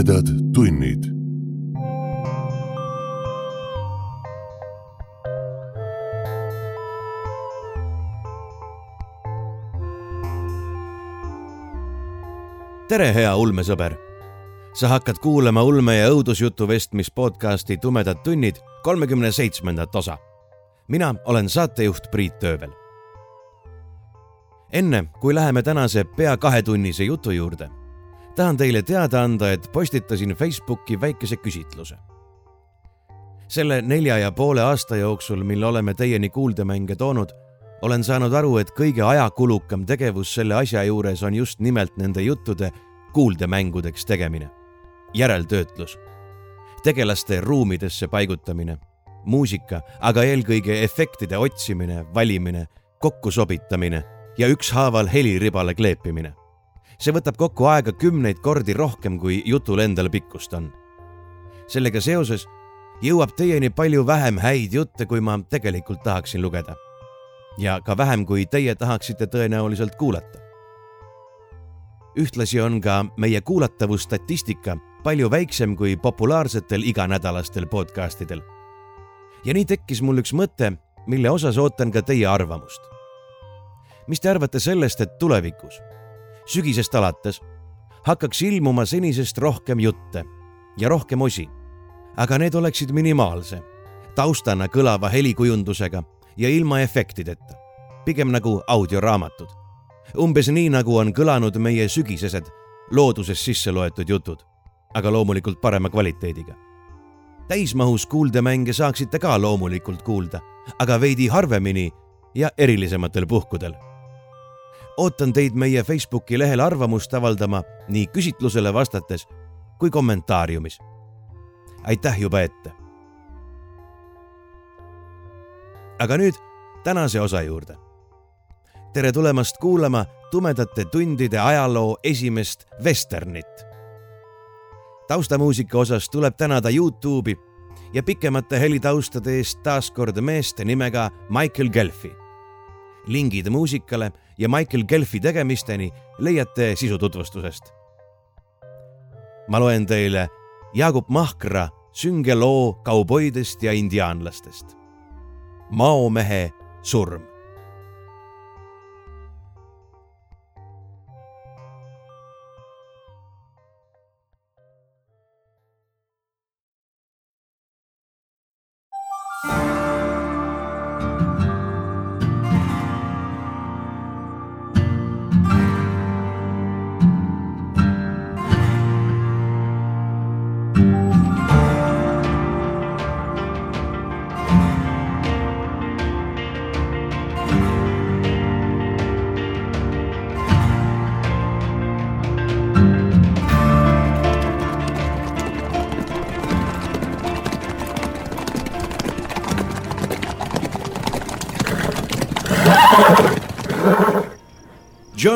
tumedad tunnid. tere, hea ulmesõber. sa hakkad kuulama ulme ja õudusjutu vestmis podcasti Tumedad tunnid kolmekümne seitsmendat osa. mina olen saatejuht Priit Töövel. enne kui läheme tänase pea kahetunnise jutu juurde tahan teile teada anda, et postitasin Facebooki väikese küsitluse. selle nelja ja poole aasta jooksul, mil oleme teieni kuuldemänge toonud, olen saanud aru, et kõige ajakulukam tegevus selle asja juures on just nimelt nende juttude kuuldemängudeks tegemine. järeltöötlus, tegelaste ruumidesse paigutamine, muusika, aga eelkõige efektide otsimine, valimine, kokkusobitamine ja ükshaaval heliribale kleepimine see võtab kokku aega kümneid kordi rohkem, kui jutul endal pikkust on. sellega seoses jõuab teieni palju vähem häid jutte, kui ma tegelikult tahaksin lugeda. ja ka vähem, kui teie tahaksite tõenäoliselt kuulata. ühtlasi on ka meie kuulatavusstatistika palju väiksem kui populaarsetel iganädalastel podcastidel. ja nii tekkis mul üks mõte, mille osas ootan ka teie arvamust. mis te arvate sellest, et tulevikus sügisest alates hakkaks ilmuma senisest rohkem jutte ja rohkem osi, aga need oleksid minimaalse, taustana kõlava helikujundusega ja ilma efektideta, pigem nagu audioraamatud. umbes nii, nagu on kõlanud meie sügisesed looduses sisse loetud jutud, aga loomulikult parema kvaliteediga. täismahus kuuldemänge saaksite ka loomulikult kuulda, aga veidi harvemini ja erilisematel puhkudel ootan teid meie Facebooki lehel arvamust avaldama nii küsitlusele vastates kui kommentaariumis. aitäh juba ette. aga nüüd tänase osa juurde. tere tulemast kuulama tumedate tundide ajaloo esimest vesternit. taustamuusika osas tuleb tänada Youtube'i ja pikemate helitaustade eest taas kord meest nimega Michael Gelfi. lingid muusikale ja Michael Gelfi tegemisteni leiate sisututvustusest. ma loen teile Jaagup Mahkra sünge loo kauboidest ja indiaanlastest. maomehe surm.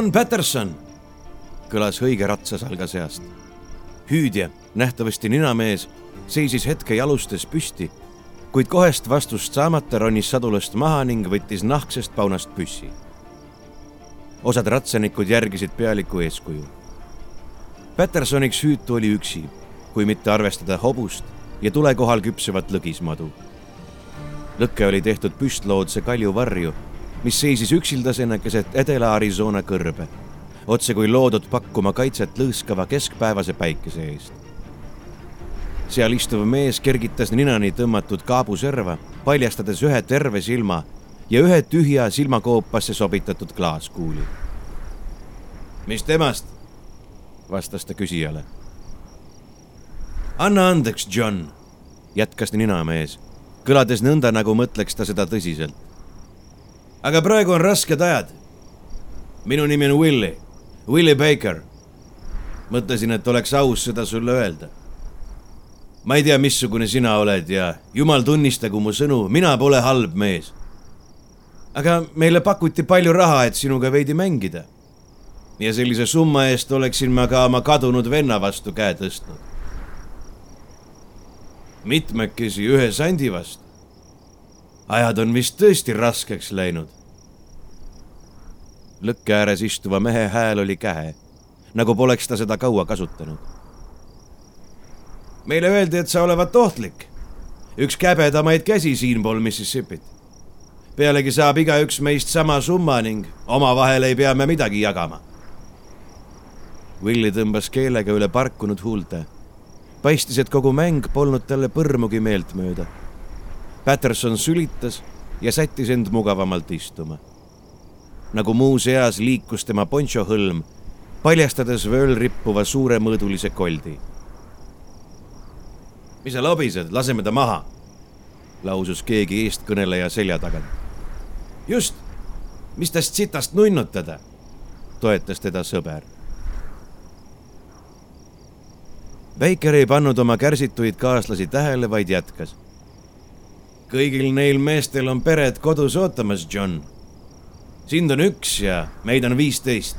John Patterson, kõlas hõige ratsasalga seast. hüüdja, nähtavasti ninamees, seisis hetke jalustes püsti, kuid kohest vastust saamata ronis sadulast maha ning võttis nahksest paunast püssi. osad ratsanikud järgisid pealiku eeskuju. Pattersoniks hüütu oli üksi, kui mitte arvestada hobust ja tule kohal küpsevat lõgismadu. lõkke oli tehtud püstloodse kalju varju mis seisis üksildasena keset Edela-Arizona kõrbe, otse kui loodud pakkuma kaitset lõõskava keskpäevase päikese eest. seal istuv mees kergitas ninani tõmmatud kaabuserva, paljastades ühe terve silma ja ühe tühja silmakoopasse sobitatud klaaskuuli. mis temast? vastas ta küsijale. anna andeks, John, jätkas ninamees, kõlades nõnda, nagu mõtleks ta seda tõsiselt aga praegu on rasked ajad. minu nimi on Willie, Willie Baker. mõtlesin, et oleks aus seda sulle öelda. ma ei tea, missugune sina oled ja jumal tunnistagu mu sõnu, mina pole halb mees. aga meile pakuti palju raha, et sinuga veidi mängida. ja sellise summa eest oleksin ma ka oma kadunud venna vastu käe tõstnud. mitmekesi ühe sandi vastu ajad on vist tõesti raskeks läinud. lõkke ääres istuva mehe hääl oli kähe, nagu poleks ta seda kaua kasutanud. meile öeldi, et sa olevat ohtlik. üks käbedamaid käsi siinpool Mississippit. pealegi saab igaüks meist sama summa ning omavahel ei pea me midagi jagama. Willie tõmbas keelega üle parkunud huulte. paistis, et kogu mäng polnud talle põrmugi meeltmööda. Patterson sülitas ja sättis end mugavamalt istuma. nagu muus eas liikus tema ponšohõlm, paljastades vööl rippuva suuremõõdulise koldi mis sa lobised, laseme ta maha, lausus keegi eestkõneleja selja tagant. just, mis tast sitast nunnutada, toetas teda sõber. Baker ei pannud oma kärsituid kaaslasi tähele, vaid jätkas. Kõigil neil meestel on pered kodus ootamas, John. sind on üks ja meid on viisteist.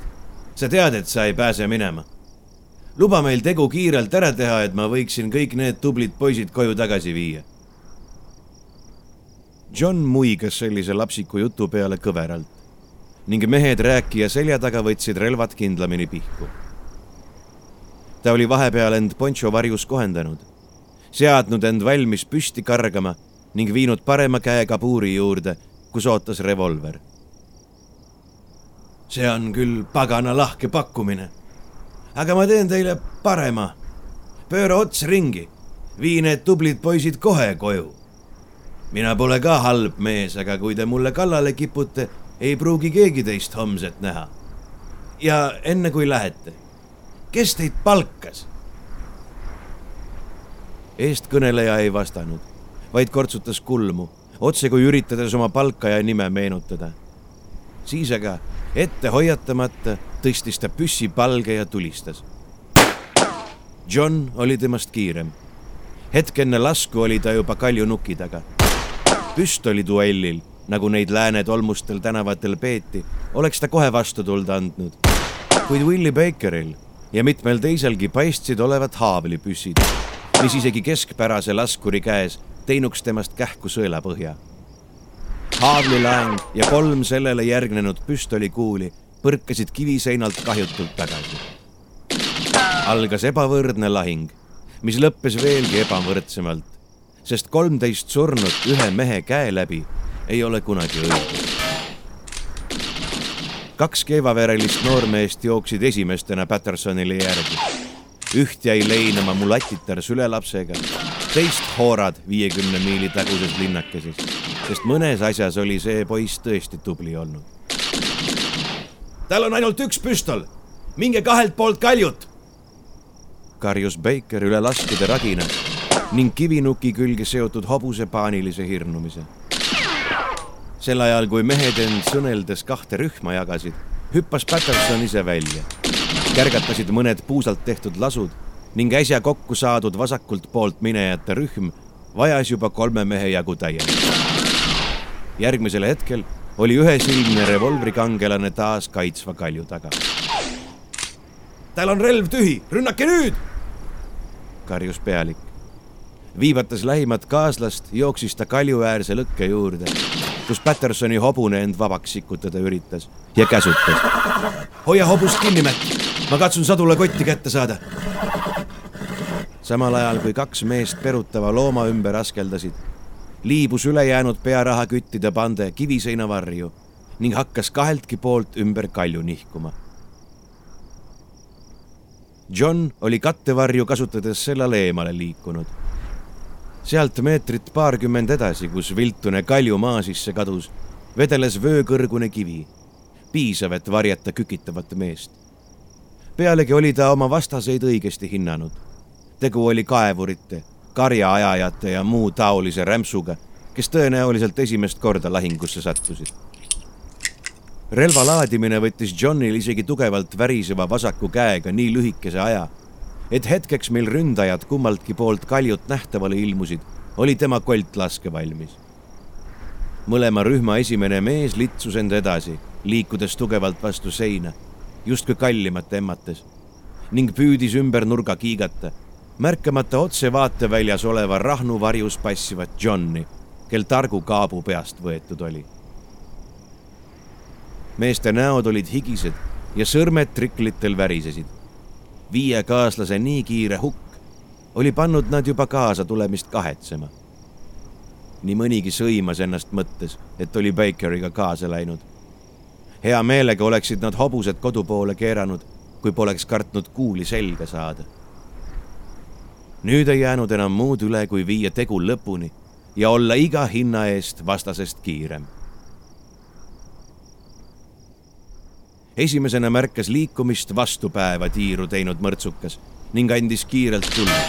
sa tead, et sa ei pääse minema luba meil tegu kiirelt ära teha, et ma võiksin kõik need tublid poisid koju tagasi viia. John muigas sellise lapsiku jutu peale kõveralt ning mehed rääkija selja taga võtsid relvad kindlamini pihku. ta oli vahepeal end poncho varjus kohendanud, seadnud end valmis püsti kargama ning viinud parema käe kabuuri juurde, kus ootas revolver. see on küll pagana lahke pakkumine aga ma teen teile parema. pööra ots ringi, vii need tublid poisid kohe koju. mina pole ka halb mees, aga kui te mulle kallale kipute, ei pruugi keegi teist homset näha. ja enne kui lähete, kes teid palkas? eestkõneleja ei vastanud, vaid kortsutas kulmu, otse kui üritades oma palkaja nime meenutada. siis aga ette hoiatamata tõstis ta püssi palge ja tulistas. John oli temast kiirem. hetk enne lasku oli ta juba kalju nuki taga. püstoliduellil, nagu neid lääne tolmustel tänavatel peeti, oleks ta kohe vastutuld andnud. kuid Willie Bakeril ja mitmel teiselgi paistsid olevat haavlipüssid, mis isegi keskpärase laskuri käes teinuks temast kähku sõelapõhja haavlilaeng ja kolm sellele järgnenud püstolikuuli põrkasid kiviseinalt kahjutult tagasi. algas ebavõrdne lahing, mis lõppes veelgi ebavõrdsemalt, sest kolmteist surnut ühe mehe käe läbi ei ole kunagi õige. kaks keevaverelist noormeest jooksid esimestena Pattersonile järgi. üht jäi leinama mulatitar sülelapsega, teist hoorad viiekümne miili taguses linnakeses, sest mõnes asjas oli see poiss tõesti tubli olnud tal on ainult üks püstol, minge kahelt poolt kaljut. karjus Baker üle laskude ragina ning kivinuki külge seotud hobuse paanilise hirnumise. sel ajal, kui mehed end sõneldes kahte rühma jagasid, hüppas Patterson ise välja. kärgatasid mõned puusalt tehtud lasud ning äsja kokku saadud vasakult poolt minejate rühm vajas juba kolme mehe jagu täiendust. järgmisel hetkel oli ühesilmne revolvrikangelane taas kaitsva kalju taga. tal on relv tühi, rünnake nüüd! karjus pealik. viivates lähimat kaaslast, jooksis ta kaljuäärse lõkke juurde, kus Pattersoni hobune end vabaks sikutada üritas ja käsutas. hoia hobust kinni, Matt, ma katsun sadula kotti kätte saada. Samal ajal kui kaks meest perutava looma ümber askeldasid liibus ülejäänud pearahaküttide pande kiviseina varju ning hakkas kaheltki poolt ümber kalju nihkuma. John oli kattevarju kasutades sellele eemale liikunud. sealt meetrit paarkümmend edasi, kus viltune kalju maa sisse kadus, vedeles vöökõrgune kivi, piisav, et varjata kükitavat meest. pealegi oli ta oma vastaseid õigesti hinnanud. Tegu oli kaevurite karjaajajate ja muu taolise rämpsuga, kes tõenäoliselt esimest korda lahingusse sattusid. relva laadimine võttis Johnil isegi tugevalt väriseva vasaku käega nii lühikese aja, et hetkeks, mil ründajad kummaltki poolt kaljut nähtavale ilmusid, oli tema kolt laskevalmis. mõlema rühma esimene mees litsus end edasi, liikudes tugevalt vastu seina, justkui kallimat emmates ning püüdis ümber nurga kiigata märkamata otse vaateväljas oleva Rahnu varjus passivat Johni, kel targu kaabu peast võetud oli. meeste näod olid higised ja sõrmed triklitel värisesid. viie kaaslase nii kiire hukk oli pannud nad juba kaasa tulemist kahetsema. nii mõnigi sõimas ennast mõttes, et oli Bakeriga kaasa läinud. hea meelega oleksid nad hobused kodu poole keeranud, kui poleks kartnud kuuli selga saada. Nüüd ei jäänud enam muud üle, kui viia tegu lõpuni ja olla iga hinna eest vastasest kiirem esimesena märkas liikumist vastupäeva tiiru teinud mõrtsukas ning andis kiirelt tulla,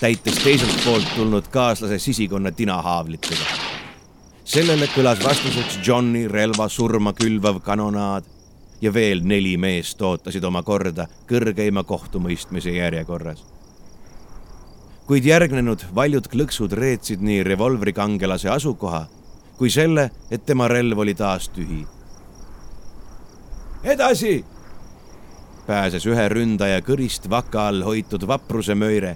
täites teiselt poolt tulnud kaaslase sisikonna tinahaavlitega. sellele kõlas vastuseks Johni relva surma külvav kanonaad ja veel neli meest ootasid oma korda kõrgeima kohtumõistmise järjekorras. Kuid järgnenud valjud klõksud reetsid nii revolvrikangelase asukoha kui selle, et tema relv oli taas tühi edasi! pääses ühe ründaja kõrist vaka all hoitud vapruse möire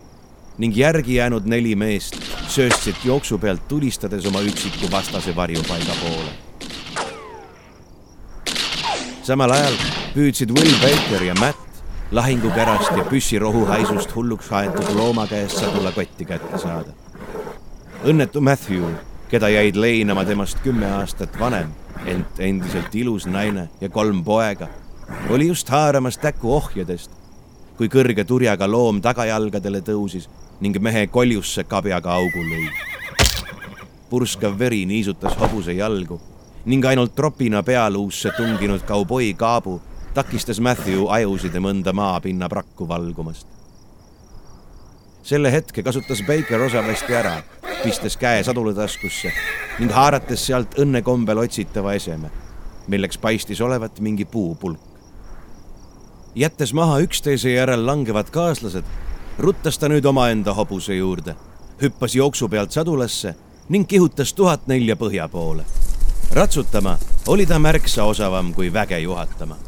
ning järgi jäänud neli meest sööstsid jooksu pealt tulistades oma üksiku vastase varjupaiga poole. samal ajal püüdsid Will Baker ja Matt lahingukärast ja püssirohu haisust hulluks aetud looma käest sadulakotti kätte saada. õnnetu Matthew, keda jäid leinama temast kümme aastat vanem ent endiselt ilus naine ja kolm poega, oli just haaramas täku ohjadest, kui kõrge turjaga loom tagajalgadele tõusis ning mehe koljusse kabjaga augu lõi. purskav veri niisutas hobuse jalgu ning ainult tropina pealuusse tunginud kauboi kaabu takistas Matthew ajusid mõnda maapinna prakku valgumast. selle hetke kasutas Baker osavasti ära pistes käe sadula taskusse ning haarates sealt õnnekombel otsitava eseme, milleks paistis olevat mingi puupulk. jättes maha üksteise järel langevad kaaslased, ruttas ta nüüd omaenda hobuse juurde, hüppas jooksu pealt sadulasse ning kihutas tuhat nelja põhja poole. ratsutama oli ta märksa osavam kui väge juhatama.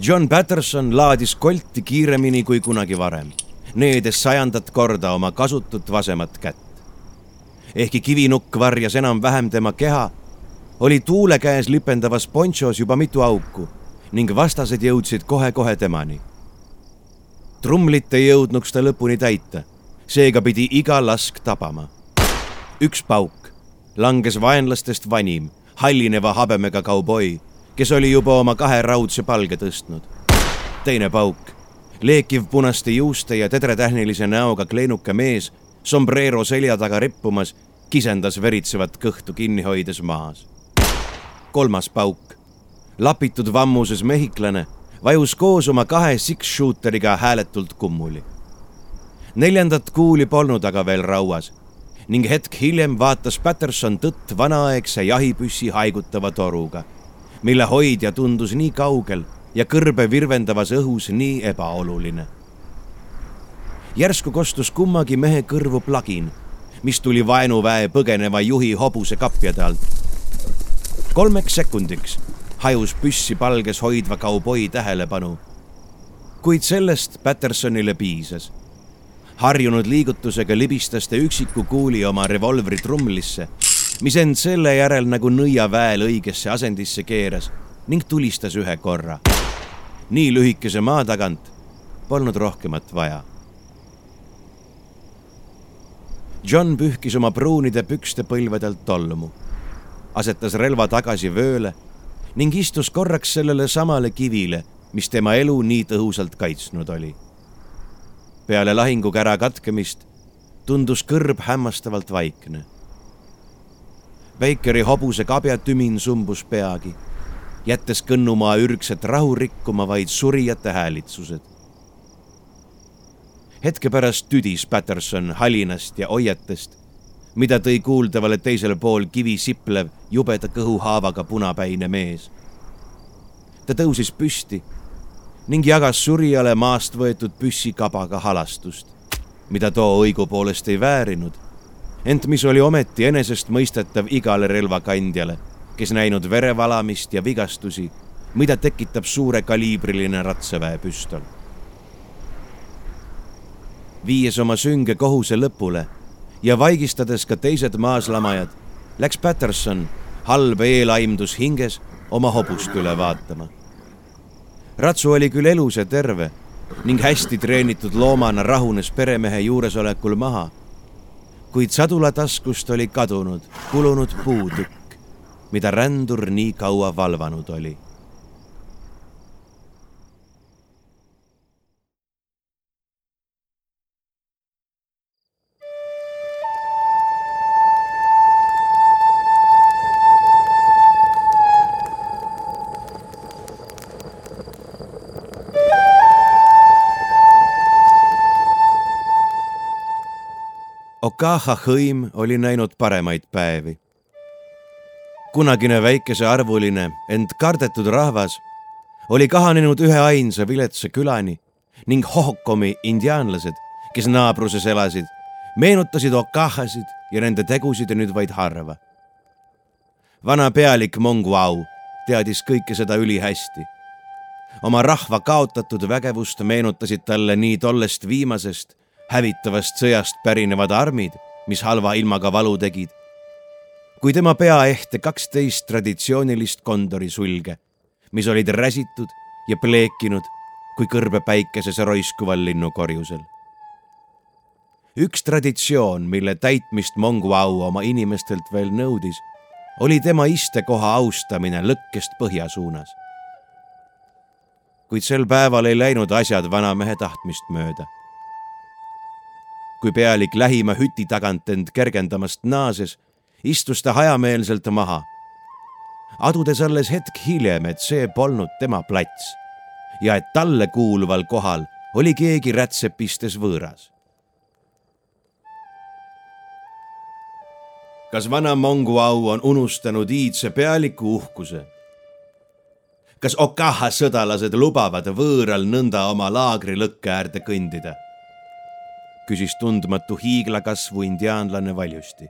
John Patterson laadis kolti kiiremini kui kunagi varem needes sajandat korda oma kasutut vasemat kätt. ehkki kivinukk varjas enam-vähem tema keha, oli tuule käes lipendavas ponchos juba mitu auku ning vastased jõudsid kohe-kohe temani. trumlit ei jõudnuks ta lõpuni täita, seega pidi iga lask tabama. üks pauk langes vaenlastest vanim, hallineva habemega kauboi, kes oli juba oma kahe raudse palge tõstnud. teine pauk leekiv punaste juuste ja tedretähnilise näoga kleenuke mees, sombrero selja taga rippumas, kisendas veritsevat kõhtu kinni hoides maas. kolmas pauk, lapitud vammuses mehhiklane, vajus koos oma kahe six-shooteriga hääletult kummuli. neljandat kuuli polnud aga veel rauas ning hetk hiljem vaatas Patterson tõtt vanaaegse jahipüssi haigutava toruga, mille hoidja tundus nii kaugel ja kõrbe virvendavas õhus nii ebaoluline. järsku kostus kummagi mehe kõrvu plagin, mis tuli vaenuväe põgeneva juhi hobuse kapjade alt. kolmeks sekundiks hajus püssi palges hoidva kauboi tähelepanu. kuid sellest Pattersonile piisas. harjunud liigutusega libistas ta üksiku kuuli oma revolvri trumlisse, mis end selle järel nagu nõiaväel õigesse asendisse keeras ning tulistas ühe korra nii lühikese maa tagant polnud rohkemat vaja. John pühkis oma pruunide pükste põlvedelt tolmu, asetas relva tagasi vööle ning istus korraks sellele samale kivile, mis tema elu nii tõhusalt kaitsnud oli. peale lahingukära katkemist tundus kõrb hämmastavalt vaikne. Bakeri hobuse kabjatümin sumbus peagi jättes Kõnnumaa ürgset rahu rikkuma vaid surijate häälitsused. hetke pärast tüdis Patterson halinast ja oietest, mida tõi kuuldavale teisel pool kivi siplev jubeda kõhuhaavaga punapäine mees. ta tõusis püsti ning jagas surijale maast võetud püssikabaga halastust, mida too õigupoolest ei väärinud, ent mis oli ometi enesestmõistetav igale relvakandjale kes näinud verevalamist ja vigastusi, mida tekitab suurekaliibriline ratsaväepüstol. viies oma sünge kohuse lõpule ja vaigistades ka teised maaslamajad, läks Patterson, halb eelaimdus hinges, oma hobust üle vaatama. ratsu oli küll elus ja terve, ning hästi treenitud loomana rahunes peremehe juuresolekul maha. Kuid sadula taskust oli kadunud kulunud puutükk, mida rändur nii kaua valvanud oli Okaha hõim oli näinud paremaid päevi. kunagine väikesearvuline, ent kardetud rahvas oli kahanenud üheainsa viletsa külani ning Hohokomi indiaanlased, kes naabruses elasid, meenutasid Okahasid ja nende tegusid nüüd vaid harva. vana pealik Monguau teadis kõike seda ülihästi. oma rahva kaotatud vägevust meenutasid talle nii tollest viimasest hävitavast sõjast pärinevad armid, mis halva ilmaga valu tegid. kui tema pea ehte kaksteist traditsioonilist kondorisulge, mis olid räsitud ja pleekinud kui kõrbe päikeses roiskuval linnukorjusel. üks traditsioon, mille täitmist Monguau oma inimestelt veel nõudis, oli tema istekoha austamine lõkkest põhja suunas. kuid sel päeval ei läinud asjad vanamehe tahtmist mööda kui pealik lähima hüti tagant end kergendamast naases, istus ta hajameelselt maha. adudes alles hetk hiljem, et see polnud tema plats ja et talle kuuluval kohal oli keegi rätsepistes võõras. kas vana Monguau on unustanud iidse pealiku uhkuse? kas Okaha sõdalased lubavad võõral nõnda oma laagrilõkke äärde kõndida? Küsis tundmatu hiiglakasvu indiaanlane valjusti.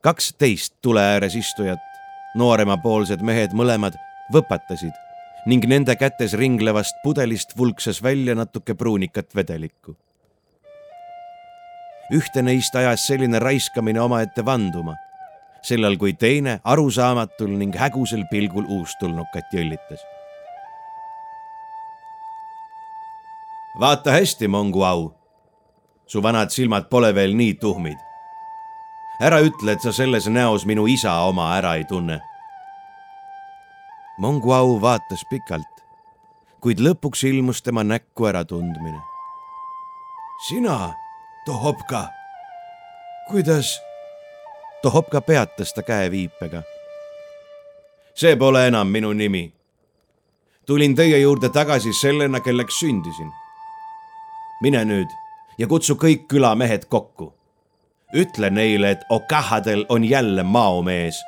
kaksteist tule ääres istujat, nooremapoolsed mehed mõlemad, võpatasid ning nende kätes ringlevast pudelist vulkses välja natuke pruunikat vedelikku. ühte neist ajas selline raiskamine omaette vanduma, sellal kui teine arusaamatul ning hägusel pilgul uustulnukat jõllitas. vaata hästi, Mongu au su vanad silmad pole veel nii tuhmid. ära ütle, et sa selles näos minu isa oma ära ei tunne. Monguau vaatas pikalt, kuid lõpuks ilmus tema näkku äratundmine. sina, Tohopka, kuidas? Tohopka peatas ta käeviipega. see pole enam minu nimi. tulin teie juurde tagasi sellena, kelleks sündisin. mine nüüd ja kutsu kõik külamehed kokku. ütle neile, et Okahadel on jälle maomees.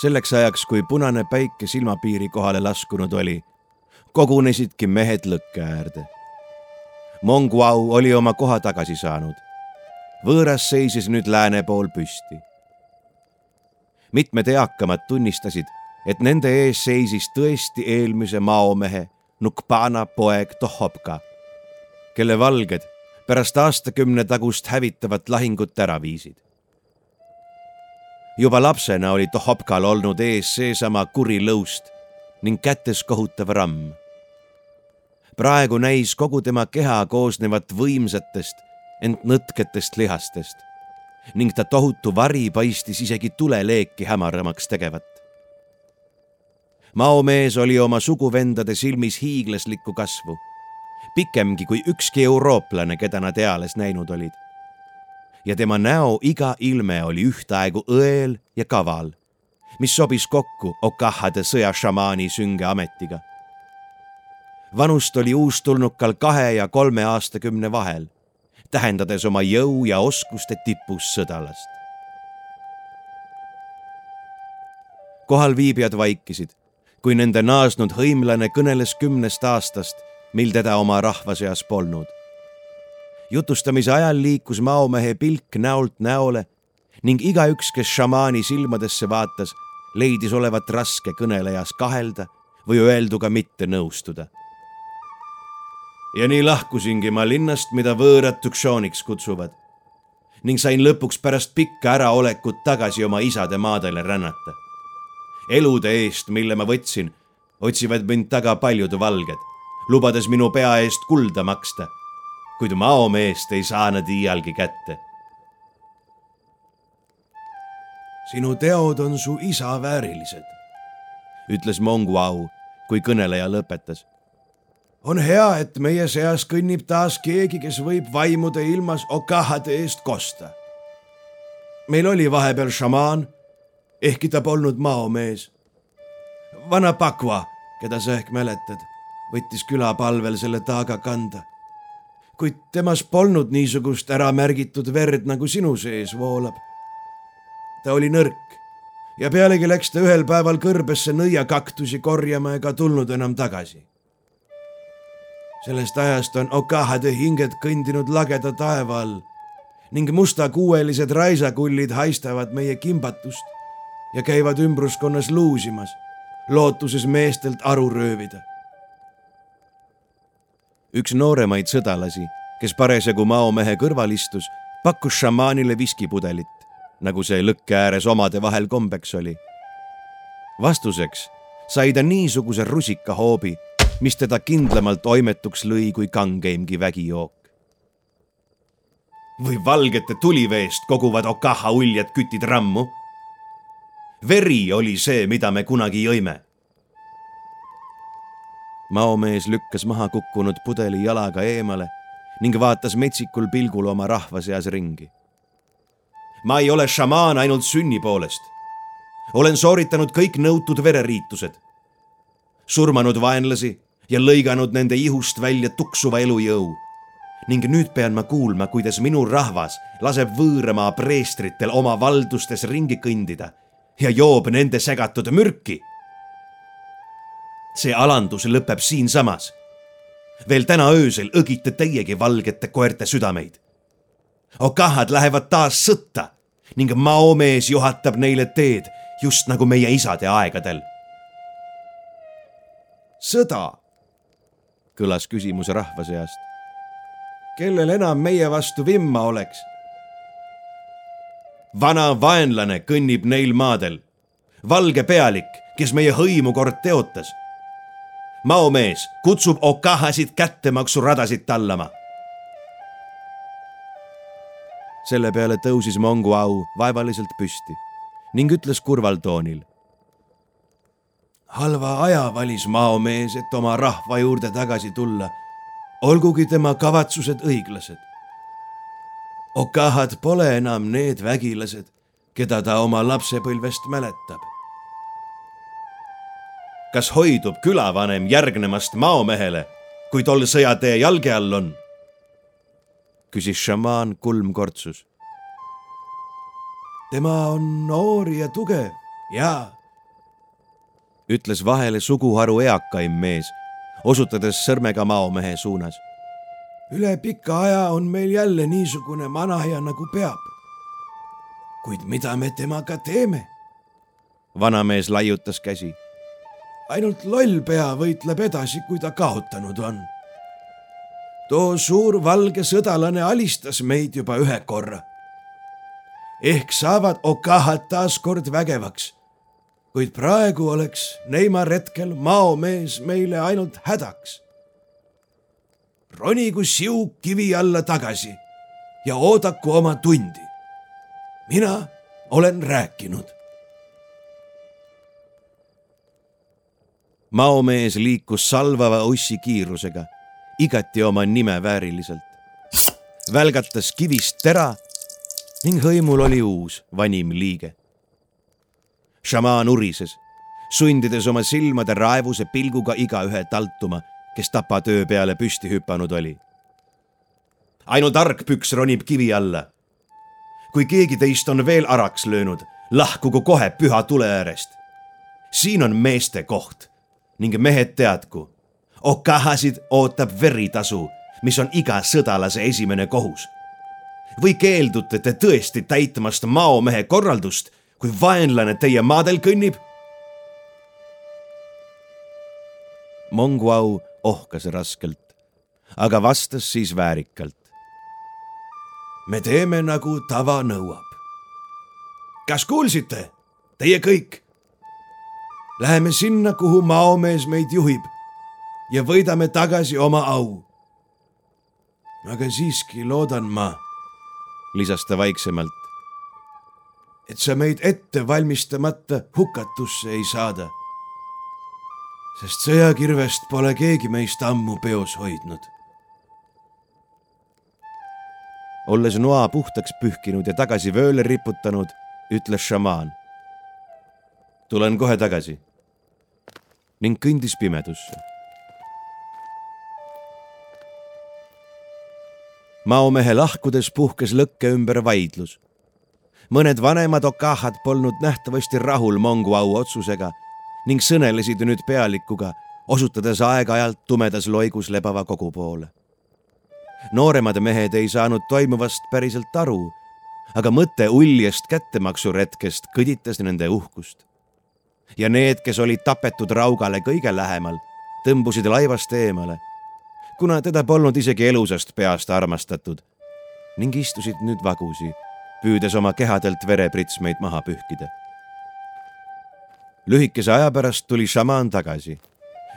selleks ajaks, kui punane päike silmapiiri kohale laskunud oli, kogunesidki mehed lõkke äärde. Monguau oli oma koha tagasi saanud. võõras seisis nüüd lääne pool püsti. mitmed eakamad tunnistasid, et nende ees seisis tõesti eelmise maomehe Nukpana poeg Tohopka, kelle valged pärast aastakümne tagust hävitavat lahingut ära viisid. juba lapsena oli Tohopkal olnud ees seesama kuri lõust ning kätes kohutav ramm. praegu näis kogu tema keha koosnevat võimsatest, ent nõtketest lihastest ning ta tohutu vari paistis isegi tuleleeki hämaramaks tegevat maomees oli oma suguvendade silmis hiiglaslikku kasvu, pikemgi kui ükski eurooplane, keda nad eales näinud olid. ja tema näo iga ilme oli ühtaegu õel ja kaval, mis sobis kokku Okahade sõjašamaani sünge ametiga. vanust oli uustulnukal kahe ja kolme aastakümne vahel, tähendades oma jõu ja oskuste tipus sõdalast. kohalviibijad vaikisid kui nende naasnud hõimlane kõneles kümnest aastast, mil teda oma rahva seas polnud. jutustamise ajal liikus maomehe pilk näolt näole ning igaüks, kes šamaani silmadesse vaatas, leidis olevat raske kõnelejas kahelda või öelduga mitte nõustuda. ja nii lahkusingi ma linnast, mida võõrad Tukshooniks kutsuvad ning sain lõpuks pärast pikka äraolekut tagasi oma isade maadele rännata elude eest, mille ma võtsin, otsivad mind taga paljud valged, lubades minu pea eest kulda maksta. kuid maomeest ei saa nad iialgi kätte. sinu teod on su isa väärilised, ütles Monguau, kui kõneleja lõpetas on hea, et meie seas kõnnib taas keegi, kes võib vaimude ilmas okahade eest kosta. meil oli vahepeal šamaan, ehkki ta polnud maomees. vana Pakva, keda sa ehk mäletad, võttis külapalvel selle taaga kanda. kuid temas polnud niisugust äramärgitud verd, nagu sinu sees voolab. ta oli nõrk ja pealegi läks ta ühel päeval kõrbesse nõiakaktusi korjama ega tulnud enam tagasi sellest ajast on okahade hinged kõndinud lageda taeva all ning mustakuuelised raisakullid haistavad meie kimbatust ja käivad ümbruskonnas luusimas, lootuses meestelt aru röövida. üks nooremaid sõdalasi, kes parasjagu maomehe kõrval istus, pakkus šamaanile viskipudelit, nagu see lõkke ääres omade vahel kombeks oli. vastuseks sai ta niisuguse rusikahoobi mis teda kindlamalt toimetuks lõi kui kangeimgi vägijook. või valgete tuliveest koguvad Okaha uljad kütid rammu. Veri oli see, mida me kunagi jõime. maomees lükkas maha kukkunud pudeli jalaga eemale ning vaatas metsikul pilgul oma rahva seas ringi. ma ei ole šamaan ainult sünni poolest. olen sooritanud kõik nõutud vereriitused surmanud vaenlasi ja lõiganud nende ihust välja tuksuva elujõu. ning nüüd pean ma kuulma, kuidas minu rahvas laseb võõramaa preestritel oma valdustes ringi kõndida ja joob nende segatud mürki. see alandus lõpeb siinsamas. veel täna öösel õgite teiegi valgete koerte südameid. okahad lähevad taas sõtta ning maomees juhatab neile teed just nagu meie isade aegadel sõda kõlas küsimus rahva seast. kellel enam meie vastu vimma oleks? Vana vaenlane kõnnib neil maadel, valge pealik, kes meie hõimu kord teotas. maomees kutsub okahasid kättemaksuradasid tallama. selle peale tõusis Mongu au vaevaliselt püsti ning ütles kurval toonil halva aja valis maomees, et oma rahva juurde tagasi tulla, olgugi tema kavatsused õiglased. Okahad pole enam need vägilased, keda ta oma lapsepõlvest mäletab. kas hoidub külavanem järgnemast maomehele, kui tol sõjatee jalge all on? küsis šamaan kulmkortsus. tema on noor ja tugev, jaa ütles vahele suguharu eakaim mees, osutades sõrmega maomehe suunas. Üle pika aja on meil jälle niisugune manaja nagu peab. kuid mida me temaga teeme? vanamees laiutas käsi. ainult loll pea võitleb edasi, kui ta kaotanud on. too suur valge sõdalane alistas meid juba ühe korra. ehk saavad okahad taas kord vägevaks kuid praegu oleks Neimar hetkel maomees meile ainult hädaks. Ronigu siug kivi alla tagasi ja oodaku oma tundi. mina olen rääkinud. maomees liikus salvava ussi kiirusega, igati oma nime vääriliselt. välgatas kivist tera ning hõimul oli uus vanim liige šamaan urises, sundides oma silmade raevuse pilguga igaühe taltuma, kes tapatöö peale püsti hüpanud oli. ainult argpüks ronib kivi alla. kui keegi teist on veel araks löönud, lahkugu kohe püha tule äärest. siin on meeste koht ning mehed teadku, okahasid ootab veritasu, mis on iga sõdalase esimene kohus. või keeldute te tõesti täitmast maomehe korraldust kui vaenlane teie maadel kõnnib? Monguau ohkas raskelt, aga vastas siis väärikalt. me teeme nagu tava nõuab. kas kuulsite, teie kõik? Läheme sinna, kuhu maomees meid juhib ja võidame tagasi oma au. aga siiski loodan ma, lisas ta vaiksemalt, et sa meid ette valmistamata hukatusse ei saada. Sest sõjakirvest pole keegi meist ammu peos hoidnud. olles noa puhtaks pühkinud ja tagasi vööle riputanud, ütles šamaan. tulen kohe tagasi ning kõndis pimedusse. maomehe lahkudes puhkes lõkke ümber vaidlus. mõned vanemad okahad polnud nähtavasti rahul Mongu au otsusega ning sõnelesid nüüd pealikuga, osutades aeg-ajalt tumedas loigus lebava kogu poole. nooremad mehed ei saanud toimuvast päriselt aru, aga mõte uljest kättemaksuretkest kõditas nende uhkust. ja need, kes olid tapetud raugale kõige lähemal, tõmbusid laivast eemale kuna teda polnud isegi elusast peast armastatud ning istusid nüüd vagusi, püüdes oma kehadelt verepritsmeid maha pühkida. Lühikese aja pärast tuli šamaan tagasi,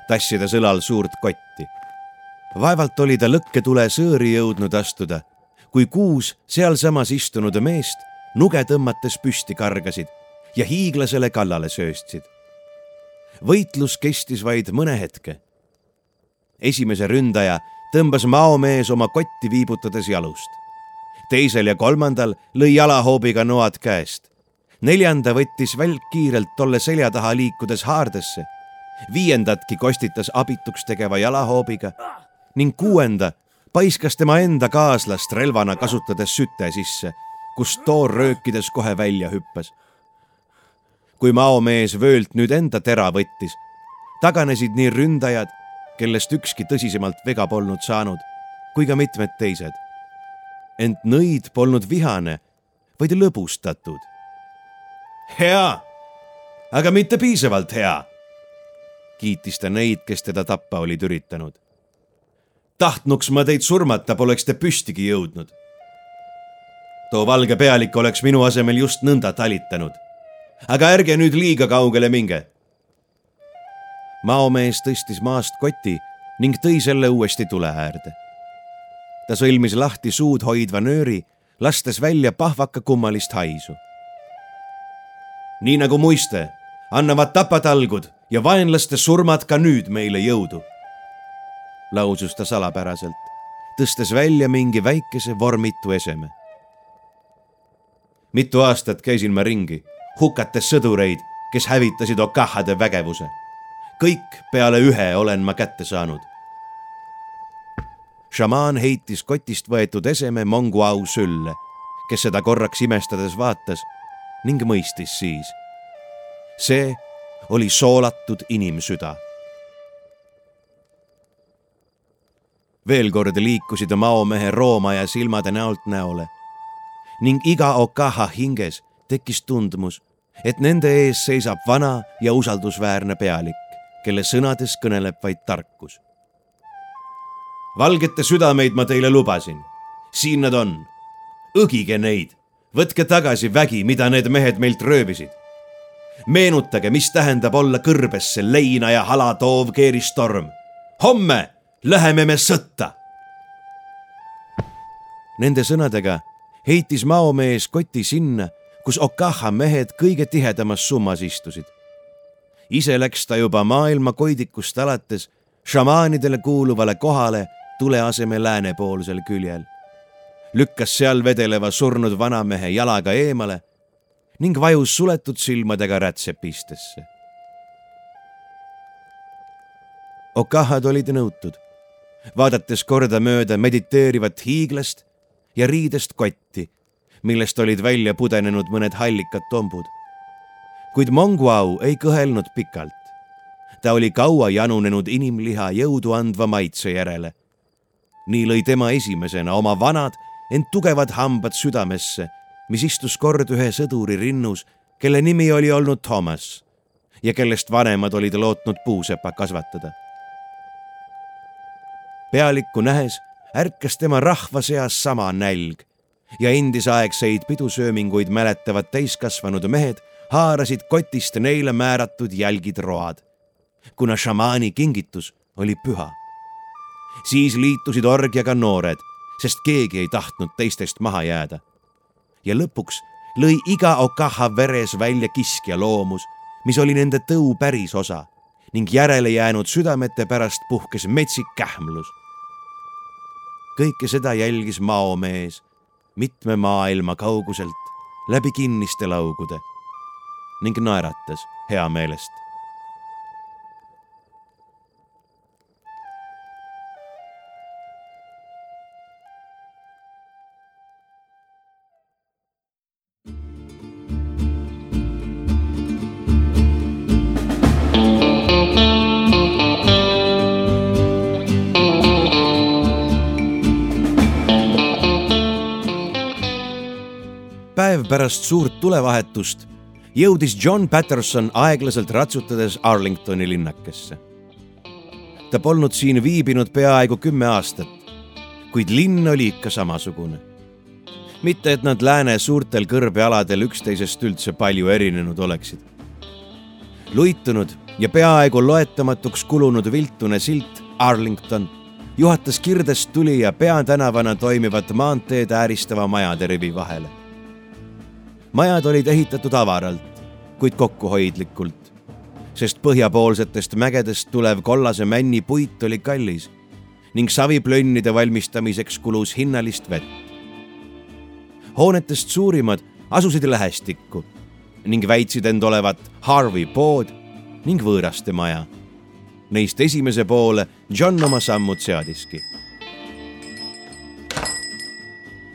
tassides õlal suurt kotti. vaevalt oli ta lõkketule sõõri jõudnud astuda, kui kuus sealsamas istunud meest nuge tõmmates püsti kargasid ja hiiglasele kallale sööstsid. võitlus kestis vaid mõne hetke esimese ründaja tõmbas maomees oma kotti viibutades jalust. teisel ja kolmandal lõi jalahoobiga noad käest. Neljanda võttis välk kiirelt tolle selja taha liikudes haardesse. viiendatki kostitas abituks tegeva jalahoobiga ning kuuenda paiskas tema enda kaaslast relvana kasutades süte sisse, kust toor röökides kohe välja hüppas. kui maomees vöölt nüüd enda tera võttis, taganesid nii ründajad kellest ükski tõsisemalt vega polnud saanud, kui ka mitmed teised. ent nõid polnud vihane, vaid lõbustatud. Hea, aga mitte piisavalt hea, kiitis ta neid, kes teda tappa olid üritanud. tahtnuks ma teid surmata, poleks te püstigi jõudnud. too valge pealik oleks minu asemel just nõnda talitanud. aga ärge nüüd liiga kaugele minge maomees tõstis maast koti ning tõi selle uuesti tule äärde. ta sõlmis lahti suud hoidva nööri, lastes välja pahvaka kummalist haisu. Nii nagu muiste, annavad tapatalgud ja vaenlaste surmad ka nüüd meile jõudu, lausus ta salapäraselt, tõstes välja mingi väikese vormitu eseme. mitu aastat käisin ma ringi, hukates sõdureid, kes hävitasid Okahade vägevuse kõik peale ühe olen ma kätte saanud. šamaan heitis kotist võetud eseme Monguau sülle, kes seda korraks imestades vaatas ning mõistis siis. see oli soolatud inimsüda. veel kord liikusid maomehe roomaja silmade näolt näole ning iga Okaha hinges tekkis tundmus, et nende ees seisab vana ja usaldusväärne pealik kelle sõnades kõneleb vaid tarkus. valgete südameid ma teile lubasin, siin nad on. õgige neid, võtke tagasi vägi, mida need mehed meilt röövisid. meenutage, mis tähendab olla kõrbesse leina ja hala toov keeristorm. homme läheme me sõtta. Nende sõnadega heitis maomees koti sinna, kus Okaha mehed kõige tihedamas summas istusid ise läks ta juba maailma koidikust alates šamaanidele kuuluvale kohale tule asemel läänepoolsel küljel. Lükkas seal vedeleva surnud vanamehe jalaga eemale ning vajus suletud silmadega rätsepistesse. Okahad olid nõutud, vaadates kordamööda mediteerivat hiiglast ja riidest kotti, millest olid välja pudenenud mõned hallikad tombud kuid Monguau ei kõhelnud pikalt. ta oli kaua janunenud inimliha jõudu andva maitse järele. nii lõi tema esimesena oma vanad, ent tugevad hambad südamesse, mis istus kord ühe sõduri rinnus, kelle nimi oli olnud Thomas ja kellest vanemad olid lootnud puusepa kasvatada. pealikku nähes ärkas tema rahva seas sama nälg ja endisaegseid pidusööminguid mäletavad täiskasvanud mehed haarasid kotist neile määratud jälgid road, kuna šamaani kingitus oli püha. siis liitusid orgiaga noored, sest keegi ei tahtnud teistest maha jääda. ja lõpuks lõi iga Okaha veres välja kiskja loomus, mis oli nende tõu päris osa ning järele jäänud südamete pärast puhkes metsik kähmlus. kõike seda jälgis maomees mitme maailma kauguselt läbi kinniste laugude ning naeratas heameelest. Pärast suurt tulevahetust jõudis John Patterson aeglaselt ratsutades Arlingtoni linnakesse. ta polnud siin viibinud peaaegu kümme aastat, kuid linn oli ikka samasugune. mitte, et nad lääne suurtel kõrbealadel üksteisest üldse palju erinenud oleksid. luitunud ja peaaegu loetamatuks kulunud viltune silt Arlington juhatas Kirdest tuli ja peatänavana toimivat maanteed ääristava majade rivi vahele majad olid ehitatud avaralt, kuid kokkuhoidlikult, sest põhjapoolsetest mägedest tulev kollase männi puit oli kallis ning saviplönnide valmistamiseks kulus hinnalist vett. hoonetest suurimad asusid lähestikku ning väitsid end olevat Harvey pood ning võõraste maja. Neist esimese poole John oma sammud seadiski.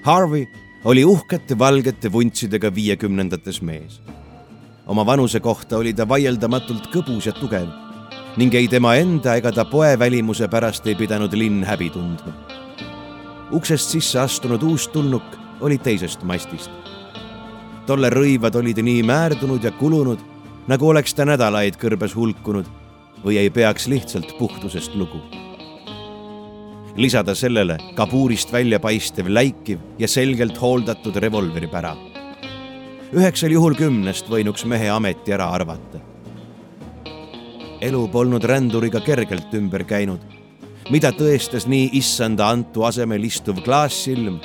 Harvey oli uhkete valgete vuntsidega viiekümnendates mees. oma vanuse kohta oli ta vaieldamatult kõbus ja tugev ning ei tema enda ega ta poe välimuse pärast ei pidanud linn häbi tundma. uksest sisse astunud uustulnuk oli teisest mastist. tolle rõivad olid nii määrdunud ja kulunud, nagu oleks ta nädalaid kõrbes hulkunud või ei peaks lihtsalt puhtusest lugu lisada sellele kabuurist välja paistev läikiv ja selgelt hooldatud revolvripära. üheksal juhul kümnest võinuks mehe ameti ära arvata. elu polnud ränduriga kergelt ümber käinud, mida tõestas nii issanda Antu asemel istuv klaassilm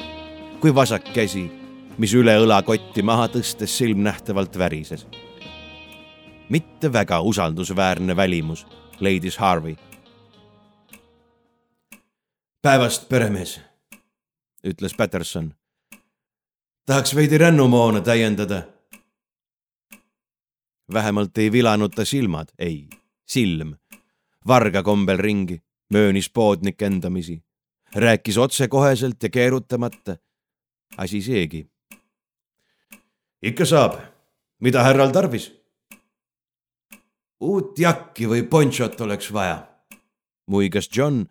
kui vasak käsi, mis üle õlakotti maha tõstes silmnähtavalt värises. mitte väga usaldusväärne välimus, leidis Harvey päevast, peremees, ütles Peterson. tahaks veidi rännumoona täiendada. vähemalt ei vilanud ta silmad, ei, silm, varga kombel ringi, möönis poodnik endamisi, rääkis otsekoheselt ja keerutamata. asi seegi. ikka saab, mida härral tarvis? uut jakki või ponchot oleks vaja, muigas John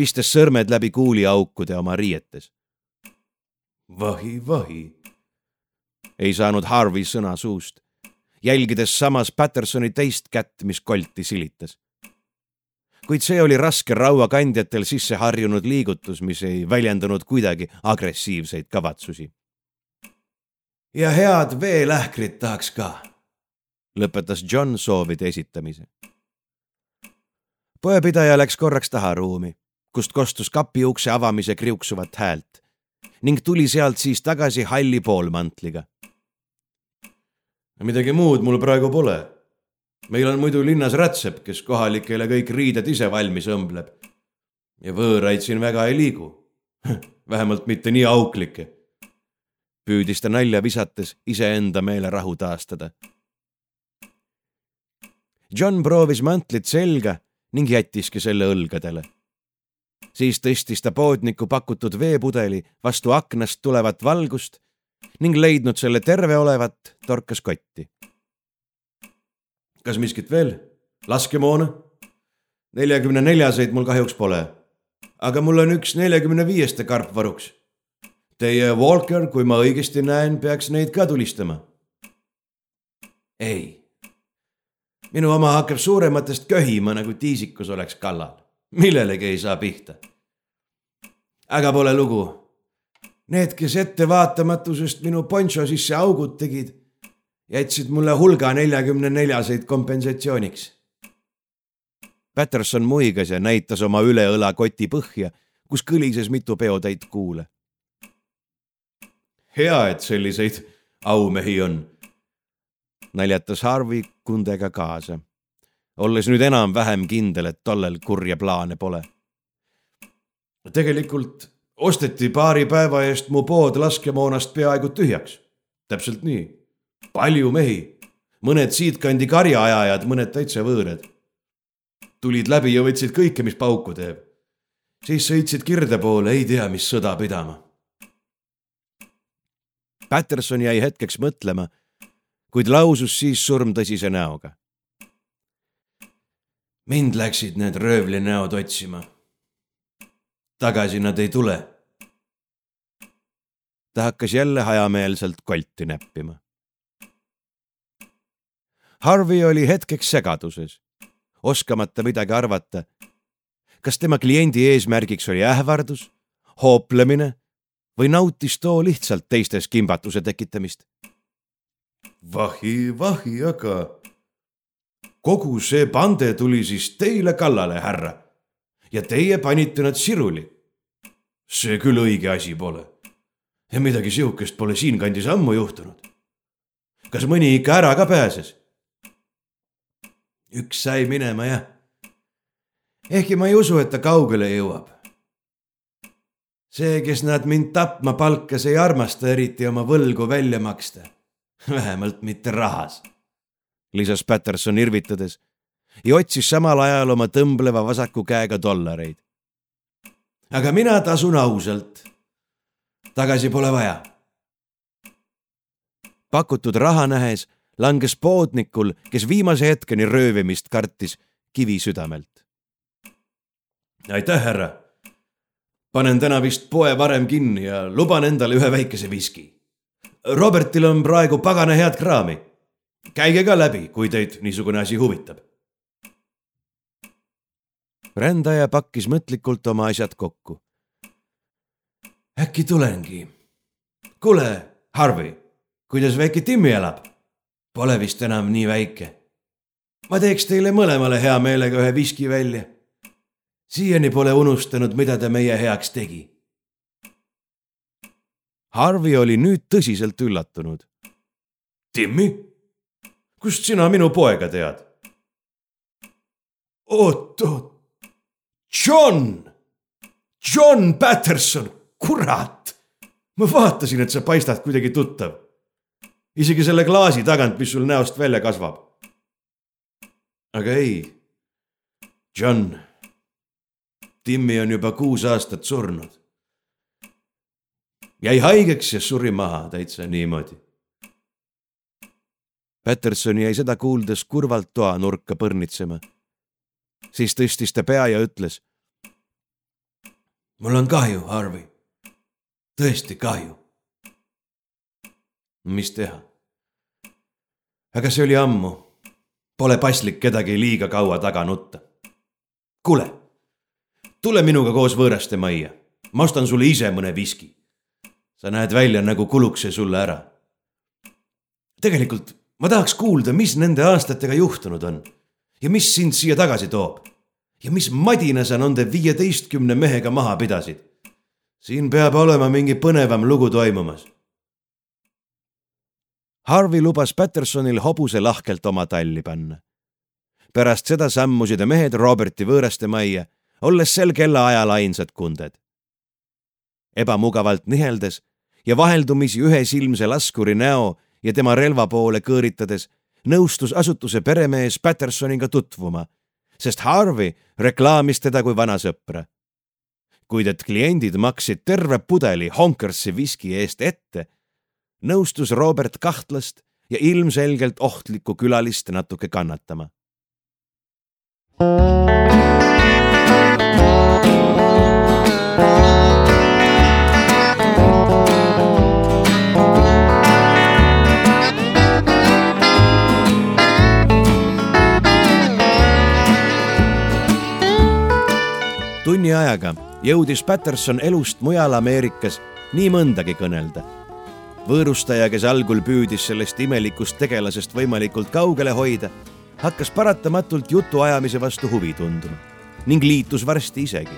pistes sõrmed läbi kuuliaukude oma riietes. vahi, vahi. ei saanud Harvey sõna suust, jälgides samas Pattersoni teist kätt, mis kolti silitas. kuid see oli raske rauakandjatel sisse harjunud liigutus, mis ei väljendanud kuidagi agressiivseid kavatsusi. ja head veelähkrit tahaks ka, lõpetas John soovide esitamise poepidaja läks korraks taharuumi kust kostus kapi ukse avamise kriuksuvat häält ning tuli sealt siis tagasi halli poolmantliga. midagi muud mul praegu pole. meil on muidu linnas rätsep, kes kohalikele kõik riided ise valmis õmbleb. ja võõraid siin väga ei liigu. vähemalt mitte nii auklikke. püüdis ta nalja visates iseenda meelerahu taastada. John proovis mantlit selga ning jättiski selle õlgadele siis tõstis ta poodniku pakutud veepudeli vastu aknast tulevat valgust ning leidnud selle terve olevat, torkas kotti. kas miskit veel? laskemoona? neljakümne neljaseid mul kahjuks pole, aga mul on üks neljakümne viieste karp varuks. Teie Walker, kui ma õigesti näen, peaks neid ka tulistama. ei, minu oma hakkab suurematest köhima, nagu tiisikus oleks kallal millelegi ei saa pihta. aga pole lugu. Need, kes ettevaatamatusest minu poncho sisse augud tegid, jätsid mulle hulga neljakümne neljaseid kompensatsiooniks. Patterson muigas ja näitas oma üleõla koti põhja, kus kõlises mitu peotäit kuule. hea, et selliseid aumehi on, naljatas Harvey kundega kaasa, olles nüüd enam-vähem kindel, et tollel kurja plaane pole. tegelikult osteti paari päeva eest mu pood laskemoonast peaaegu tühjaks. täpselt nii. palju mehi, mõned siitkandi karjaajajad, mõned täitsa võõrad. tulid läbi ja võtsid kõike, mis pauku teeb. siis sõitsid kirde poole, ei tea, mis sõda pidama. Patterson jäi hetkeks mõtlema, kuid lausus siis surmtõsise näoga. Mind läksid need röövlinäod otsima tagasi nad ei tule. ta hakkas jälle hajameelselt kolti näppima. Harvey oli hetkeks segaduses, oskamata midagi arvata. kas tema kliendi eesmärgiks oli ähvardus, hooplemine või nautis too lihtsalt teistes kimbatuse tekitamist? vahi, vahi, aga kogu see pande tuli siis teile kallale, härra ja teie panite nad siruli. see küll õige asi pole. ja midagi sihukest pole siinkandis ammu juhtunud. kas mõni ikka ära ka pääses? üks sai minema, jah. ehkki ma ei usu, et ta kaugele jõuab. see, kes nad mind tapma palkas, ei armasta eriti oma võlgu välja maksta. vähemalt mitte rahas, lisas Patterson irvitades ja otsis samal ajal oma tõmbleva vasaku käega dollareid. aga mina tasun ausalt. tagasi pole vaja. pakutud raha nähes langes poodnikul, kes viimase hetkeni röövimist kartis, kivi südamelt. aitäh, härra. panen täna vist poe varem kinni ja luban endale ühe väikese viski. Robertil on praegu pagana head kraami. Käige ka läbi, kui teid niisugune asi huvitab rändaja pakkis mõtlikult oma asjad kokku. äkki tulengi. kuule, Harvey, kuidas väike Timmi elab? Pole vist enam nii väike. ma teeks teile mõlemale hea meelega ühe viski välja. siiani pole unustanud, mida ta meie heaks tegi. Harvey oli nüüd tõsiselt üllatunud. Timmi, kust sina minu poega tead? oot, oot, John, John Patterson, kurat. ma vaatasin, et sa paistad kuidagi tuttav. isegi selle klaasi tagant, mis sul näost välja kasvab. aga ei, John, Timmi on juba kuus aastat surnud. jäi haigeks ja suri maha täitsa niimoodi. Patterson jäi seda kuuldes kurvalt toanurka põrnitsema siis tõstis ta pea ja ütles. mul on kahju, Harvey. tõesti kahju. mis teha? aga see oli ammu. Pole paslik kedagi liiga kaua taga nutta. kuule, tule minuga koos võõraste majja. ma ostan sulle ise mõne viski. sa näed välja, nagu kuluks see sulle ära. tegelikult ma tahaks kuulda, mis nende aastatega juhtunud on ja mis sind siia tagasi toob? ja mis madina sa nende viieteistkümne mehega maha pidasid? siin peab olema mingi põnevam lugu toimumas. Harvey lubas Pattersonil hobuse lahkelt oma talli panna. pärast seda sammusid mehed Roberti võõraste majja, olles sel kellaajal ainsad kunded. ebamugavalt niheldes ja vaheldumisi ühesilmse laskuri näo ja tema relva poole kõõritades nõustus asutuse peremees Pattersoniga tutvuma, sest Harvey reklaamis teda kui vana sõpra. kuid et kliendid maksid terve pudeli Honkersi viski eest ette, nõustus Robert kahtlast ja ilmselgelt ohtlikku külalist natuke kannatama. Tunni ajaga jõudis Patterson elust mujal Ameerikas nii mõndagi kõnelda. võõrustaja, kes algul püüdis sellest imelikust tegelasest võimalikult kaugele hoida, hakkas paratamatult jutuajamise vastu huvi tunduma ning liitus varsti isegi.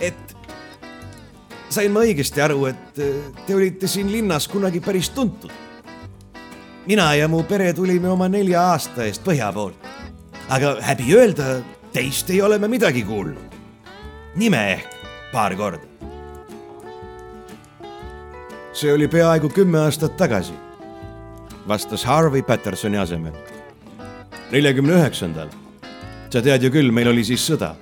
et sain ma õigesti aru, et te olite siin linnas kunagi päris tuntud? mina ja mu pere tulime oma nelja aasta eest põhja poolt. aga häbi öelda, teist ei ole me midagi kuulnud. nime ehk paar korda. see oli peaaegu kümme aastat tagasi, vastas Harvey Pattersoni asemel. neljakümne üheksandal. sa tead ju küll, meil oli siis sõda.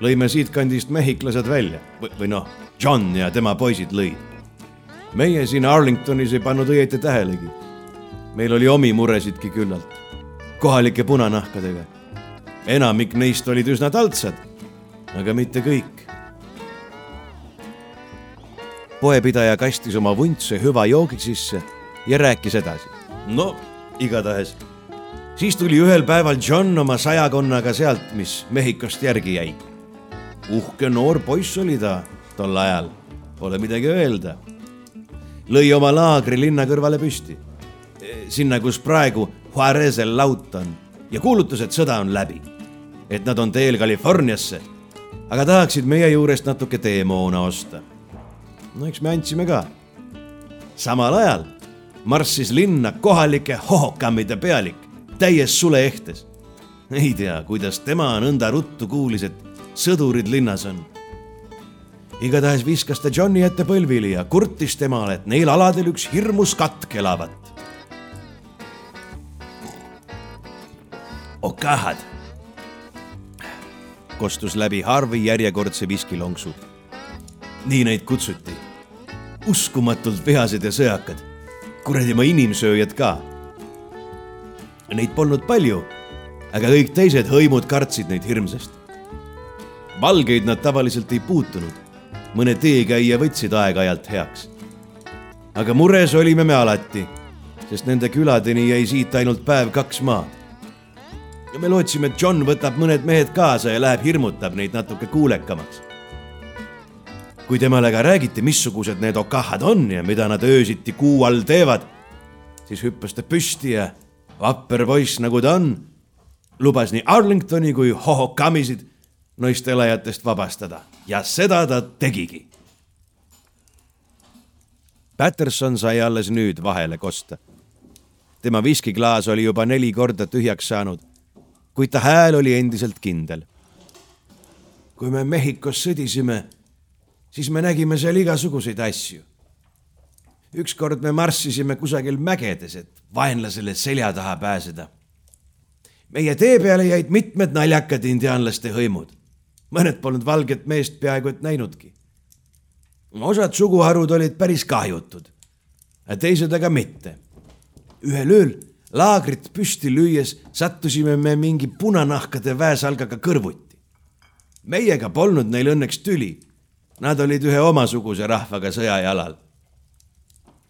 lõime siitkandist mehhiklased välja või, või noh, John ja tema poisid lõid. meie siin Arlingtonis ei pannud õieti tähelegi. meil oli omi muresidki küllalt, kohalike punanahkadega. Enamik neist olid üsna taltsad, aga mitte kõik poepidaja kastis oma vuntse hüva joogi sisse ja rääkis edasi. no igatahes, siis tuli ühel päeval John oma sajakonnaga sealt, mis Mehhikost järgi jäi. uhke noor poiss oli ta tol ajal, pole midagi öelda. lõi oma laagri linna kõrvale püsti, sinna, kus praegu Juarez'el laut on ja kuulutas, et sõda on läbi. Et nad on teel Californiasse, aga tahaksid meie juurest natuke teemoona osta no eks me andsime ka. samal ajal marssis linna kohalike hohokammide pealik täies suleehtes. ei tea, kuidas tema nõnda ruttu kuulis, et sõdurid linnas on. igatahes viskas ta Johni ette põlvili ja kurtis temale, et neil aladel üks hirmus katk elavat. okahad, kostus läbi Harvey järjekordse viskilonksu nii neid kutsuti. uskumatult vihased ja sõjakad. kuradi ma inimsööjad ka. Neid polnud palju, aga kõik teised hõimud kartsid neid hirmsasti. valgeid nad tavaliselt ei puutunud. mõne teekäija võtsid aeg-ajalt heaks. aga mures olime me alati, sest nende küladeni jäi siit ainult päev-kaks maad ja me lootsime, et John võtab mõned mehed kaasa ja läheb hirmutab neid natuke kuulekamaks kui temale ka räägiti, missugused need okahad on ja mida nad öösiti kuu all teevad, siis hüppas ta püsti ja vapper poiss, nagu ta on, lubas nii Arlingtoni kui Hohokamisid noist elajatest vabastada ja seda ta tegigi. Patterson sai alles nüüd vahele kosta. tema viskiklaas oli juba neli korda tühjaks saanud, kuid ta hääl oli endiselt kindel. kui me Mehhikos sõdisime siis me nägime seal igasuguseid asju. ükskord me marssisime kusagil mägedes, et vaenlasele selja taha pääseda. meie tee peale jäid mitmed naljakad indiaanlaste hõimud. mõned polnud valget meest peaaegu et näinudki. osad suguharud olid päris kahjutud, teised aga mitte. ühel ööl laagrit püsti lüües sattusime me mingi punanahkade väesalgaga kõrvuti. meiega polnud neil õnneks tüli Nad olid ühe omasuguse rahvaga sõjajalal.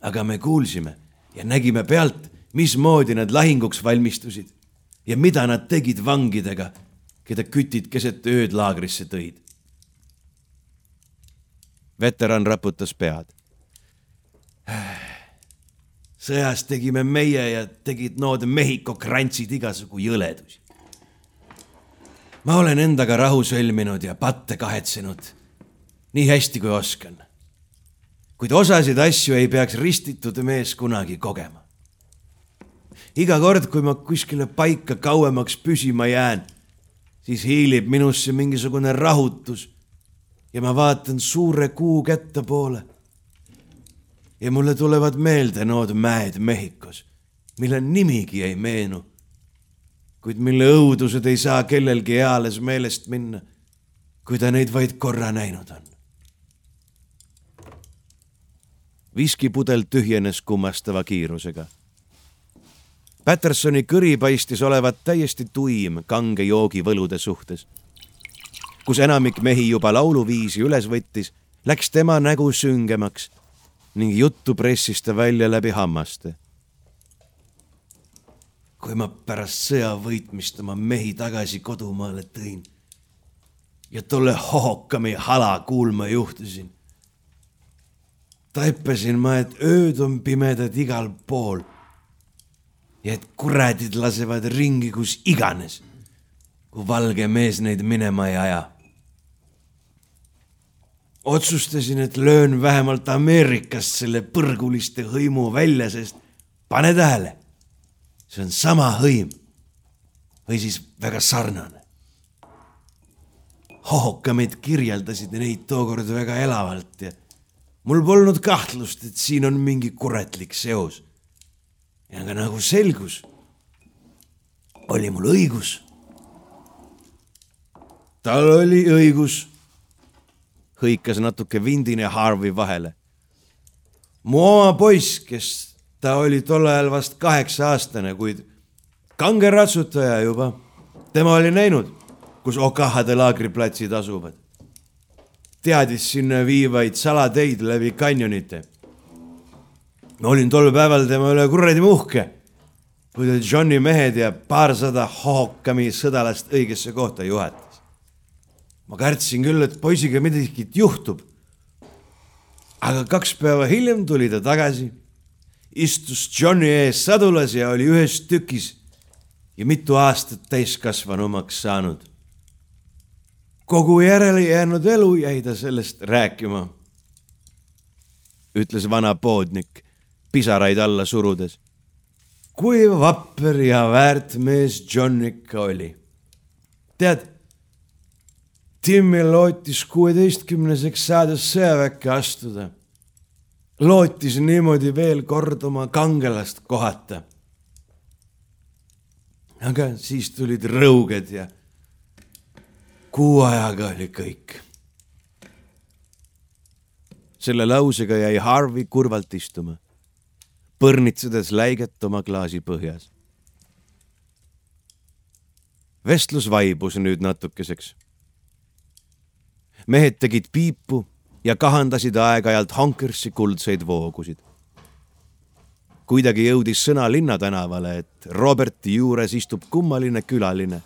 aga me kuulsime ja nägime pealt, mismoodi nad lahinguks valmistusid ja mida nad tegid vangidega, keda kütid keset ööd laagrisse tõid. veteran raputas pead. Sõjas tegime meie ja tegid nood Mehhiko krantsid igasugu jõledusi. ma olen endaga rahu sõlminud ja patte kahetsenud nii hästi kui oskan. kuid osasid asju ei peaks ristitud mees kunagi kogema. iga kord, kui ma kuskile paika kauemaks püsima jään, siis hiilib minusse mingisugune rahutus ja ma vaatan suure kuu kätte poole. Ja mulle tulevad meelde nood mäed Mehhikos, mille nimigi ei meenu, kuid mille õudused ei saa kellelgi eales meelest minna, kui ta neid vaid korra näinud on. viskipudel tühjenes kummastava kiirusega. Pattersoni kõri paistis olevat täiesti tuim kange joogi võlude suhtes. kus enamik mehi juba lauluviisi üles võttis, läks tema nägu süngemaks ning juttu pressis ta välja läbi hammaste. kui ma pärast sõja võitmist oma mehi tagasi kodumaale tõin ja tolle hohokami hala kuulma juhtusin taipasin ma, et ööd on pimedad igal pool. ja et kuradid lasevad ringi kus iganes, kui valge mees neid minema ei aja. Otsustasin, et löön vähemalt Ameerikast selle põrguliste hõimu välja, sest pane tähele, see on sama hõim või siis väga sarnane. hohokamid kirjeldasid neid tookord väga elavalt ja mul polnud kahtlust, et siin on mingi kuratlik seos. ja aga nagu selgus, oli mul õigus. tal oli õigus, hõikas natuke vindine Harvey vahele. mu oma poiss, kes ta oli tol ajal vast kaheksa aastane, kuid kange ratsutaja juba. tema oli näinud, kus Okahade laagriplatsid asuvad teadis sinna viivaid salateid läbi kanjonite. ma olin tol päeval tema üle kuradi uhke, kui ta Johni mehed ja paarsada hookami sõdalast õigesse kohta juhatas. Ma kartsin küll, et poisiga midagi juhtub. aga kaks päeva hiljem tuli ta tagasi, istus Johni ees sadulas ja oli ühes tükis ja mitu aastat täiskasvanumaks saanud kogu järele jäänud elu jäi ta sellest rääkima, ütles vana poodnik pisaraid alla surudes. kui vapper ja väärt mees John ikka oli. tead, Timmi lootis kuueteistkümneseks saades sõjaväkke astuda. lootis niimoodi veel kord oma kangelast kohata. aga siis tulid rõuged ja kuu ajaga oli kõik. selle lausega jäi Harvey kurvalt istuma, põrnitsedes läiget oma klaasi põhjas. vestlus vaibus nüüd natukeseks. Mehed tegid piipu ja kahandasid aeg-ajalt Honkersi kuldseid voogusid. kuidagi jõudis sõna linnatänavale, et Roberti juures istub kummaline külaline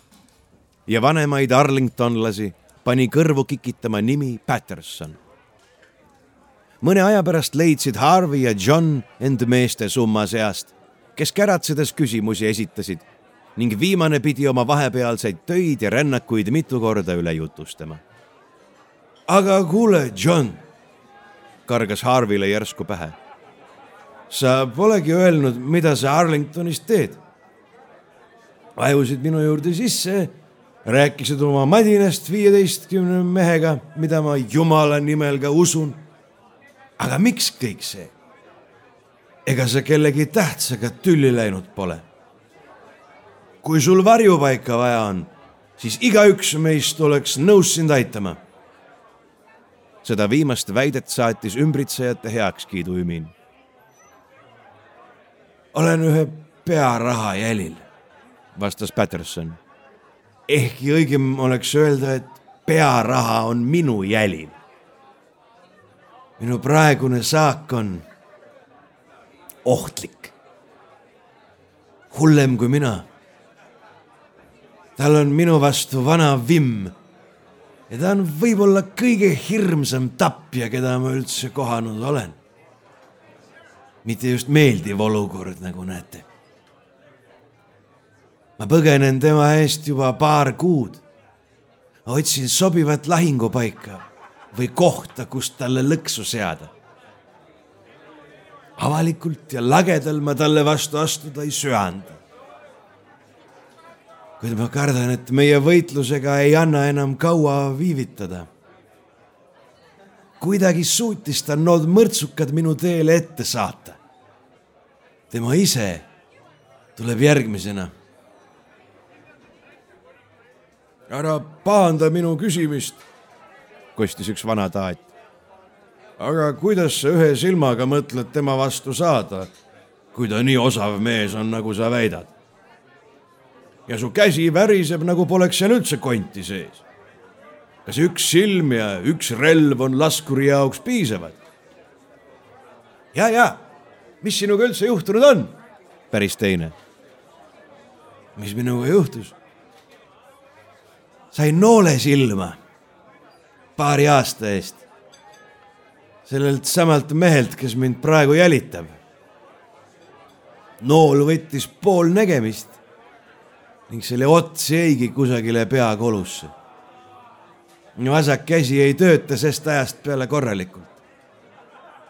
ja vanemaid arlingtonlasi pani kõrvu kikitama nimi Patterson. mõne aja pärast leidsid Harvey ja John end meeste summa seast, kes käratsedes küsimusi esitasid ning viimane pidi oma vahepealseid töid ja rännakuid mitu korda üle jutustama. Aga kuule, John, kargas Harvile järsku pähe. sa polegi öelnud, mida sa Arlingtonis teed. vajusid minu juurde sisse rääkisid oma madinast viieteistkümne mehega, mida ma jumala nimel ka usun. aga miks kõik see? ega sa kellegi tähtsaga tülli läinud pole? kui sul varjupaika vaja on, siis igaüks meist oleks nõus sind aitama. Seda viimast väidet saatis ümbritsejate heakskiidu ümin. olen ühe pearaha jälil, vastas Patterson ehkki õigem oleks öelda, et pearaha on minu jälil. minu praegune saak on ohtlik. hullem kui mina. tal on minu vastu vana vimm ja ta on võib-olla kõige hirmsam tapja, keda ma üldse kohanud olen. mitte just meeldiv olukord, nagu näete ma põgenen tema eest juba paar kuud. otsin sobivat lahingupaika või kohta, kust talle lõksu seada. avalikult ja lagedal ma talle vastu astuda ei söanda. Kuid ma kardan, et meie võitlusega ei anna enam kaua viivitada. kuidagi suutis ta nood mõrtsukad minu teele ette saata. tema ise tuleb järgmisena ära pahanda minu küsimist, kostis üks vana taat. aga kuidas sa ühe silmaga mõtled tema vastu saada, kui ta nii osav mees on, nagu sa väidad? Ja su käsi väriseb, nagu poleks seal üldse konti sees. kas üks silm ja üks relv on laskuri jaoks piisavad? ja, ja, mis sinuga üldse juhtunud on? päris teine. mis minuga juhtus? sain noole silma paari aasta eest. sellelt samalt mehelt, kes mind praegu jälitab. nool võttis pool nägemist ning selle ots jäigi kusagile peakolusse. vasak käsi ei tööta sest ajast peale korralikult.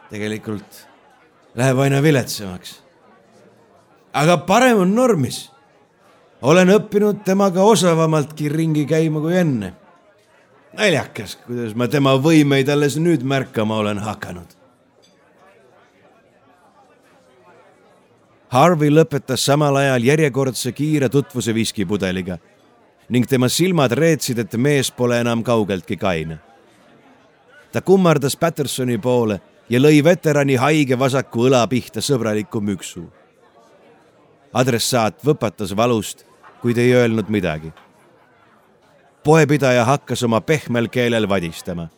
tegelikult läheb aina viletsamaks. aga parem on normis. olen õppinud temaga osavamaltki ringi käima kui enne naljakas, kuidas ma tema võimeid alles nüüd märkama olen hakanud. Harvey lõpetas samal ajal järjekordse kiire tutvuse viskipudeliga ning tema silmad reetsid, et mees pole enam kaugeltki kaine. ta kummardas Pattersoni poole ja lõi veterani haige vasaku õla pihta sõbraliku müksu. adressaat võpatas valust, kuid ei öelnud midagi poepidaja hakkas oma pehmel keelel vadistama.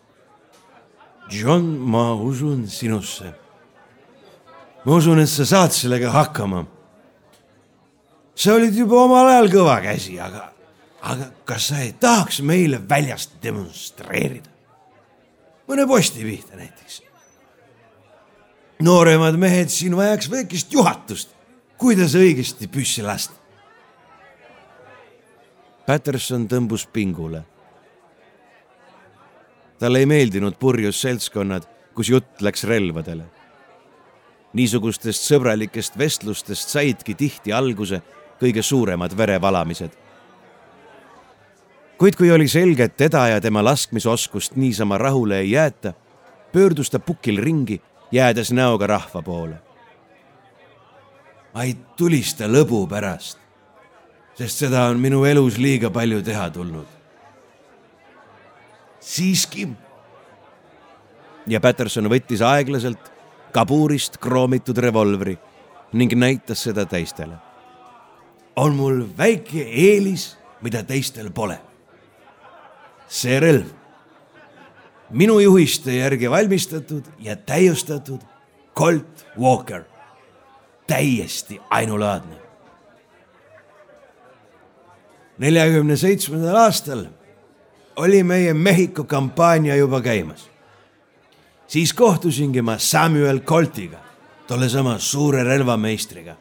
John, ma usun sinusse. Ma usun, et sa saad sellega hakkama. sa olid juba omal ajal kõva käsi, aga, aga kas sa ei tahaks meile väljast demonstreerida? mõne posti pihta näiteks. nooremad mehed siin vajaks väikest juhatust, kuidas õigesti püssi lasta. Patterson tõmbus pingule. talle ei meeldinud purjus seltskonnad, kus jutt läks relvadele. Niisugustest sõbralikest vestlustest saidki tihti alguse kõige suuremad verevalamised. kuid kui oli selge, et teda ja tema laskmisoskust niisama rahule ei jäeta, pöördus ta pukil ringi, jäädes näoga rahva poole. ma ei tulista lõbu pärast sest seda on minu elus liiga palju teha tulnud. siiski. ja Patterson võttis aeglaselt kabuurist kroomitud revolvri ning näitas seda teistele. on mul väike eelis, mida teistel pole. see relv, minu juhiste järgi valmistatud ja täiustatud Colt Walker, täiesti ainulaadne neljakümne seitsmendal aastal oli meie Mehhiko kampaania juba käimas. Siis kohtusingi ma Samuel Coltiga, tollesama suure relvameistriga.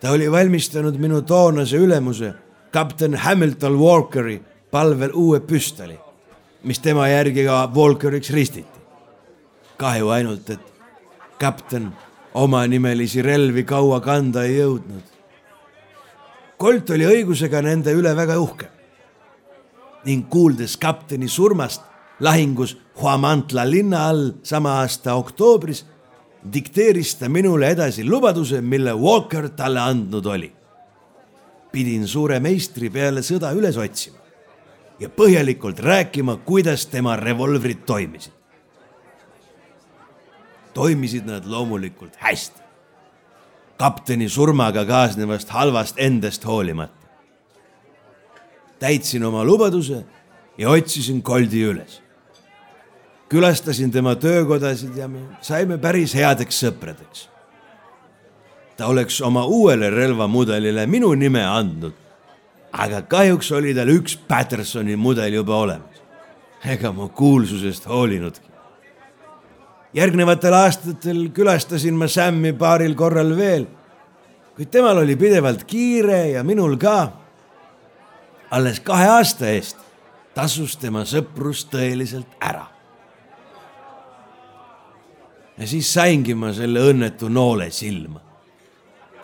ta oli valmistanud minu toonase ülemuse, kapten Hamilton Walkeri palvel uue püstoli, mis tema järgi ka Walkeriks ristiti. kahju ainult, et kapten omanimelisi relvi kaua kanda ei jõudnud Colt oli õigusega nende üle väga uhke ning kuuldes kapteni surmast lahingus Huamantla linna all sama aasta oktoobris, dikteeris ta minule edasi lubaduse, mille Walker talle andnud oli. pidin suure meistri peale sõda üles otsima ja põhjalikult rääkima, kuidas tema revolvrid toimisid. toimisid nad loomulikult hästi kapteni surmaga kaasnevast halvast endast hoolimata. täitsin oma lubaduse ja otsisin Koldi üles. Külastasin tema töökodasid ja me saime päris headeks sõpradeks. ta oleks oma uuele relvamudelile minu nime andnud, aga kahjuks oli tal üks Pattersoni mudel juba olemas. ega ma kuulsusest hoolinudki järgnevatel aastatel külastasin ma Sammi paaril korral veel, kuid temal oli pidevalt kiire ja minul ka. alles kahe aasta eest tasus tema sõprus tõeliselt ära. Ja siis saingi ma selle õnnetu noole silma.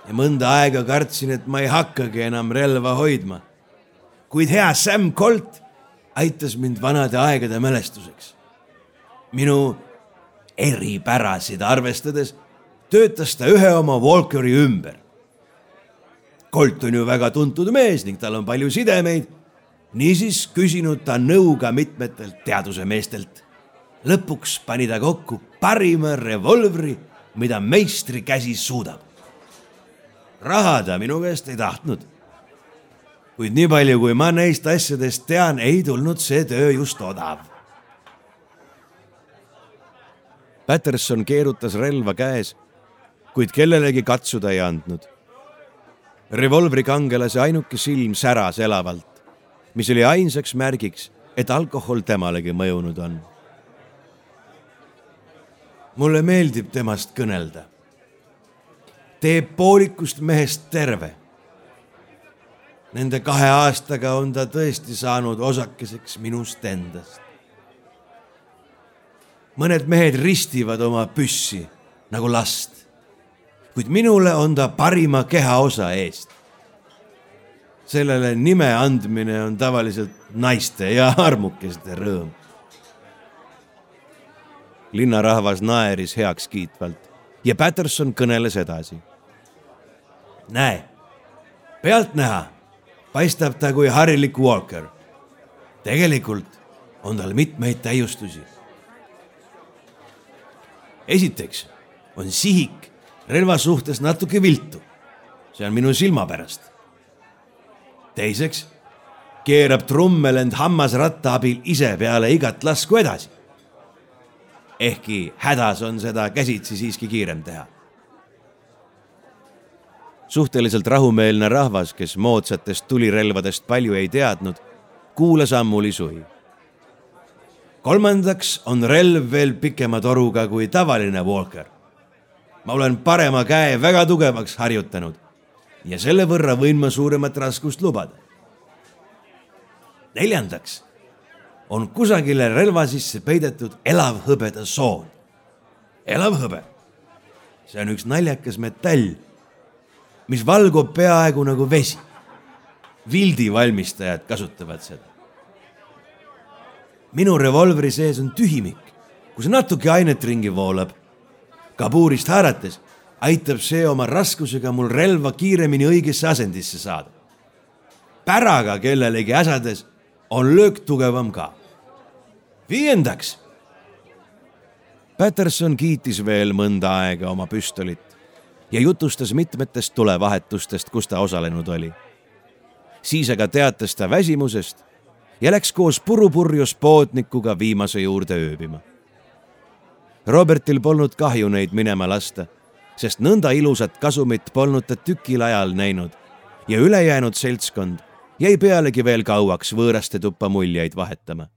ja mõnda aega kartsin, et ma ei hakkagi enam relva hoidma. kuid hea Sam Colt aitas mind vanade aegade mälestuseks. minu eripärasid arvestades töötas ta ühe oma Walkeri ümber. Colt on ju väga tuntud mees ning tal on palju sidemeid. niisiis küsinud ta nõu ka mitmetelt teadusemeestelt. Lõpuks pani ta kokku parima revolvri, mida meistri käsi suudab. raha ta minu käest ei tahtnud. kuid nii palju, kui ma neist asjadest tean, ei tulnud see töö just odav Patterson keerutas relva käes, kuid kellelegi katsuda ei andnud. revolvri kangelase ainuke silm säras elavalt, mis oli ainsaks märgiks, et alkohol temalegi mõjunud on. Mulle meeldib temast kõnelda. teeb poolikust mehest terve. Nende kahe aastaga on ta tõesti saanud osakeseks minust endast. mõned mehed ristivad oma püssi nagu last, kuid minule on ta parima kehaosa eest sellele nime andmine on tavaliselt naiste ja armukeste rõõm. Linnarahvas naeris heakskiitvalt ja Patterson kõneles edasi. näe, pealtnäha paistab ta kui harilik Walker. tegelikult on tal mitmeid täiustusi. esiteks on sihik relva suhtes natuke viltu. see on minu silma pärast teiseks keerab trummelend hammasratta abil ise peale igat lasku edasi. Ehkki hädas on seda käsitsi siiski kiirem teha. suhteliselt rahumeelne rahvas, kes moodsatest tulirelvadest palju ei teadnud, kuulas ammuli suhi. kolmandaks on relv veel pikema toruga kui tavaline Walker. ma olen parema käe väga tugevaks harjutanud ja selle võrra võin ma suuremat raskust lubada. neljandaks on kusagile relva sisse peidetud elav hõbeda soon. elav hõbe, see on üks naljakas metall, mis valgub peaaegu nagu vesi. vildi valmistajad kasutavad seda. minu revolvri sees on tühimik, kus natuke ainet ringi voolab. kabuurist haarates aitab see oma raskusega mul relva kiiremini õigesse asendisse saada. päraga kellelegi äsades on löök tugevam ka. Viiendaks. Patterson kiitis veel mõnda aega oma püstolit ja jutustas mitmetest tulevahetustest, kus ta osalenud oli. siis aga teatas ta väsimusest ja läks koos purupurjus poodnikuga viimase juurde ööbima. Robertil polnud kahju neid minema lasta sest nõnda ilusat kasumit polnud ta tükil ajal näinud ja ülejäänud seltskond jäi pealegi veel kauaks võõraste tuppa muljeid vahetama.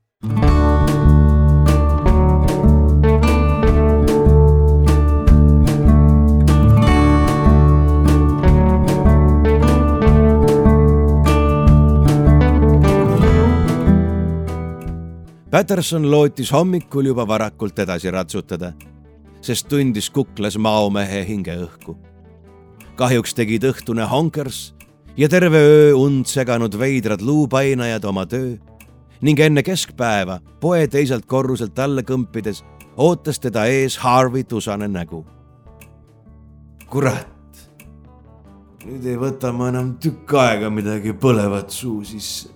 Patterson lootis hommikul juba varakult edasi ratsutada sest tundis kuklas maomehe hingeõhku. kahjuks tegid õhtune honkers ja terve öö und seganud veidrad luupainajad oma töö ning enne keskpäeva poe teiselt korruselt alla kõmpides ootas teda ees Harvey tusane nägu. kurat, nüüd ei võta ma enam tükk aega midagi põlevat suu sisse.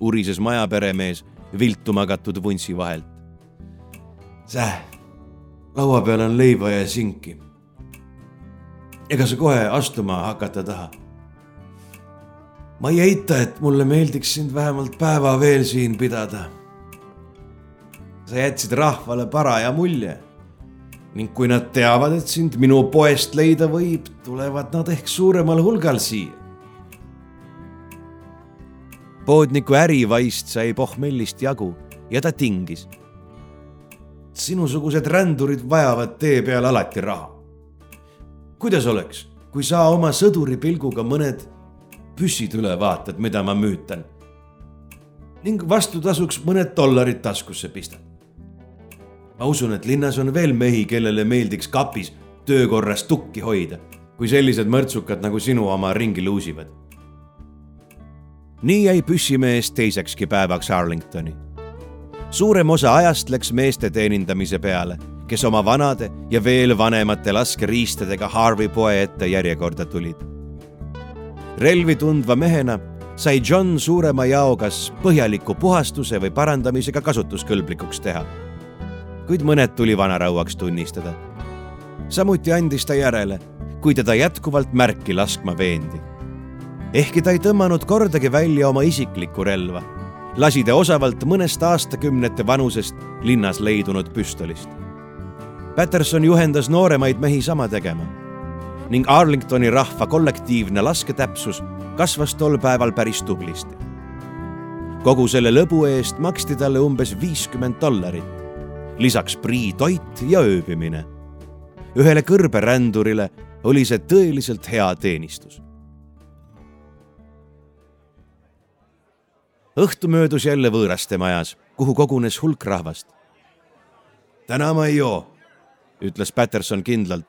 urises majaperemees viltu magatud vuntsi vahelt. Säh laua peal on leiba ja sinki. ega sa kohe astuma hakata taha? ma ei eita, et mulle meeldiks sind vähemalt päeva veel siin pidada. sa jätsid rahvale paraja mulje ning kui nad teavad, et sind minu poest leida võib, tulevad nad ehk suuremal hulgal siia. Poodniku ärivaist sai pohmellist jagu ja ta tingis sinusugused rändurid vajavad tee peal alati raha. kuidas oleks, kui sa oma sõduripilguga mõned püssid üle vaatad, mida ma müütan ning vastutasuks mõned dollarid taskusse pistad. ma usun, et linnas on veel mehi, kellele meeldiks kapis töökorras tukki hoida, kui sellised mõrtsukad nagu sinu oma ringi luusivad. Nii jäi püssimees teisekski päevaks Arlingtoni suurem osa ajast läks meeste teenindamise peale, kes oma vanade ja veel vanemate laskeriistadega Harvey poe ette järjekorda tulid. relvi tundva mehena sai John suurema jao kas põhjaliku puhastuse või parandamisega kasutuskõlblikuks teha. kuid mõned tuli vanarauaks tunnistada. samuti andis ta järele, kui teda jätkuvalt märki laskma veendi. Ehkki ta ei tõmmanud kordagi välja oma isiklikku relva lasi ta osavalt mõnest aastakümnete vanusest linnas leidunud püstolist. Patterson juhendas nooremaid mehi sama tegema ning Arlingtoni rahva kollektiivne lasketäpsus kasvas tol päeval päris tublisti. kogu selle lõbu eest maksti talle umbes viiskümmend dollarit lisaks prii toit ja ööbimine. ühele kõrberändurile oli see tõeliselt hea teenistus. Õhtu möödus jälle võõraste majas, kuhu kogunes hulk rahvast. täna ma ei joo, ütles Patterson kindlalt,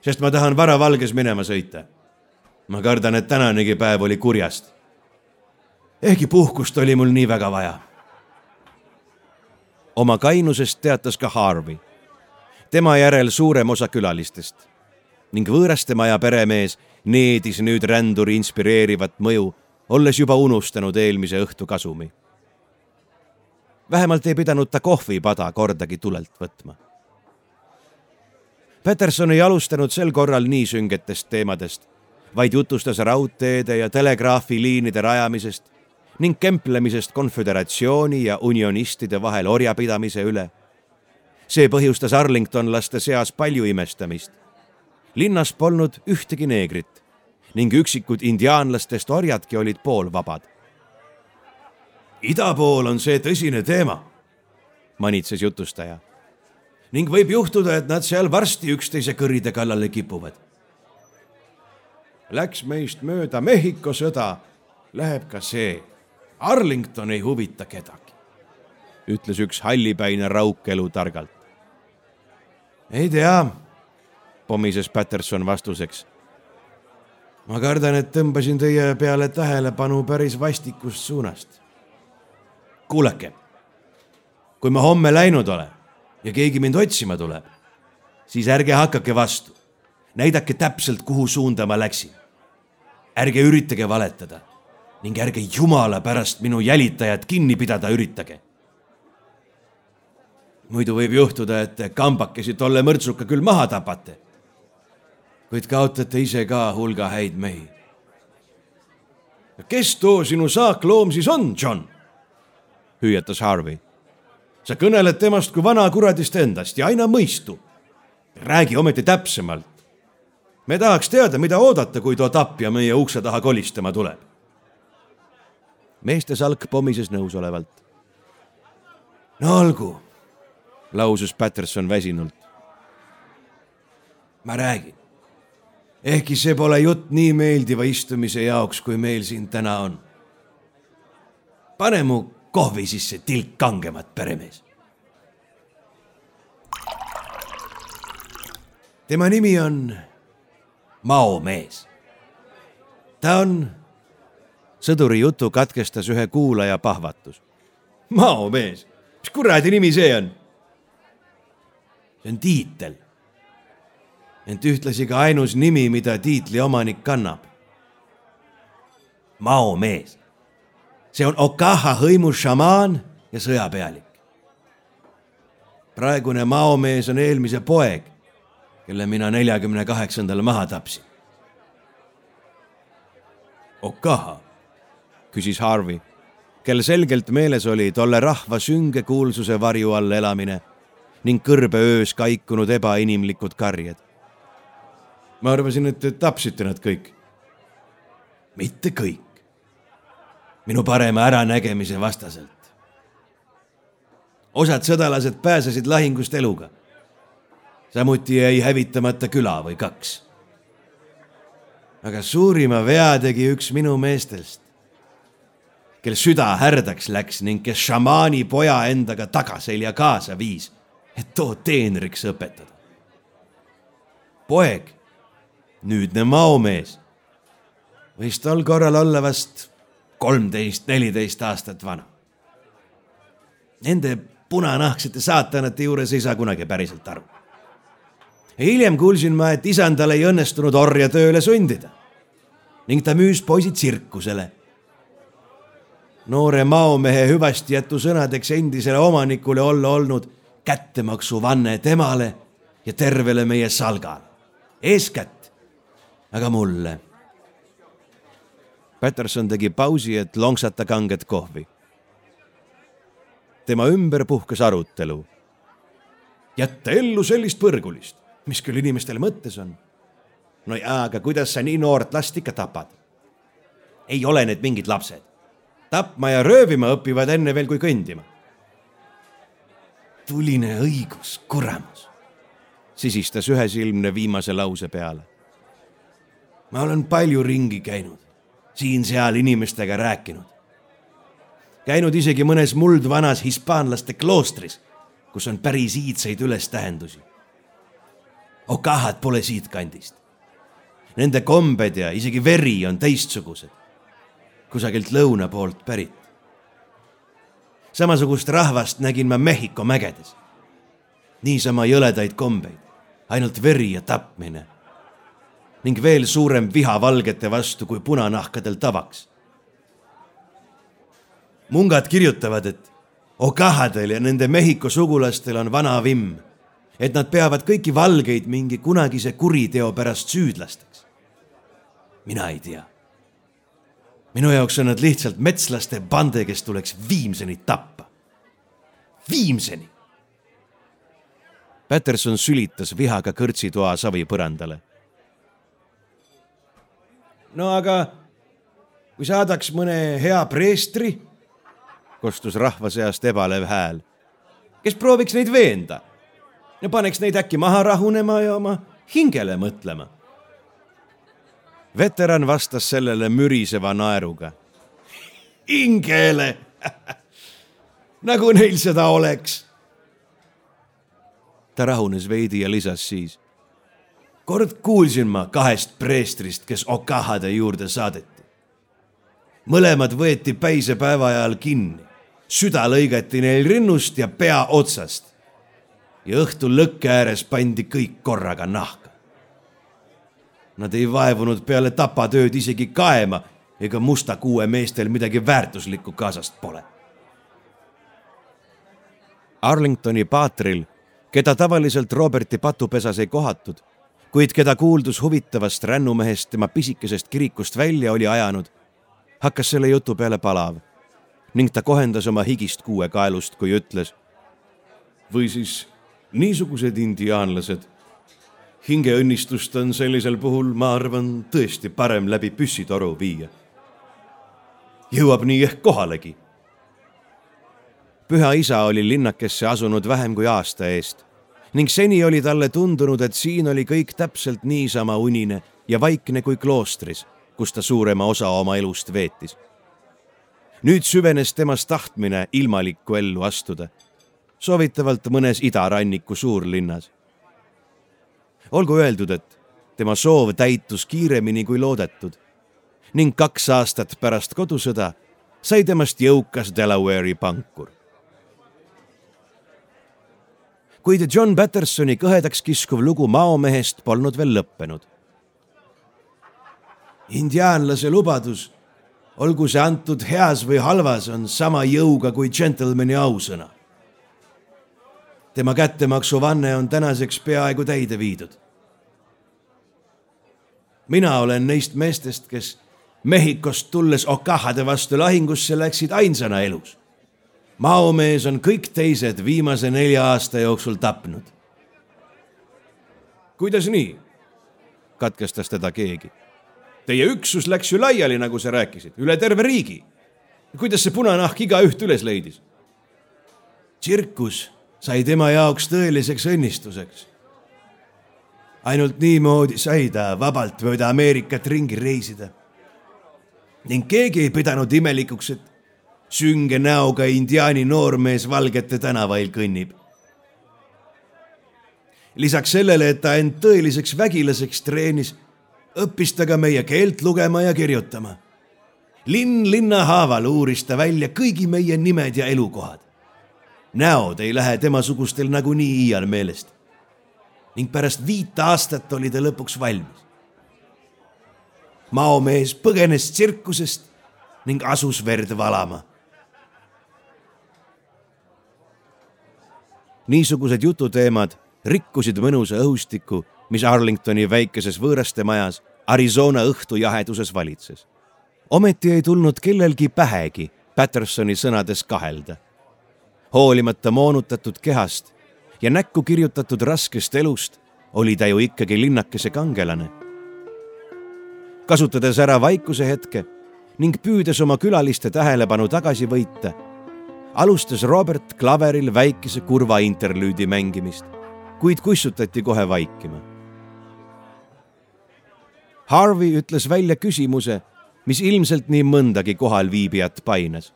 sest ma tahan varavalges minema sõita. ma kardan, et tänanegi päev oli kurjast. ehkki puhkust oli mul nii väga vaja. oma kainusest teatas ka Harvey, tema järel suurem osa külalistest ning võõraste maja peremees needis nüüd ränduri inspireerivat mõju, olles juba unustanud eelmise õhtu kasumi. vähemalt ei pidanud ta kohvipada kordagi tulelt võtma Peterson ei alustanud sel korral nii süngetest teemadest, vaid jutustas raudteede ja telegraafiliinide rajamisest ning kemplemisest konföderatsiooni ja unionistide vahel orjapidamise üle. see põhjustas Arlingtonlaste seas palju imestamist. linnas polnud ühtegi neegrit ning üksikud indiaanlastest orjadki olid poolvabad. ida pool on see tõsine teema, manitses jutustaja ning võib juhtuda, et nad seal varsti üksteise kõride kallale kipuvad. Läks meist mööda Mehhiko sõda, läheb ka see. Arlington ei huvita kedagi, ütles üks hallipäine raukelu targalt. ei tea, pomises Patterson vastuseks. Ma kardan, et tõmbasin teie peale tähelepanu päris vastikust suunast. kuulake, kui ma homme läinud olen ja keegi mind otsima tuleb, siis ärge hakake vastu. näidake täpselt, kuhu suunda ma läksin. ärge üritage valetada ning ärge jumala pärast minu jälitajat kinni pidada üritage. muidu võib juhtuda, et te kambakesi tolle mõrtsuka küll maha tapate, kuid kaotate ise ka hulga häid mehi. kes too sinu saakloom siis on, John? hüüatas Harvey sa kõneled temast kui vana kuradist endast ja aina mõistu. räägi ometi täpsemalt. me tahaks teada, mida oodata, kui too tapja meie ukse taha kolistama tuleb. meeste salk pommises nõusolevalt. no olgu, lausus Patterson väsinult. ma räägin. Ehkki see pole jutt nii meeldiva istumise jaoks, kui meil siin täna on. pane mu kohvi sisse tilk kangemat, peremees. tema nimi on Mao mees. ta on. sõduri jutu katkestas ühe kuulaja pahvatus. Mao mees, mis kuradi nimi see on? see on tiitel. Ent ühtlasi ka ainus nimi, mida tiitli omanik kannab. Mao mees see on Okaha hõimu šamaan ja sõjapealik. praegune maomees on eelmise poeg, kelle mina neljakümne kaheksandal maha tapsin. Okaha, küsis Harvey, kel selgelt meeles oli tolle rahva sünge kuulsuse varju all elamine ning kõrbeöös kaikunud ebainimlikud karjed. Ma arvasin, et te tapsite nad kõik. mitte kõik minu parema äranägemise vastaselt. osad sõdalased pääsesid lahingust eluga. samuti jäi hävitamata küla või kaks. aga suurima vea tegi üks minu meestest, kel süda härdaks läks ning kes šamaani poja endaga tagaselja kaasa viis, et too teenriks õpetada. poeg, nüüdne maomees, võis tol korral olla vast kolmteist, neliteist aastat vana. Nende punanahksete saatanate juures ei saa kunagi päriselt aru. hiljem kuulsin ma, et isandal ei õnnestunud orja tööle sundida ning ta müüs poisid tsirkusele. noore maomehe hüvastijätu sõnadeks endisele omanikule olla olnud kättemaksuvanne temale ja tervele meie salgale, eeskätt aga mulle Patterson tegi pausi, et lonksata kanget kohvi. tema ümber puhkes arutelu. jätta ellu sellist põrgulist, mis küll inimestele mõttes on. no jaa, aga kuidas sa nii noort last ikka tapad? ei ole need mingid lapsed. tapma ja röövima õpivad enne veel kui kõndima. tuline õigus, kuramus, sisistas ühesilmne viimase lause peale. Ma olen palju ringi käinud, siin-seal inimestega rääkinud. käinud isegi mõnes muldvanas hispaanlaste kloostris, kus on päris iidseid ülestähendusi. Okahad pole siitkandist. Nende kombed ja isegi veri on teistsugused, kusagilt lõuna poolt pärit samasugust rahvast nägin ma Mehhiko mägedes. niisama jõledaid kombeid, ainult veri ja tapmine. Ning veel suurem viha valgete vastu kui punanahkadel tavaks. mungad kirjutavad, et Okahadel ja nende Mehhiko sugulastel on vana vimm, et nad peavad kõiki valgeid mingi kunagise kuriteo pärast süüdlasteks. mina ei tea minu jaoks on nad lihtsalt metslaste bande, kes tuleks viimseni tappa. viimseni. Peterson sülitas vihaga kõrtsitoa savipõrandale. No aga kui saadaks mõne hea preestri, kostus rahva seast ebalev hääl, kes prooviks neid veenda ja paneks neid äkki maha rahunema ja oma hingele mõtlema veteran vastas sellele müriseva naeruga. hingele nagu neil seda oleks. ta rahunes veidi ja lisas siis. Kord kuulsin ma kahest preestrist, kes Okahade juurde saadeti. mõlemad võeti päise päeva ajal kinni, süda lõigati neil rinnust ja pea otsast. ja õhtul lõkke ääres pandi kõik korraga nahka. Nad ei vaevunud peale tapatööd isegi kaema ega musta kuue meestel midagi väärtuslikku kaasast pole. Arlingtoni paatril, keda tavaliselt Roberti patupesas ei kohatud, kuid keda kuuldus huvitavast rännumehest tema pisikesest kirikust välja oli ajanud, hakkas selle jutu peale palav ning ta kohendas oma higist kuuekaelust, kui ütles. või siis niisugused indiaanlased hingeõnnistust on sellisel puhul, ma arvan, tõesti parem läbi püssitoru viia. jõuab nii ehk kohalegi. püha isa oli linnakesse asunud vähem kui aasta eest ning seni oli talle tundunud, et siin oli kõik täpselt niisama unine ja vaikne kui kloostris, kus ta suurema osa oma elust veetis. nüüd süvenes temas tahtmine ilmalikku ellu astuda, soovitavalt mõnes idaranniku suurlinnas olgu öeldud, et tema soov täitus kiiremini kui loodetud ning kaks aastat pärast kodusõda sai temast jõukas Delaware'i pankur. Kuid John Pattersoni kõhedaks kiskuv lugu maomehest polnud veel lõppenud. indiaanlase lubadus, olgu see antud heas või halvas, on sama jõuga kui džentelmeni ausõna. tema kättemaksuvanne on tänaseks peaaegu täide viidud mina olen neist meestest, kes Mehhikost tulles Okahade vastu lahingusse läksid ainsana elus. Maomees on kõik teised viimase nelja aasta jooksul tapnud. kuidas nii? katkestas teda keegi. Teie üksus läks ju laiali, nagu sa rääkisid, üle terve riigi. kuidas see punanahk igaüht üles leidis? tsirkus sai tema jaoks tõeliseks õnnistuseks ainult niimoodi sai ta vabalt mööda Ameerikat ringi reisida. ning keegi ei pidanud imelikuks, et sünge näoga indiaani noormees valgete tänavail kõnnib. lisaks sellele, et ta end tõeliseks vägilaseks treenis, õppis ta ka meie keelt lugema ja kirjutama. linn linna haaval uuris ta välja kõigi meie nimed ja elukohad. näod ei lähe temasugustel nagunii iial meelest ning pärast viit aastat oli ta lõpuks valmis. maomees põgenes tsirkusest ning asus verd valama. Niisugused jututeemad rikkusid mõnusa õhustiku, mis Arlingtoni väikeses võõraste majas Arizona õhtujaheduses valitses. ometi ei tulnud kellelgi pähegi Pattersoni sõnades kahelda. hoolimata moonutatud kehast ja näkku kirjutatud raskest elust, oli ta ju ikkagi linnakese kangelane. kasutades ära vaikuse hetke ning püüdes oma külaliste tähelepanu tagasi võita, alustas Robert klaveril väikese kurva interlüüdi mängimist, kuid kussutati kohe vaikima. Harvey ütles välja küsimuse, mis ilmselt nii mõndagi kohalviibijat painas.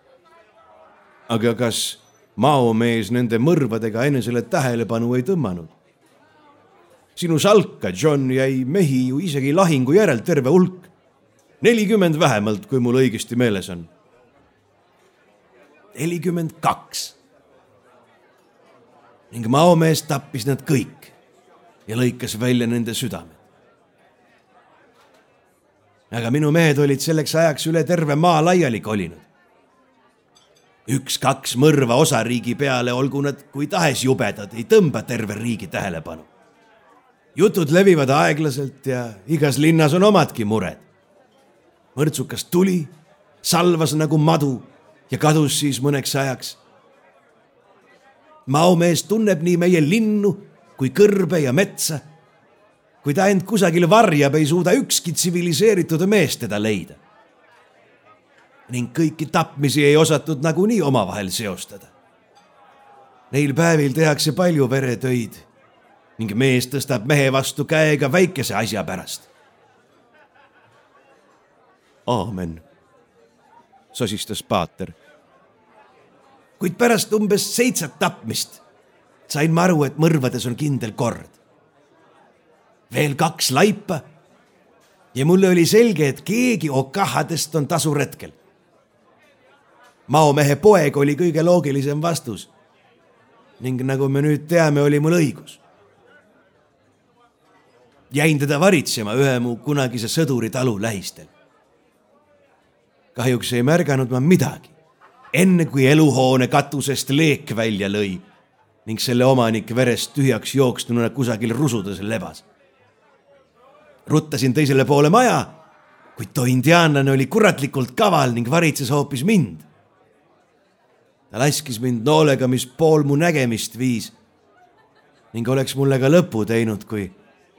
aga kas maomees nende mõrvadega enesele tähelepanu ei tõmmanud? sinu salka, John, jäi mehi ju isegi lahingu järel terve hulk. nelikümmend vähemalt, kui mul õigesti meeles on. Nelikümmend kaks. ning maomees tappis nad kõik ja lõikas välja nende südamed. aga minu mehed olid selleks ajaks üle terve maa laiali kolinud. üks-kaks mõrva osariigi peale, olgu nad kui tahes jubedad, ei tõmba terve riigi tähelepanu jutud levivad aeglaselt ja igas linnas on omadki mured. mõrtsukas tuli, salvas nagu madu ja kadus siis mõneks ajaks. maomees tunneb nii meie linnu kui kõrbe ja metsa. kui ta end kusagil varjab, ei suuda ükski tsiviliseeritud mees teda leida. ning kõiki tapmisi ei osatud nagunii omavahel seostada. Neil päevil tehakse palju veretöid ning mees tõstab mehe vastu käega väikese asja pärast. aamen, sosistas paater. kuid pärast umbes seitset tapmist sain ma aru, et mõrvades on kindel kord. veel kaks laipa ja mulle oli selge, et keegi okahadest on tasuretkel. maomehe poeg oli kõige loogilisem vastus. ning nagu me nüüd teame, oli mul õigus jäin teda varitsema ühe mu kunagise sõduri talu lähistel. Kahjuks ei märganud ma midagi, enne kui eluhoone katusest leek välja lõi ning selle omanik verest tühjaks jooksnuna kusagil rusudes lebas. ruttasin teisele poole maja, kuid too indiaanlane oli kuratlikult kaval ning varitses hoopis mind. ta laskis mind noolega, mis pool mu nägemist viis ning oleks mulle ka lõpu teinud, kui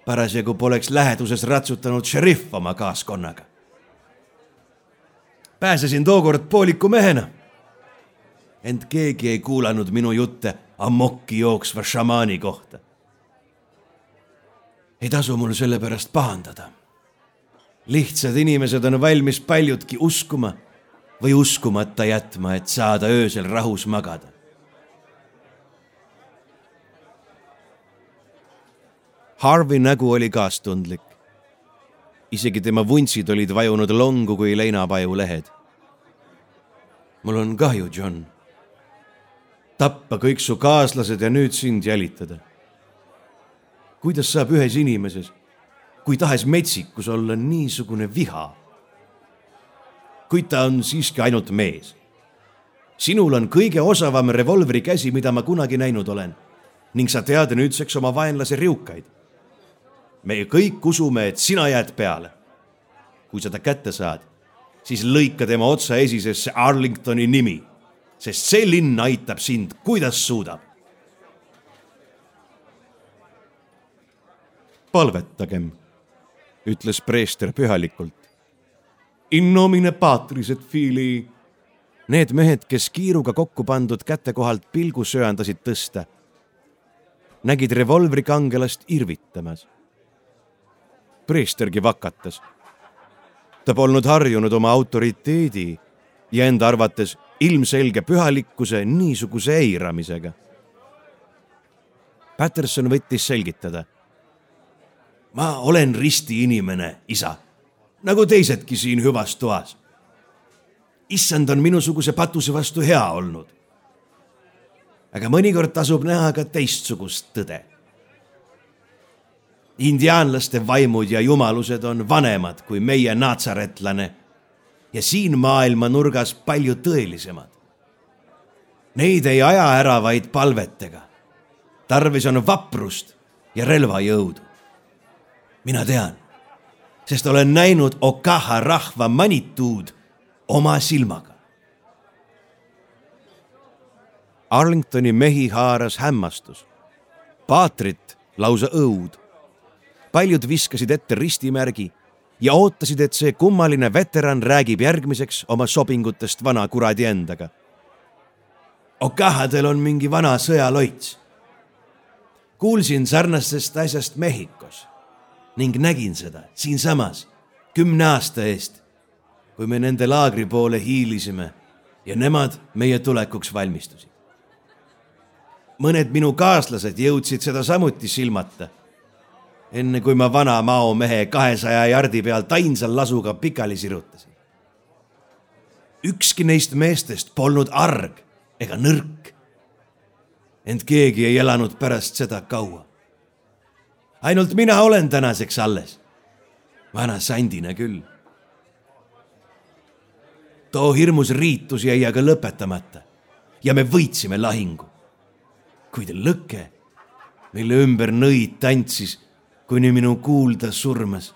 parasjagu poleks läheduses ratsutanud šerif oma kaaskonnaga. Pääsesin tookord pooliku mehena. ent keegi ei kuulanud minu jutte amokki jooksva šamaani kohta. ei tasu mul selle pärast pahandada. lihtsad inimesed on valmis paljutki uskuma või uskumata jätma, et saada öösel rahus magada Harvey nägu oli kaastundlik. Isegi tema vuntsid olid vajunud longu kui leinapaju lehed. mul on kahju, John. tappa kõik su kaaslased ja nüüd sind jälitada. kuidas saab ühes inimeses, kui tahes metsikus olla niisugune viha? kuid ta on siiski ainult mees. sinul on kõige osavam revolvri käsi, mida ma kunagi näinud olen ning sa tead nüüdseks oma vaenlase riukaid me kõik usume, et sina jääd peale. kui sa ta kätte saad, siis lõika tema otsa esisesse Arlingtoni nimi, sest see linn aitab sind, kuidas suudab. palvetagem, ütles preester pühalikult. In nomine patris et filii. Need mehed, kes kiiruga kokku pandud käte kohalt pilgu söandasid tõsta, nägid revolvrikangelast irvitamas preestergi vakatas. ta polnud harjunud oma autoriteedi ja enda arvates ilmselge pühalikkuse niisuguse eiramisega. Patterson võttis selgitada. ma olen ristiinimene, isa, nagu teisedki siin hüvas toas. issand on minusuguse patuse vastu hea olnud. aga mõnikord tasub näha ka teistsugust tõde indiaanlaste vaimud ja jumalused on vanemad kui meie natsaretlane ja siin maailma nurgas palju tõelisemad. Neid ei aja ära vaid palvetega. tarvis on vaprust ja relvajõudu. mina tean, sest olen näinud Okaha rahva manituud oma silmaga. Arlingtoni mehi haaras hämmastus. paatrit lausa õud paljud viskasid ette ristimärgi ja ootasid, et see kummaline veteran räägib järgmiseks oma sobingutest vana kuradi endaga. Okahadel on mingi vana sõjaloits. kuulsin sarnastest asjast Mehhikos ning nägin seda siinsamas kümne aasta eest, kui me nende laagri poole hiilisime ja nemad meie tulekuks valmistusid. mõned minu kaaslased jõudsid seda samuti silmata. Enne kui ma vana maomehe kahesaja jardi pealt ainsal lasuga pikali sirutasin. ükski neist meestest polnud arg ega nõrk. ent keegi ei elanud pärast seda kaua. ainult mina olen tänaseks alles. vana sandina küll too hirmus riitus jäi aga lõpetamata ja me võitsime lahingu. kuid lõke, mille ümber nõid tantsis, kuni minu kuulda surmas.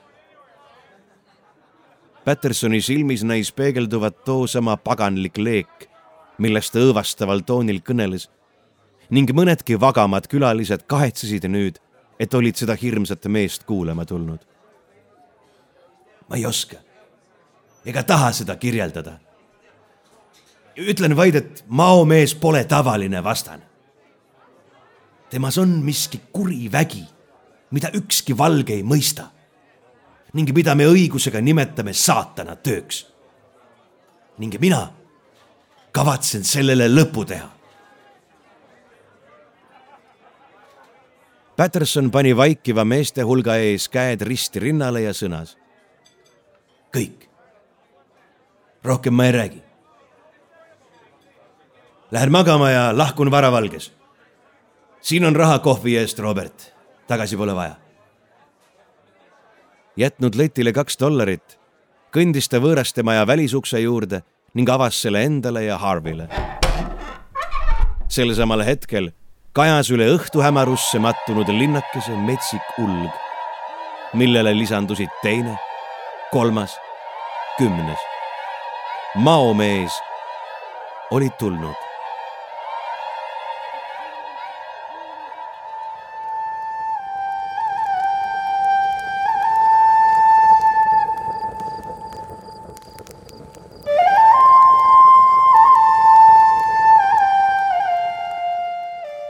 Pattersoni silmis näis peegelduvat toosama paganlik leek, millest ta õõvastaval toonil kõneles ning mõnedki vagamad külalised kahetsesid nüüd, et olid seda hirmsat meest kuulama tulnud. ma ei oska ega taha seda kirjeldada ütlen vaid, et maomees pole tavaline vastane. temas on miski kuri vägi, mida ükski valge ei mõista ning mida me õigusega nimetame saatana tööks. ning mina kavatsen sellele lõpu teha. Patterson pani vaikiva meeste hulga ees käed risti rinnale ja sõnas. kõik. rohkem ma ei räägi Lähen magama ja lahkun varavalges. siin on raha kohvi eest, Robert. Tagasi pole vaja. jätnud letile kaks dollarit, kõndis ta võõraste maja välisukse juurde ning avas selle endale ja Harvile. sel samal hetkel kajas üle õhtuhämarusse mattunud linnakese metsik ulg, millele lisandusid teine, kolmas, kümnes. maomees oli tulnud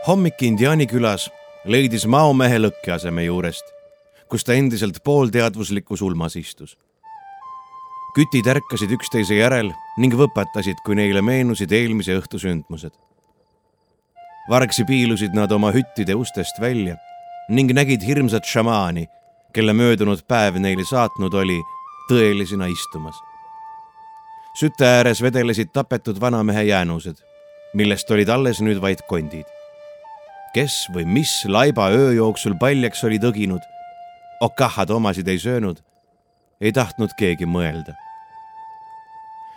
hommik Indiaani külas leidis maomehe lõkkeaseme juurest, kus ta endiselt poolteadvuslikus ulmas istus. kütid ärkasid üksteise järel ning võpatasid, kui neile meenusid eelmise õhtu sündmused. vargsi piilusid nad oma hüttide ustest välja ning nägid hirmsat šamaani, kelle möödunud päev neile saatnud oli, tõelisena istumas. süte ääres vedelesid tapetud vanamehe jäänused, millest olid alles nüüd vaid kondid kes või mis laiba öö jooksul paljaks oli tõginud, okahad omasid ei söönud, ei tahtnud keegi mõelda.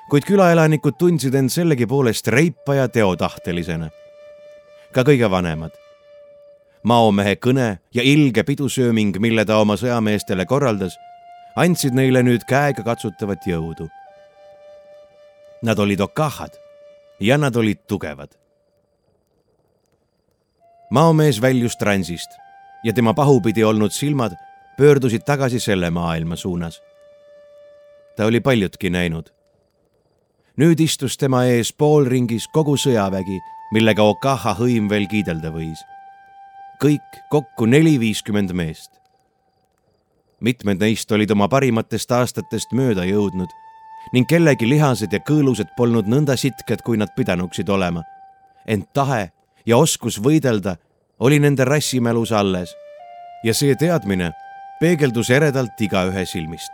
kuid külaelanikud tundsid end sellegipoolest reipa ja teotahtelisena. ka kõige vanemad. maomehe kõne ja ilge pidusööming, mille ta oma sõjameestele korraldas, andsid neile nüüd käegakatsutavat jõudu. Nad olid okahad ja nad olid tugevad maomees väljus transist ja tema pahupidi olnud silmad pöördusid tagasi selle maailma suunas. ta oli paljutki näinud. nüüd istus tema ees poolringis kogu sõjavägi, millega Okaha hõim veel kiidelda võis. kõik kokku neli-viiskümmend meest. mitmed neist olid oma parimatest aastatest mööda jõudnud ning kellegi lihased ja kõõlused polnud nõnda sitked, kui nad pidanuksid olema. ent tahe ja oskus võidelda oli nende rassimälus alles ja see teadmine peegeldus eredalt igaühe silmist.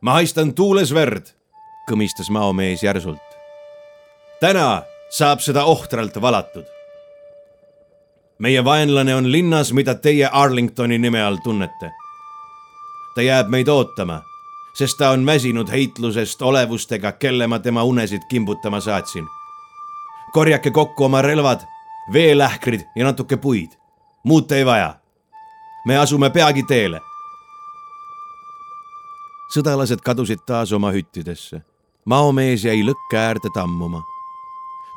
ma haistan tuules verd, kõmistas maomees järsult. täna saab seda ohtralt valatud. meie vaenlane on linnas, mida teie Arlingtoni nime all tunnete. ta jääb meid ootama, sest ta on väsinud heitlusest olevustega, kelle ma tema unesid kimbutama saatsin korjake kokku oma relvad, veelähkrid ja natuke puid. muud ei vaja. me asume peagi teele. sõdalased kadusid taas oma hüttidesse. maomees jäi lõkke äärde tammuma.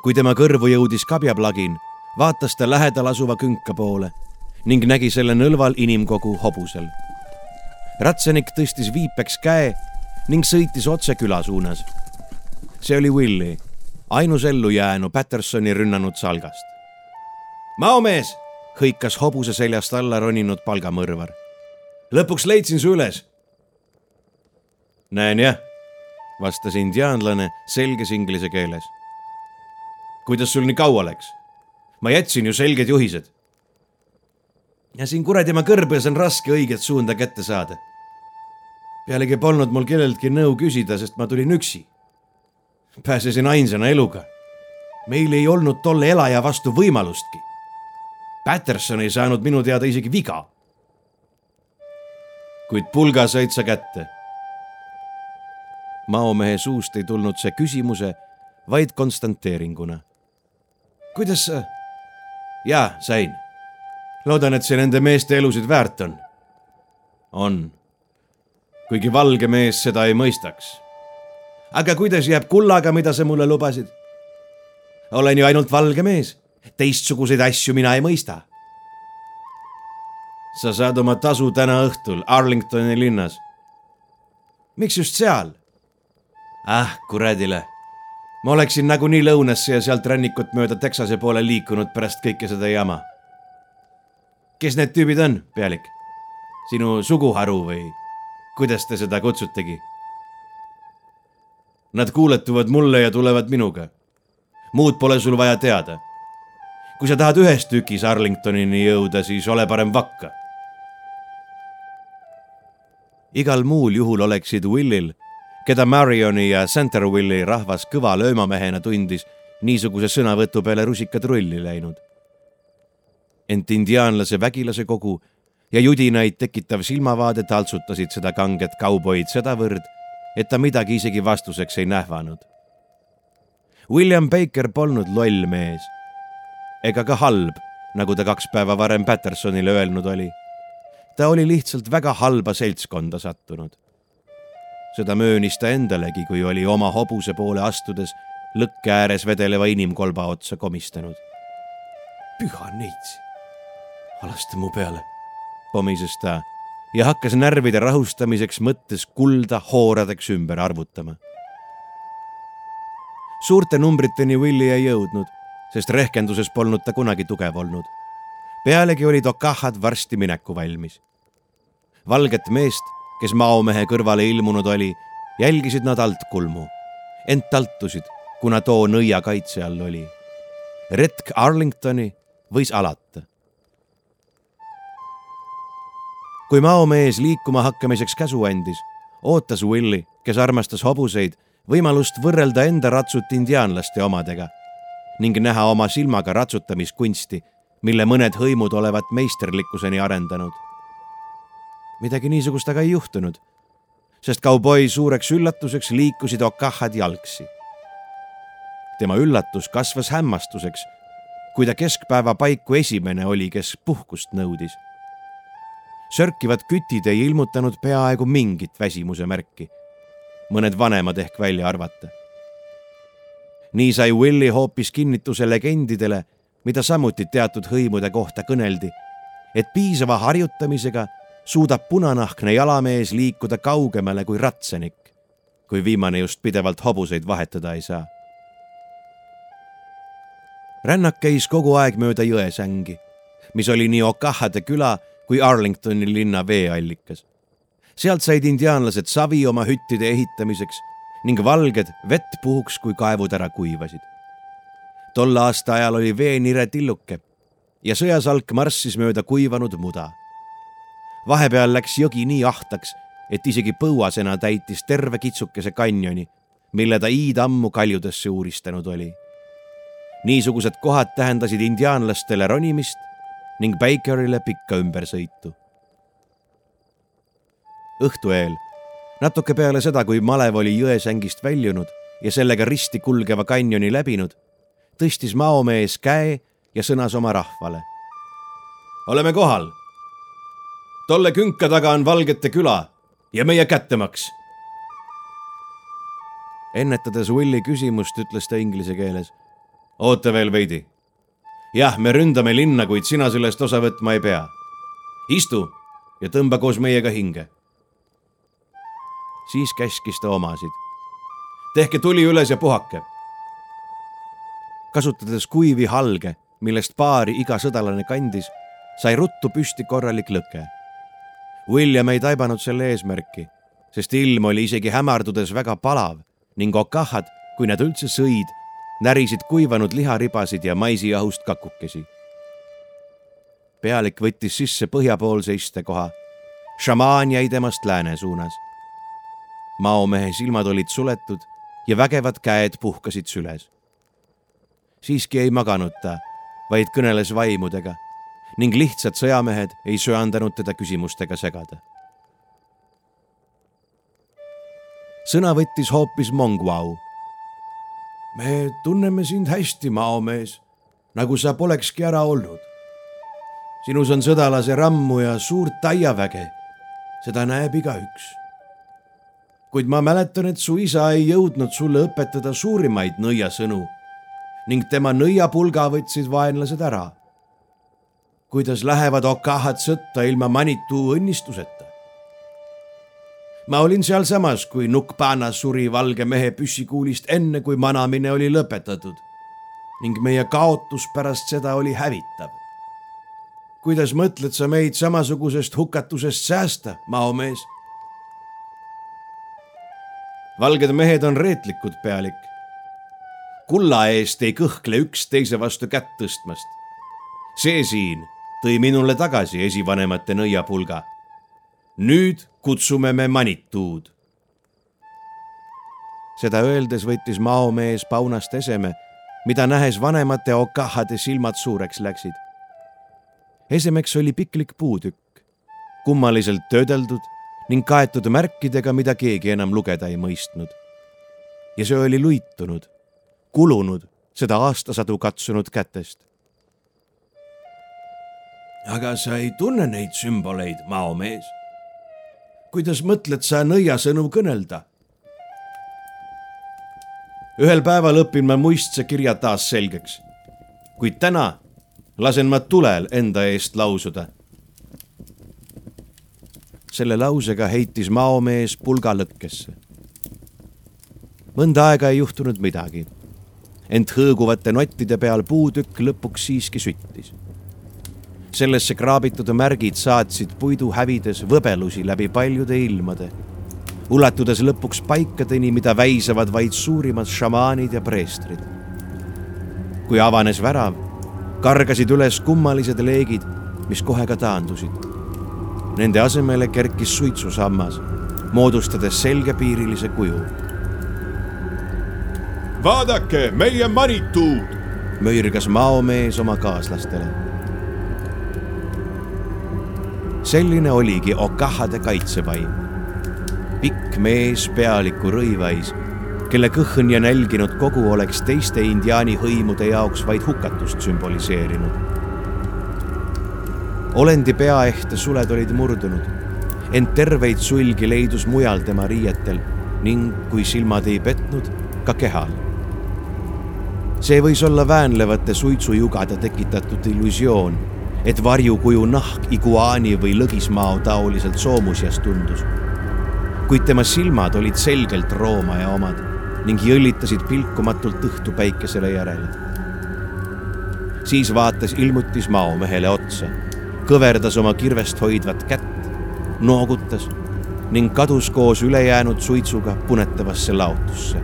kui tema kõrvu jõudis kabjaplagin, vaatas ta lähedal asuva künka poole ning nägi selle nõlval inimkogu hobusel. ratsanik tõstis viipeks käe ning sõitis otse küla suunas. see oli Willie ainus ellujäänu Pattersoni rünnanud salgast. maomees, hõikas hobuse seljast alla roninud palgamõrvar. lõpuks leidsin su üles. näen jah, vastas indiaanlane selges inglise keeles. kuidas sul nii kaua läks? ma jätsin ju selged juhised. ja siin kuradimaa kõrbes on raske õiget suunda kätte saada. pealegi polnud mul kelleltki nõu küsida, sest ma tulin üksi. Pääsesin ainsana eluga. meil ei olnud tolle elaja vastu võimalustki. Patterson ei saanud minu teada isegi viga. kuid pulga said sa kätte. maomehe suust ei tulnud see küsimuse, vaid konstanteeringuna. kuidas sa jaa, sain. loodan, et see nende meeste elusid väärt on. on. kuigi valge mees seda ei mõistaks. Aga kuidas jääb kullaga, mida sa mulle lubasid? olen ju ainult valge mees. teistsuguseid asju mina ei mõista. sa saad oma tasu täna õhtul Arlingtoni linnas. miks just seal? ah, kuradile ma oleksin nagunii lõunasse ja sealt rannikut mööda Texase poole liikunud pärast kõike seda jama. kes need tüübid on, pealik? sinu suguharu või kuidas te seda kutsutegi? Nad kuuletuvad mulle ja tulevad minuga. muud pole sul vaja teada. kui sa tahad ühes tükis Arlingtonini jõuda, siis ole parem vakka. igal muul juhul oleksid Willil keda Marioni ja Centerville'i rahvas kõva löömamehena tundis, niisuguse sõnavõtu peale rusikad rulli läinud. ent indiaanlase vägilase kogu ja judinaid tekitav silmavaade taltsutasid seda kanget kauboid sedavõrd, et ta midagi isegi vastuseks ei nähvanud. William Baker polnud loll mees ega ka halb, nagu ta kaks päeva varem Pattersonile öelnud oli. ta oli lihtsalt väga halba seltskonda sattunud seda möönis ta endalegi, kui oli oma hobuse poole astudes lõkke ääres vedeleva inimkolba otsa komistanud. püha neits, alasta mu peale, pomises ta ja hakkas närvide rahustamiseks mõttes kulda hooradeks ümber arvutama. suurte numbriteni Willie ei jõudnud, sest rehkenduses polnud ta kunagi tugev olnud. pealegi olid okahad varsti mineku valmis. valget meest kes maomehe kõrvale ilmunud oli, jälgisid nad altkulmu, ent taltusid, kuna too nõia kaitse all oli. retk Arlingtoni võis alata. Kui maomees liikuma hakkamiseks käsu andis, ootas Willie, kes armastas hobuseid, võimalust võrrelda enda ratsut indiaanlaste omadega ning näha oma silmaga ratsutamiskunsti, mille mõned hõimud olevat meisterlikkuseni arendanud midagi niisugust aga ei juhtunud, sest kauboi suureks üllatuseks liikusid okahad jalgsi. tema üllatus kasvas hämmastuseks, kui ta keskpäeva paiku esimene oli, kes puhkust nõudis. Sörkivad kütid ei ilmutanud peaaegu mingit väsimuse märki, mõned vanemad ehk välja arvata. nii sai Willie hoopis kinnituse legendidele, mida samuti teatud hõimude kohta kõneldi, et piisava harjutamisega suudab punanahkne jalamees liikuda kaugemale kui ratsenik, kui viimane just pidevalt hobuseid vahetada ei saa. rännak käis kogu aeg mööda jõesängi, mis oli nii Okahade küla kui Arlingtoni linna veeallikas. sealt said indiaanlased savi oma hüttide ehitamiseks ning valged vett puhuks, kui kaevud ära kuivasid. tol aastaajal oli veenire tilluke ja sõjasalk marssis mööda kuivanud muda vahepeal läks jõgi nii ahtaks, et isegi põuasena täitis terve kitsukese kanjoni, mille ta iidammu kaljudesse uuristanud oli. niisugused kohad tähendasid indiaanlastele ronimist ning Bakerile pikka ümbersõitu. õhtu eel, natuke peale seda, kui malev oli jõesängist väljunud ja sellega risti kulgeva kanjoni läbinud, tõstis maomees käe ja sõnas oma rahvale. oleme kohal tolle künka taga on Valgete küla ja meie kättemaks. ennetades Willi küsimust, ütles ta inglise keeles. oota veel veidi. Jah, me ründame linna, kuid sina sellest osa võtma ei pea. istu ja tõmba koos meiega hinge. siis käskis ta omasid. tehke tuli üles ja puhake. kasutades kuivi halge, millest paari iga sõdalane kandis, sai ruttu püsti korralik lõke. William ei taibanud selle eesmärki, sest ilm oli isegi hämardudes väga palav ning okahad, kui nad üldse sõid, närisid kuivanud liharibasid ja maisijahust kakukesi. pealik võttis sisse põhjapoolse istekoha. šamaan jäi temast lääne suunas. maomehe silmad olid suletud ja vägevad käed puhkasid süles. siiski ei maganud ta, vaid kõneles vaimudega ning lihtsad sõjamehed ei söandanud teda küsimustega segada. sõna võttis hoopis Monguau. Me tunneme sind hästi, maomees, nagu sa polekski ära olnud. sinus on sõdalase rammu ja suurt aiaväge. seda näeb igaüks kuid ma mäletan, et su isa ei jõudnud sulle õpetada suurimaid nõiasõnu ning tema nõiapulga võtsid vaenlased ära. kuidas lähevad okahad sõtta ilma Manituu õnnistuseta? Ma olin sealsamas, kui Nukpana suri valge mehe püssikuulist enne, kui manamine oli lõpetatud ning meie kaotus pärast seda oli hävitav. kuidas mõtled sa meid samasugusest hukatusest säästa, maomees? valged mehed on reetlikud, pealik. kulla eest ei kõhkle üks teise vastu kätt tõstmast. see siin tõi minule tagasi esivanemate nõiapulga. Nüüd kutsume me Manituud. seda öeldes võttis maomees paunast eseme, mida nähes vanemate okahade silmad suureks läksid. esemeks oli piklik puutükk, kummaliselt töödeldud ning kaetud märkidega, mida keegi enam lugeda ei mõistnud. ja see oli luitunud, kulunud seda aastasadu katsunud kätest. aga sa ei tunne neid sümboleid, maomees. Kuidas mõtled sa nõiasõnu kõnelda? ühel päeval õpin ma muistse kirja taas selgeks, kuid täna lasen ma tulel enda eest lausuda selle lausega heitis maomees pulga lõkkesse. mõnda aega ei juhtunud midagi, ent hõõguvate nottide peal puutükk lõpuks siiski süttis. Sellesse kraabitud märgid saatsid puidu hävides võbelusi läbi paljude ilmade, ulatudes lõpuks paikadeni, mida väisavad vaid suurimad šamaanid ja preestrid. kui avanes värav, kargasid üles kummalised leegid, mis kohe ka taandusid Nende asemele kerkis suitsusammas, moodustades selgepiirilise kuju. vaadake, meie manituud, möirgas maomees oma kaaslastele. Selline oligi Okahade kaitsevaim. pikk mees pealiku rõivais, kelle kõhn ja nälginud kogu oleks teiste indiaani hõimude jaoks vaid hukatust sümboliseerinud olendi peaehte suled olid murdunud, ent terveid sulgi leidus mujal tema riietel ning kui silmad ei petnud, ka kehal. see võis olla väänlevate suitsujugade tekitatud illusioon, et varjukuju nahk iguaani või lõgismao taoliselt soomusjas tundus. kuid tema silmad olid selgelt roomaja omad ning jõllitasid pilkumatult õhtu päikesele järele. siis vaatas ilmutis maomehele otsa kõverdas oma kirvest hoidvat kätt, noogutas ning kadus koos ülejäänud suitsuga punetavasse laotusse.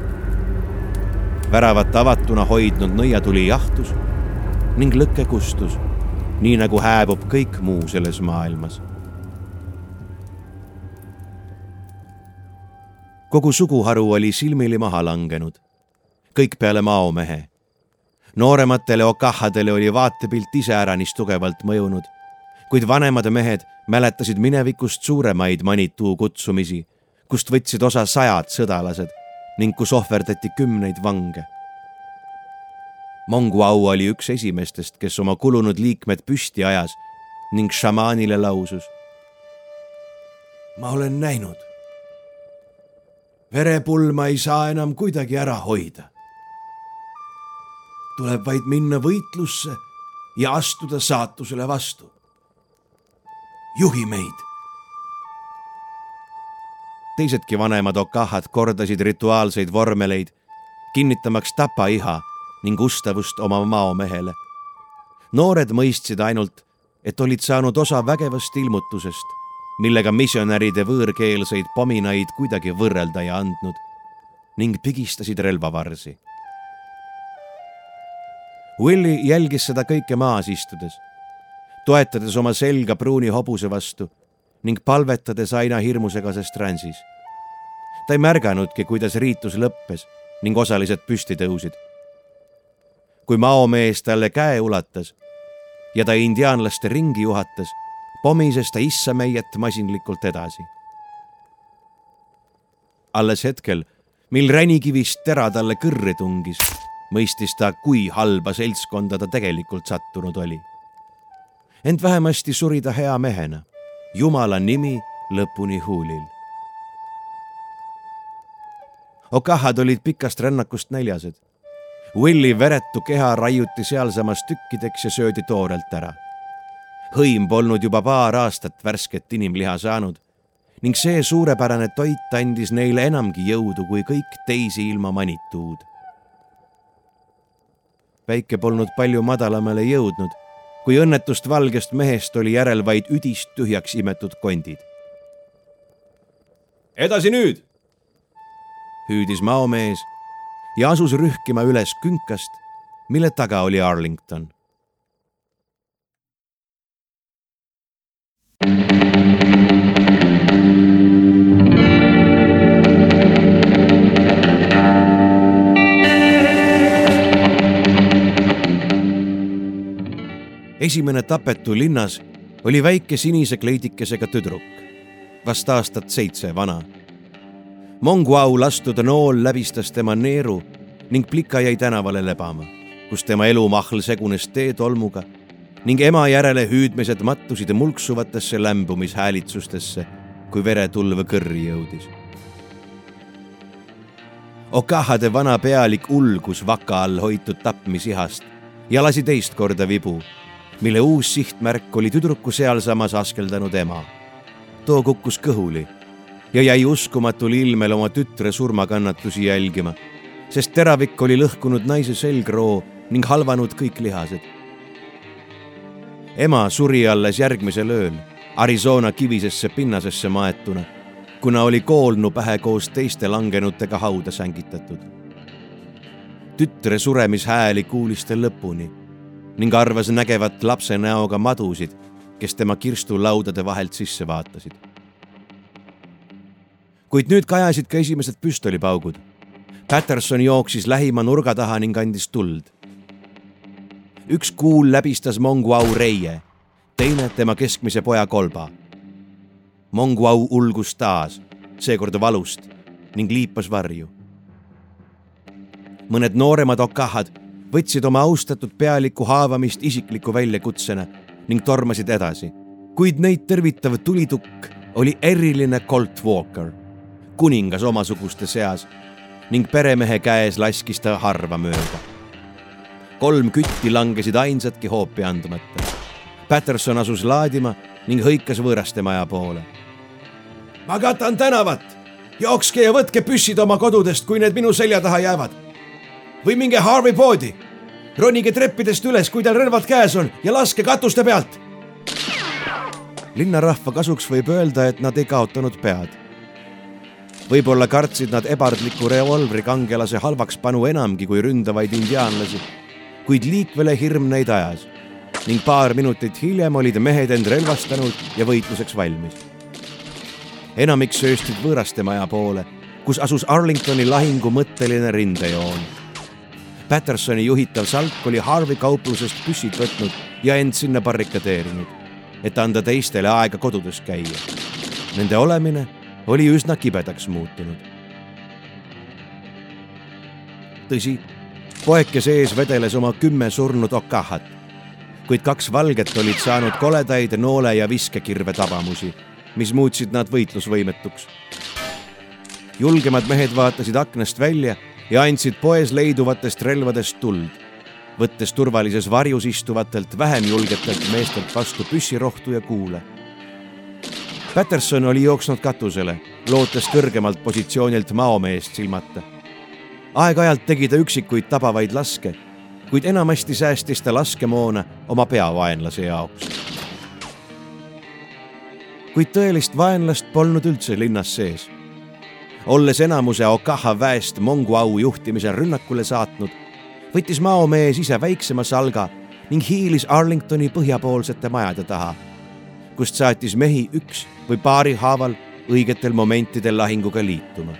väravat avatuna hoidnud nõiatuli jahtus ning lõke kustus, nii nagu hääbub kõik muu selles maailmas. kogu suguharu oli silmili maha langenud, kõik peale maomehe noorematele okahadele oli vaatepilt iseäranis tugevalt mõjunud kuid vanemad mehed mäletasid minevikust suuremaid Manituu kutsumisi, kust võtsid osa sajad sõdalased ning kus ohverdati kümneid vange. Monguau oli üks esimestest, kes oma kulunud liikmed püsti ajas ning šamaanile lausus. ma olen näinud. verepulma ei saa enam kuidagi ära hoida. tuleb vaid minna võitlusse ja astuda saatusele vastu juhi meid. teisedki vanemad okahad kordasid rituaalseid vormeleid, kinnitamaks tapa iha ning ustavust oma maomehele. noored mõistsid ainult, et olid saanud osa vägevast ilmutusest, millega missionäride võõrkeelseid pominaid kuidagi võrrelda ei andnud ning pigistasid relvavarsi. Willie jälgis seda kõike maas istudes, toetades oma selga pruuni hobuse vastu ning palvetades aina hirmusegases transis. ta ei märganudki, kuidas riitus lõppes ning osalised püsti tõusid. Kui maomees talle käe ulatas ja ta indiaanlaste ringi juhatas, pomises ta issameiet masinlikult edasi. alles hetkel, mil ränikivist tera talle kõrre tungis, mõistis ta, kui halba seltskonda ta tegelikult sattunud oli. ent vähemasti suri ta hea mehena Jumala nimi lõpuni huulil. Okahad olid pikast rännakust näljased. Willi veretu keha raiuti sealsamas tükkideks ja söödi toorelt ära. hõim polnud juba paar aastat värsket inimliha saanud ning see suurepärane toit andis neile enamgi jõudu kui kõik teisi ilma manituud. päike polnud palju madalamale jõudnud kui õnnetust valgest mehest oli järel vaid üdist tühjaks imetud kondid. edasi nüüd, hüüdis maomees ja asus rühkima üles künkast, mille taga oli Arlington esimene tapetu linnas oli väike sinise kleidikesega tüdruk, vast aastat seitse vana. Monguau lastud nool läbistas tema neeru ning plika jäi tänavale lebama, kus tema elumahl segunes teetolmuga ning ema järele hüüdmised mattusid mulksuvatesse lämbumishäälitsustesse, kui veretulv kõrri jõudis. Okahade vana pealik ulgus vaka all hoitud tapmisihast ja lasi teist korda vibu mille uus sihtmärk oli tüdruku sealsamas askeldanud ema. too kukkus kõhuli ja jäi uskumatul ilmel oma tütre surmakannatusi jälgima, sest teravik oli lõhkunud naise selgroo ning halvanud kõik lihased. ema suri alles järgmisel ööl Arizona kivisesse pinnasesse maetuna, kuna oli koolnu pähe koos teiste langenutega hauda sängitatud. tütre suremishääli kuulis ta lõpuni ning arvas nägevat lapse näoga madusid, kes tema kirstulaudade vahelt sisse vaatasid. Kuid nüüd kajasid ka esimesed püstolipaugud. Patterson jooksis lähima nurga taha ning andis tuld. üks kuul läbistas Monguau reie, teine tema keskmise poja kolba. Monguau ulgus taas, seekord valust ning liipas varju. mõned nooremad okahad võtsid oma austatud pealiku haavamist isikliku väljakutsena ning tormasid edasi. kuid neid tervitav tulitukk oli eriline Colt Walker, kuningas omasuguste seas ning peremehe käes laskis ta harva mööda. kolm kütti langesid ainsatki hoopi andmata. Patterson asus laadima ning hõikas võõraste maja poole. ma katan tänavat, jookske ja võtke püssid oma kodudest, kui need minu selja taha jäävad või minge Harvey poodi. ronige treppidest üles, kui teil relvad käes on ja laske katuste pealt. linnarahva kasuks võib öelda, et nad ei kaotanud pead. Võib-olla kartsid nad ebardliku revolvri kangelase halvaks panu enamgi kui ründavaid indiaanlasi, kuid liikvele hirm neid ajas ning paar minutit hiljem olid mehed end relvastanud ja võitluseks valmis. enamik sööstid võõraste maja poole, kus asus Arlingtoni lahingu mõtteline rindejoon Pattersoni juhitav salk oli Harvey kauplusest püssid võtnud ja end sinna barrikadeerinud, et anda teistele aega kodudes käia. Nende olemine oli üsna kibedaks muutunud. tõsi, poeke sees vedeles oma kümme surnud okahat, kuid kaks valget olid saanud koledaid noole ja viskekirve tabamusi, mis muutsid nad võitlusvõimetuks. julgemad mehed vaatasid aknast välja ja andsid poes leiduvatest relvadest tuld, võttes turvalises varjus istuvatelt vähem julgetelt meestelt vastu püssirohtu ja kuule. Patterson oli jooksnud katusele, lootes kõrgemalt positsioonilt maomeest silmata. aeg-ajalt tegi ta üksikuid tabavaid laske kuid enamasti säästis ta laskemoona oma peavaenlase jaoks. kuid tõelist vaenlast polnud üldse linnas sees. olles enamuse Okaha väest Mongu au juhtimisel rünnakule saatnud, võttis maomees ise väiksema salga ning hiilis Arlingtoni põhjapoolsete majade taha, kust saatis mehi üks või paari haaval õigetel momentidel lahinguga liituma.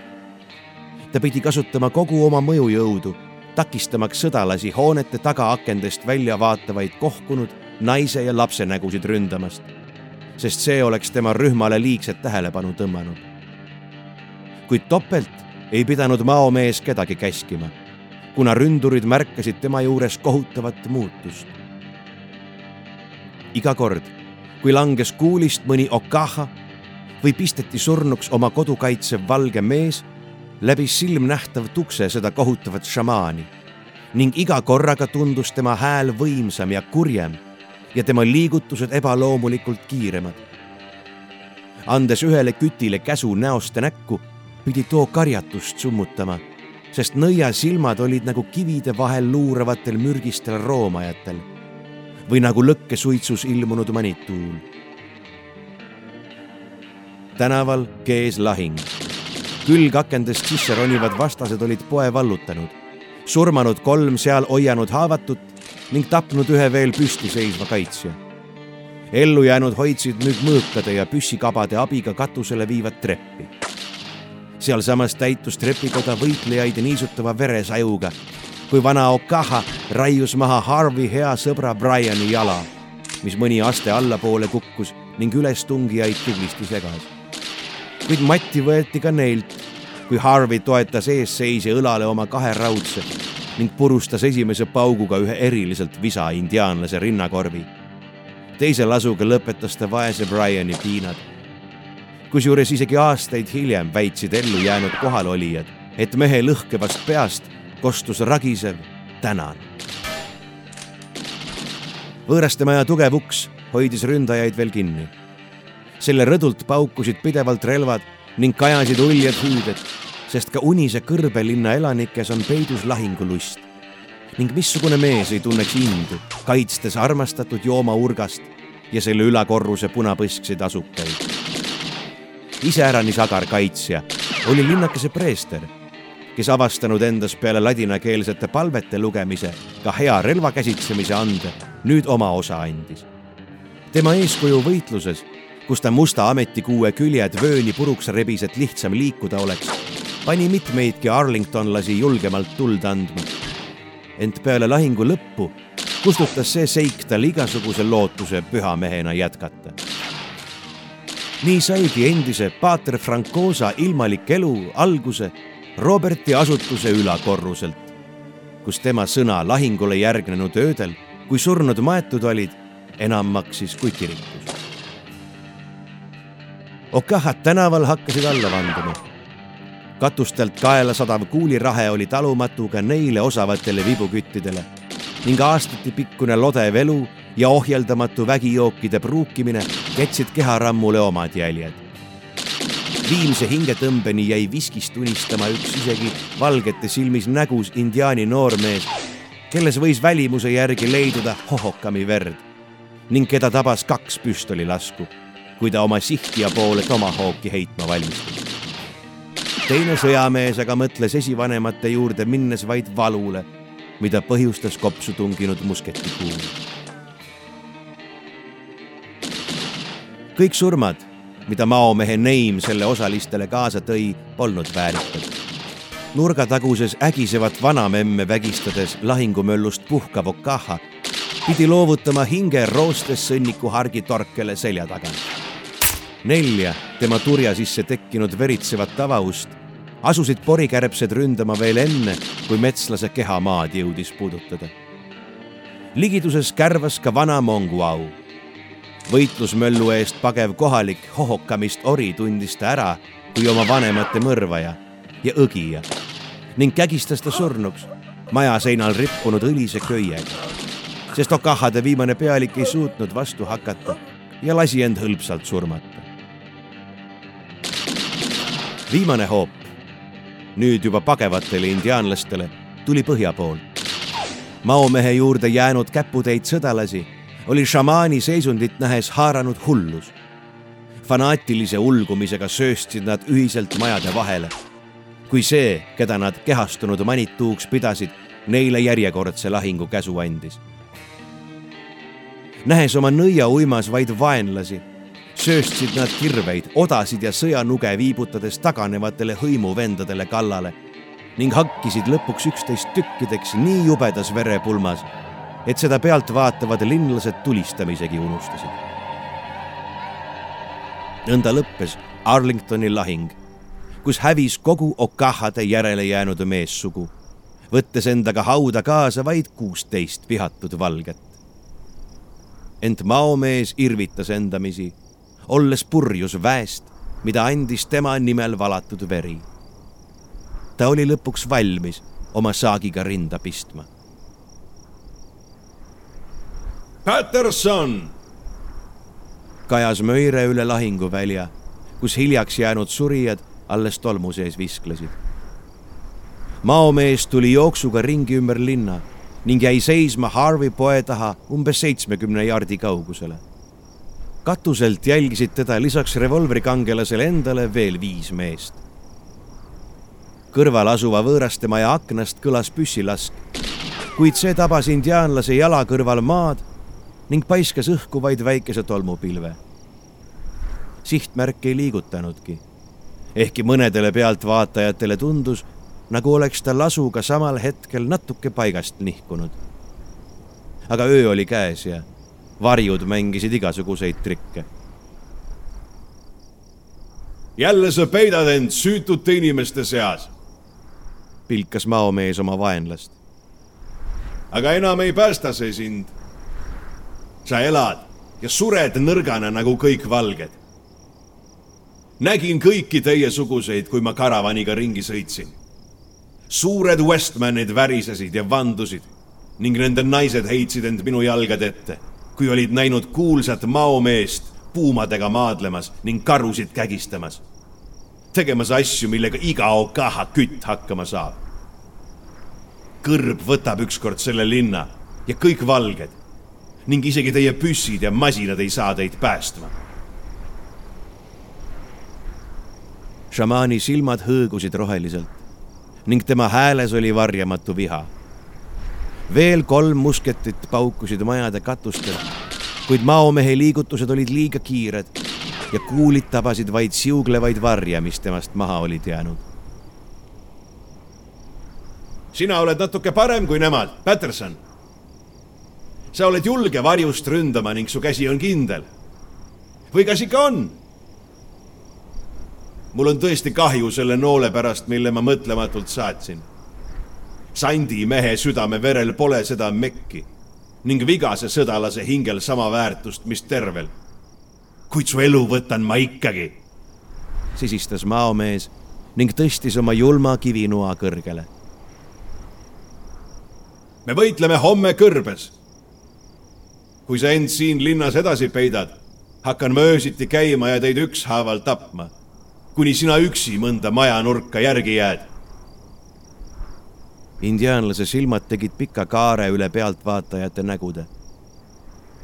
ta pidi kasutama kogu oma mõjujõudu takistamaks sõdalasi hoonete tagaakendest välja vaatavaid kohkunud naise ja lapse nägusid ründamast, sest see oleks tema rühmale liigset tähelepanu tõmmanud. kuid topelt ei pidanud maomees kedagi käskima, kuna ründurid märkasid tema juures kohutavat muutust. iga kord, kui langes kuulist mõni okaha või pisteti surnuks oma kodu kaitsev valge mees läbis silmnähtav tukse seda kohutavat šamaani ning iga korraga tundus tema hääl võimsam ja kurjem ja tema liigutused ebaloomulikult kiiremad. andes ühele kütile käsu näost näkku, pidi too karjatust summutama, sest nõia silmad olid nagu kivide vahel luuravatel mürgistel roomajatel või nagu lõkkesuitsus ilmunud manituul. tänaval kees lahing külgakendest sisse ronivad vastased olid poe vallutanud, surmanud kolm seal hoianud haavatut ning tapnud ühe veel püsti seisva kaitsja. ellu jäänud hoidsid nüüd mõõkade ja püssikabade abiga katusele viivat treppi. sealsamas täitus trepikoda võitlejaid niisutava veresajuga, kui vana Okaha raius maha Harvey hea sõbra Briani jala, mis mõni aste allapoole kukkus ning ülestungijaid tublisti segas kuid matti võeti ka neilt, kui Harvey toetas eesseisja õlale oma kahe raudse ning purustas esimese pauguga ühe eriliselt visa indiaanlase rinnakorvi. teise lasuga lõpetas ta vaese Briani piinad. kusjuures isegi aastaid hiljem väitsid ellu jäänud kohalolijad, et mehe lõhkevast peast kostus ragisev tänan. võõraste maja tugev uks hoidis ründajaid veel kinni selle rõdult paukusid pidevalt relvad ning kajasid uljad hüüded, sest ka unise kõrbelinna elanikes on peidus lahingulust. ning missugune mees ei tunneks indu, kaitstes armastatud joomaurgast ja selle ülakorruse punapõskseid asukaid. iseäranis agar kaitsja oli linnakese preester, kes avastanud endas peale ladinakeelsete palvete lugemise ka hea relva käsitsemise ande, nüüd oma osa andis. tema eeskuju võitluses kus ta musta ametikuue küljed vööni puruks rebis, et lihtsam liikuda oleks, pani mitmeidki arlingtonlasi julgemalt tuld andma. ent peale lahingu lõppu kustutas see seik tal igasuguse lootuse pühamehena jätkata. nii saigi endise paater Francosa ilmalik elu alguse Roberti asutuse ülakorruselt, kus tema sõna lahingule järgnenud öödel, kui surnud maetud olid, enam maksis kui kirikus Okahad tänaval hakkasid alla vanduma. katustelt kaela sadav kuulirahe oli talumatu ka neile osavatele vibuküttidele ning aastatepikkune lodev elu ja ohjeldamatu vägijookide pruukimine jätsid keharammule omad jäljed. Viimse hingetõmbeni jäi viskist unistama üks isegi valgete silmis nägus indiaani noormees, kelles võis välimuse järgi leiduda hohokami verd ning keda tabas kaks püstolilasku kui ta oma sihtija poole tomahawki heitma valmistus. teine sõjamees aga mõtles esivanemate juurde minnes vaid valule, mida põhjustas kopsu tunginud musketikuul. kõik surmad, mida maomehe neim selle osalistele kaasa tõi, polnud väärikad nurgataguses ägisevat vanamemme vägistades lahingumöllust puhkav Okaha pidi loovutama hinge roostes sõnniku hargi torkele selja tagant nelja tema turja sisse tekkinud veritsevat tavaust asusid porikärbsed ründama veel enne, kui metslase keha maad jõudis puudutada. ligiduses kärvas ka vana Monguau. Võitlusmöllu eest pagev kohalik hohokamist ori tundis ta ära kui oma vanemate mõrvaja ja õgija ning kägistas ta surnuks maja seinal rippunud õlise köiega, sest Okahade viimane pealik ei suutnud vastu hakata ja lasi end hõlpsalt surmata. Viimane hoop, nüüd juba pagevatele indiaanlastele, tuli põhja poolt. maomehe juurde jäänud käputäit sõdalasi oli šamaani seisundit nähes haaranud hullus. fanaatilise ulgumisega sööstsid nad ühiselt majade vahele. kui see, keda nad kehastunud manituuks pidasid, neile järjekordse lahingu käsu andis. nähes oma nõia uimas vaid vaenlasi, sööstsid nad kirveid, odasid ja sõjanuge viibutades taganevatele hõimuvendadele kallale ning hakkisid lõpuks üksteist tükkideks nii jubedas verepulmas, et seda pealtvaatavad linlased tulistamisegi unustasid. nõnda lõppes Arlingtoni lahing, kus hävis kogu Okahade järele jäänud meessugu, võttes endaga hauda kaasa vaid kuusteist vihatud valget. ent maomees irvitas endamisi, olles purjus väest, mida andis tema nimel valatud veri ta oli lõpuks valmis oma saagiga rinda pistma. Patterson! kajas möire üle lahinguvälja, kus hiljaks jäänud surijad alles tolmu sees visklesid. maomees tuli jooksuga ringi ümber linna ning jäi seisma Harvey poe taha umbes seitsmekümne jaardi kaugusele. katuselt jälgisid teda lisaks revolvrikangelasele endale veel viis meest kõrval asuva võõrastemaja aknast kõlas püssilask, kuid see tabas indiaanlase jala kõrval maad ning paiskas õhku vaid väikese tolmupilve. sihtmärk ei liigutanudki, ehkki mõnedele pealtvaatajatele tundus, nagu oleks ta lasuga samal hetkel natuke paigast nihkunud. aga öö oli käes ja varjud mängisid igasuguseid trikke jälle sa peidad end süütute inimeste seas pilkas maomees oma vaenlast. aga enam ei päästa see sind. Sa elad ja sured nõrgana nagu kõik valged. nägin kõiki teiesuguseid, kui ma karavaniga ringi sõitsin. suured Westmanid värisesid ja vandusid ning nende naised heitsid end minu jalgade ette, kui olid näinud kuulsat maomeest puumadega maadlemas ning karusid kägistamas tegemas asju, millega iga Okaha kütt hakkama saab. kõrb võtab ükskord selle linna ja kõik valged ning isegi teie püssid ja masinad ei saa teid päästma. šamaani silmad hõõgusid roheliselt ning tema hääles oli varjamatu viha. veel kolm musketit paukusid majade katustel, kuid maomehe liigutused olid liiga kiired ja kuulid tabasid vaid siuglevaid varje, mis temast maha olid jäänud. sina oled natuke parem kui nemad, Patterson. Sa oled julge varjust ründama ning su käsi on kindel. või kas ikka on? mul on tõesti kahju selle noole pärast, mille ma mõtlematult saatsin. Sandi mehe südame verel pole seda mekki ning vigase sõdalase hingel sama väärtust, mis tervel kuid su elu võtan ma ikkagi. sisistas maomees ning tõstis oma julma kivinoa kõrgele. me võitleme homme kõrbes. Kui sa end siin linnas edasi peidad, hakkan ma öösiti käima ja teid ükshaaval tapma, kuni sina üksi mõnda majanurka järgi jääd. indiaanlase silmad tegid pika kaare üle pealtvaatajate nägude.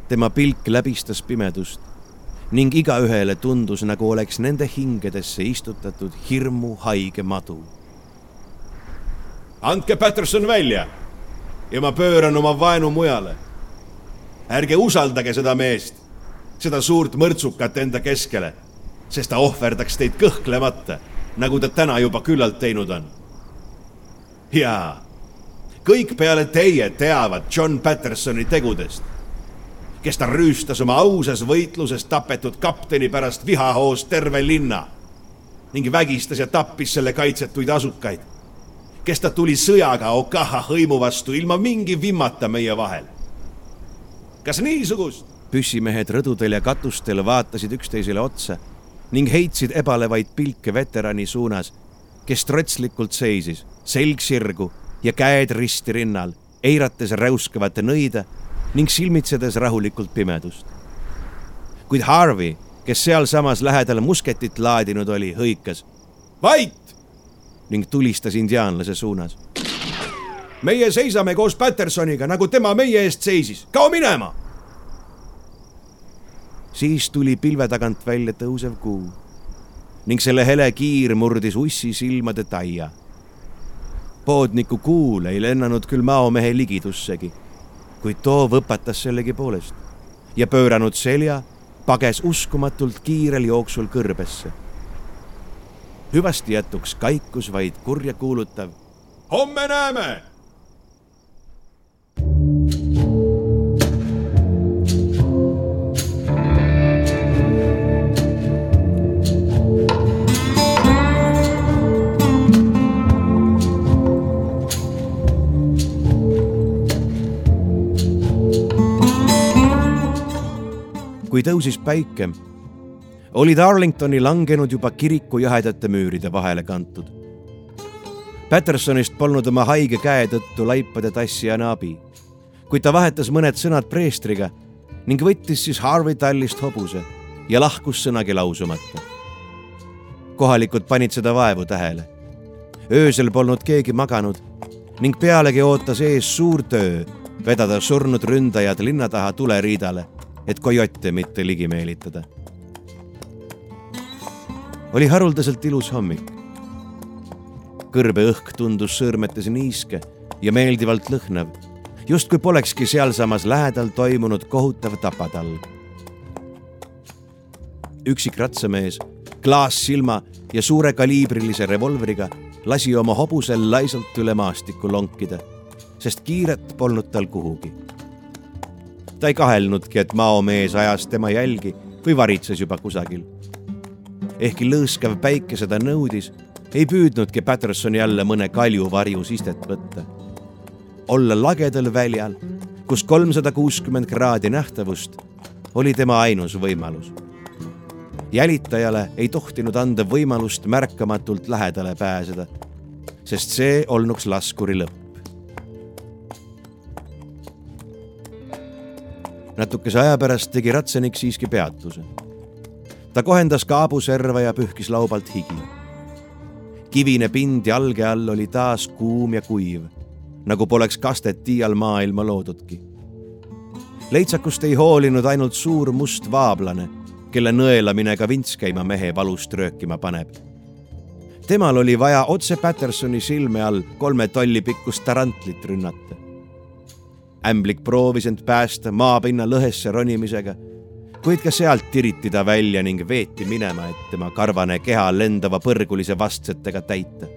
tema pilk läbistas pimedust ning igaühele tundus, nagu oleks nende hingedesse istutatud hirmu haige madu. andke Patterson välja ja ma pööran oma vaenu mujale. Ärge usaldage seda meest, seda suurt mõrtsukat enda keskele, sest ta ohverdaks teid kõhklemata, nagu ta täna juba küllalt teinud on. jaa, kõik peale teie teavad John Pattersoni tegudest kes ta rüüstas oma ausas võitluses tapetud kapteni pärast vihahoos terve linna ning vägistas ja tappis selle kaitsetuid asukaid, kes ta tuli sõjaga Okaha hõimu vastu ilma mingi vimmata meie vahel. Kas niisugust? püssimehed rõdudel ja katustel vaatasid üksteisele otsa ning heitsid ebalevaid pilke veterani suunas, kes trotslikult seisis, selg sirgu ja käed risti rinnal, eirates räuskavat nõida ning silmitsedes rahulikult pimedust. kuid Harvey, kes sealsamas lähedal musketit laadinud oli, hõikas vait ning tulistas indiaanlase suunas. Meie seisame koos Pattersoniga, nagu tema meie eest seisis, kao minema. siis tuli pilve tagant välja tõusev kuu ning selle hele kiir murdis ussi silmade taia. poodniku kuul ei lennanud küll maomehe ligidussegi, kuid too võpatas sellegipoolest ja pööranud selja, pages uskumatult kiirel jooksul kõrbesse. hüvasti jätuks kaikus vaid kurja kuulutav. homme näeme kui tõusis päike, oli Darlingtoni langenud juba kiriku jahedate müüride vahele kantud. Pattersonist polnud oma haige käe tõttu laipade tassijana abi, kuid ta vahetas mõned sõnad preestriga ning võttis siis Harvey tallist hobuse ja lahkus sõnagi lausumata. kohalikud panid seda vaevu tähele. öösel polnud keegi maganud ning pealegi ootas ees suur töö vedada surnud ründajad linna taha tuleriidale et kojotte mitte ligi meelitada. oli haruldaselt ilus hommik. kõrbe õhk tundus sõõrmetes niiske ja meeldivalt lõhnav, justkui polekski sealsamas lähedal toimunud kohutav tapatalv. üksik ratsamees, klaassilma ja suure kaliibrilise revolvriga lasi oma hobusel laisalt üle maastiku lonkida, sest kiiret polnud tal kuhugi ta ei kahelnudki, et maomees ajas tema jälgi või varitses juba kusagil. ehkki lõõskav päike seda nõudis, ei püüdnudki Patterson jälle mõne kalju varjus istet võtta. Olla lagedal väljal, kus kolmsada kuuskümmend kraadi nähtavust, oli tema ainus võimalus. jälitajale ei tohtinud anda võimalust märkamatult lähedale pääseda, sest see olnuks laskuri lõpp. natukese aja pärast tegi ratsanik siiski peatuse. ta kohendas kaabuserva ja pühkis laubalt higi. kivine pind jalge all oli taas kuum ja kuiv, nagu poleks kastet iial maailma loodudki. leitsakust ei hoolinud ainult suur must vaablane, kelle nõelamine ka vints käima mehe valust röökima paneb temal oli vaja otse Pattersoni silme all kolme tolli pikkust tarantlit rünnata ämblik proovis end päästa maapinna lõhesse ronimisega, kuid ka sealt tiriti ta välja ning veeti minema, et tema karvane keha lendava põrgulise vastsetega täita.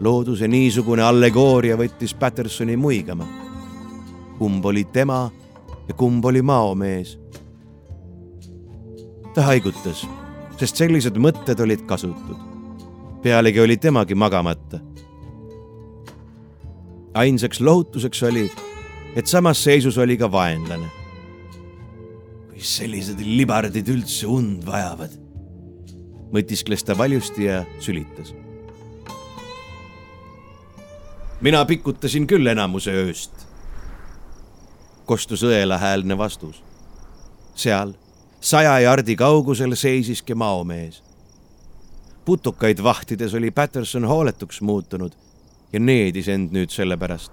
Looduse niisugune allegooria võttis Pattersoni muigama. kumb oli tema ja kumb oli maomees? ta haigutas, sest sellised mõtted olid kasutud. pealegi oli temagi magamata ainsaks lohutuseks oli, et samas seisus oli ka vaenlane. kui sellised libardid üldse und vajavad, mõtiskles ta valjusti ja sülitas. Mina pikutasin küll enamuse ööst, kostus õelahäälne vastus. seal saja jardi kaugusel seisiski maomees. putukaid vahtides oli Patterson hooletuks muutunud ja needis end nüüd selle pärast.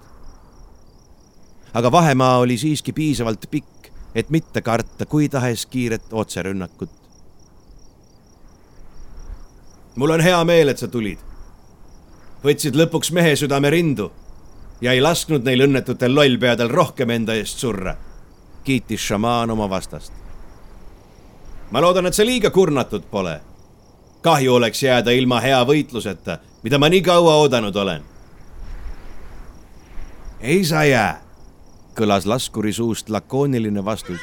aga vahemaa oli siiski piisavalt pikk, et mitte karta kui tahes kiiret otserünnakut. mul on hea meel, et sa tulid. Võtsid lõpuks mehe südame rindu ja ei lasknud neil õnnetutel lollpeadel rohkem enda eest surra, kiitis šamaan oma vastast. ma loodan, et sa liiga kurnatud pole. kahju oleks jääda ilma hea võitluseta, mida ma nii kaua oodanud olen ei sa jää, kõlas laskuri suust lakooniline vastus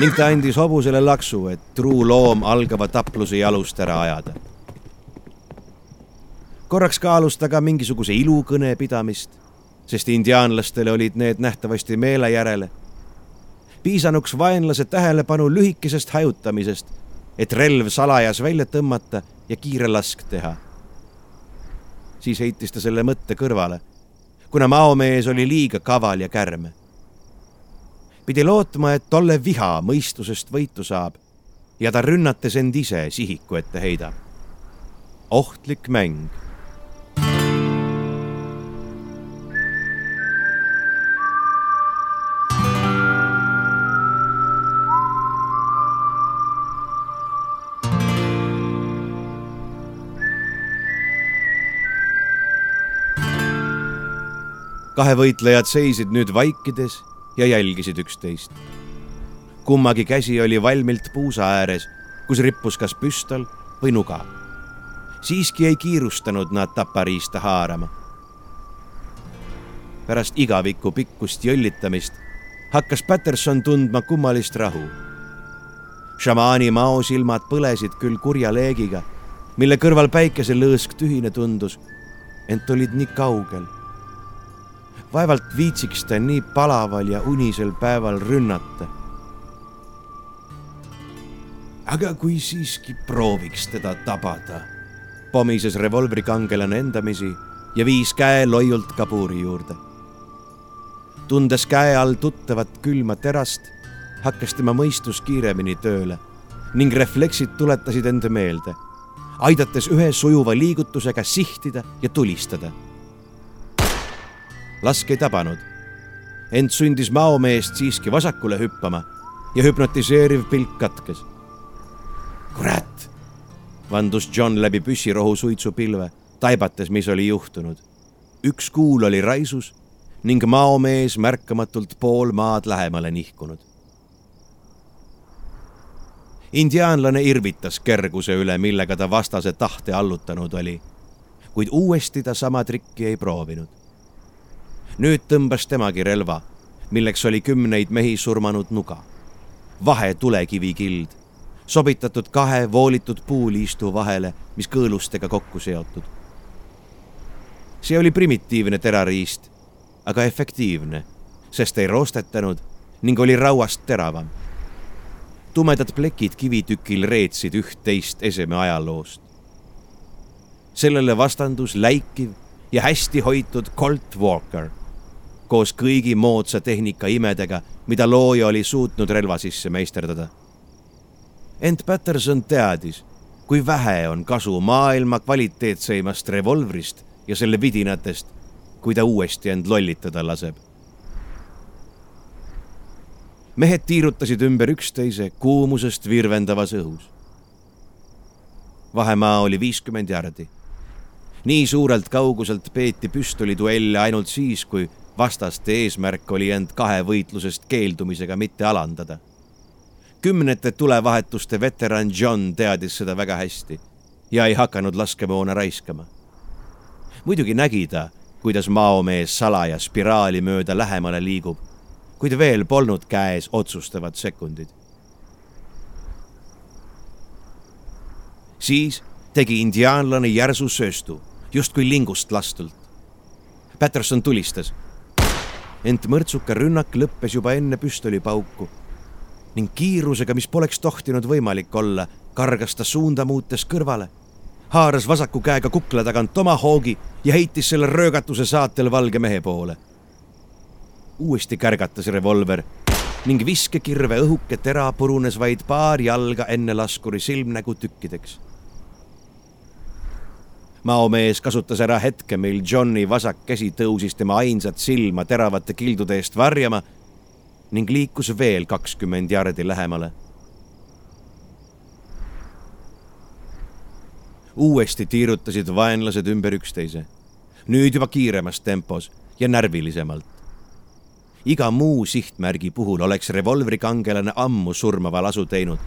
ning ta andis hobusele laksu, et truu loom algava tapluse jalust ära ajada. Korraks kaalus ta ka mingisuguse ilukõne pidamist, sest indiaanlastele olid need nähtavasti meele järele. piisanuks vaenlase tähelepanu lühikesest hajutamisest, et relv salajas välja tõmmata ja kiire lask teha. siis heitis ta selle mõtte kõrvale kuna maomees oli liiga kaval ja kärme. pidi lootma, et tolle viha mõistusest võitu saab ja ta rünnates end ise sihiku ette heidab. ohtlik mäng. Kahevõitlejad seisid nüüd vaikides ja jälgisid üksteist. kummagi käsi oli valmilt puusa ääres, kus rippus kas püstol või nuga. siiski ei kiirustanud nad tapariista haarama. pärast igaviku pikkust jõllitamist hakkas Patterson tundma kummalist rahu. šamaani maosilmad põlesid küll kurja leegiga, mille kõrval päikeselõõsk tühine tundus, ent olid nii kaugel vaevalt viitsiks ta nii palaval ja unisel päeval rünnata. aga kui siiski prooviks teda tabada, pomises revolvrikangelane endamisi ja viis käe loiult kabuuri juurde. tundes käe all tuttavat külma terast, hakkas tema mõistus kiiremini tööle ning refleksid tuletasid enda meelde, aidates ühe sujuva liigutusega sihtida ja tulistada lask ei tabanud. ent sundis maomeest siiski vasakule hüppama ja hüpnotiseeriv pilk katkes. kurat, vandus John läbi püssirohu suitsupilve, taibates, mis oli juhtunud. üks kuul oli raisus ning maomees märkamatult pool maad lähemale nihkunud. indiaanlane irvitas kerguse üle, millega ta vastase tahte allutanud oli, kuid uuesti ta sama trikki ei proovinud nüüd tõmbas temagi relva, milleks oli kümneid mehi surmanud nuga. vahe tulekivikild, sobitatud kahe voolitud puuliistu vahele, mis kõõlustega kokku seotud. see oli primitiivne terariist, aga efektiivne, sest ei roostetanud ning oli rauast teravam. tumedad plekid kivitükil reetsid üht-teist eseme ajaloost. sellele vastandus läikiv ja hästi hoitud Colt Walker koos kõigi moodsa tehnika imedega, mida looja oli suutnud relva sisse meisterdada. ent Patterson teadis, kui vähe on kasu maailma kvaliteetseimast revolvrist ja selle vidinatest, kui ta uuesti end lollitada laseb. mehed tiirutasid ümber üksteise kuumusest virvendavas õhus. vahemaa oli viiskümmend jardi. nii suurelt kauguselt peeti püstoliduelle ainult siis, kui vastaste eesmärk oli end kahevõitlusest keeldumisega mitte alandada. kümnete tulevahetuste veteran John teadis seda väga hästi ja ei hakanud laskemoona raiskama. muidugi nägi ta, kuidas maomees salaja spiraali mööda lähemale liigub, kuid veel polnud käes otsustavad sekundid. siis tegi indiaanlane järsu sööstu, justkui lingust lastult. Patterson tulistas ent mõrtsuka rünnak lõppes juba enne püstolipauku. Ning kiirusega, mis poleks tohtinud võimalik olla, kargas ta suunda muutes kõrvale, haaras vasaku käega kukla tagant tomahoogi ja heitis selle röögatuse saatel valge mehe poole. uuesti kärgatas revolver ning viskekirve õhuke tera purunes vaid paar jalga enne laskuri silmnägu tükkideks maomees kasutas ära hetke, mil Johni vasak käsi tõusis tema ainsat silma teravate kildude eest varjama ning liikus veel kakskümmend jardi lähemale. uuesti tiirutasid vaenlased ümber üksteise, nüüd juba kiiremas tempos ja närvilisemalt. iga muu sihtmärgi puhul oleks revolvrikangelane ammu surmava lasu teinud.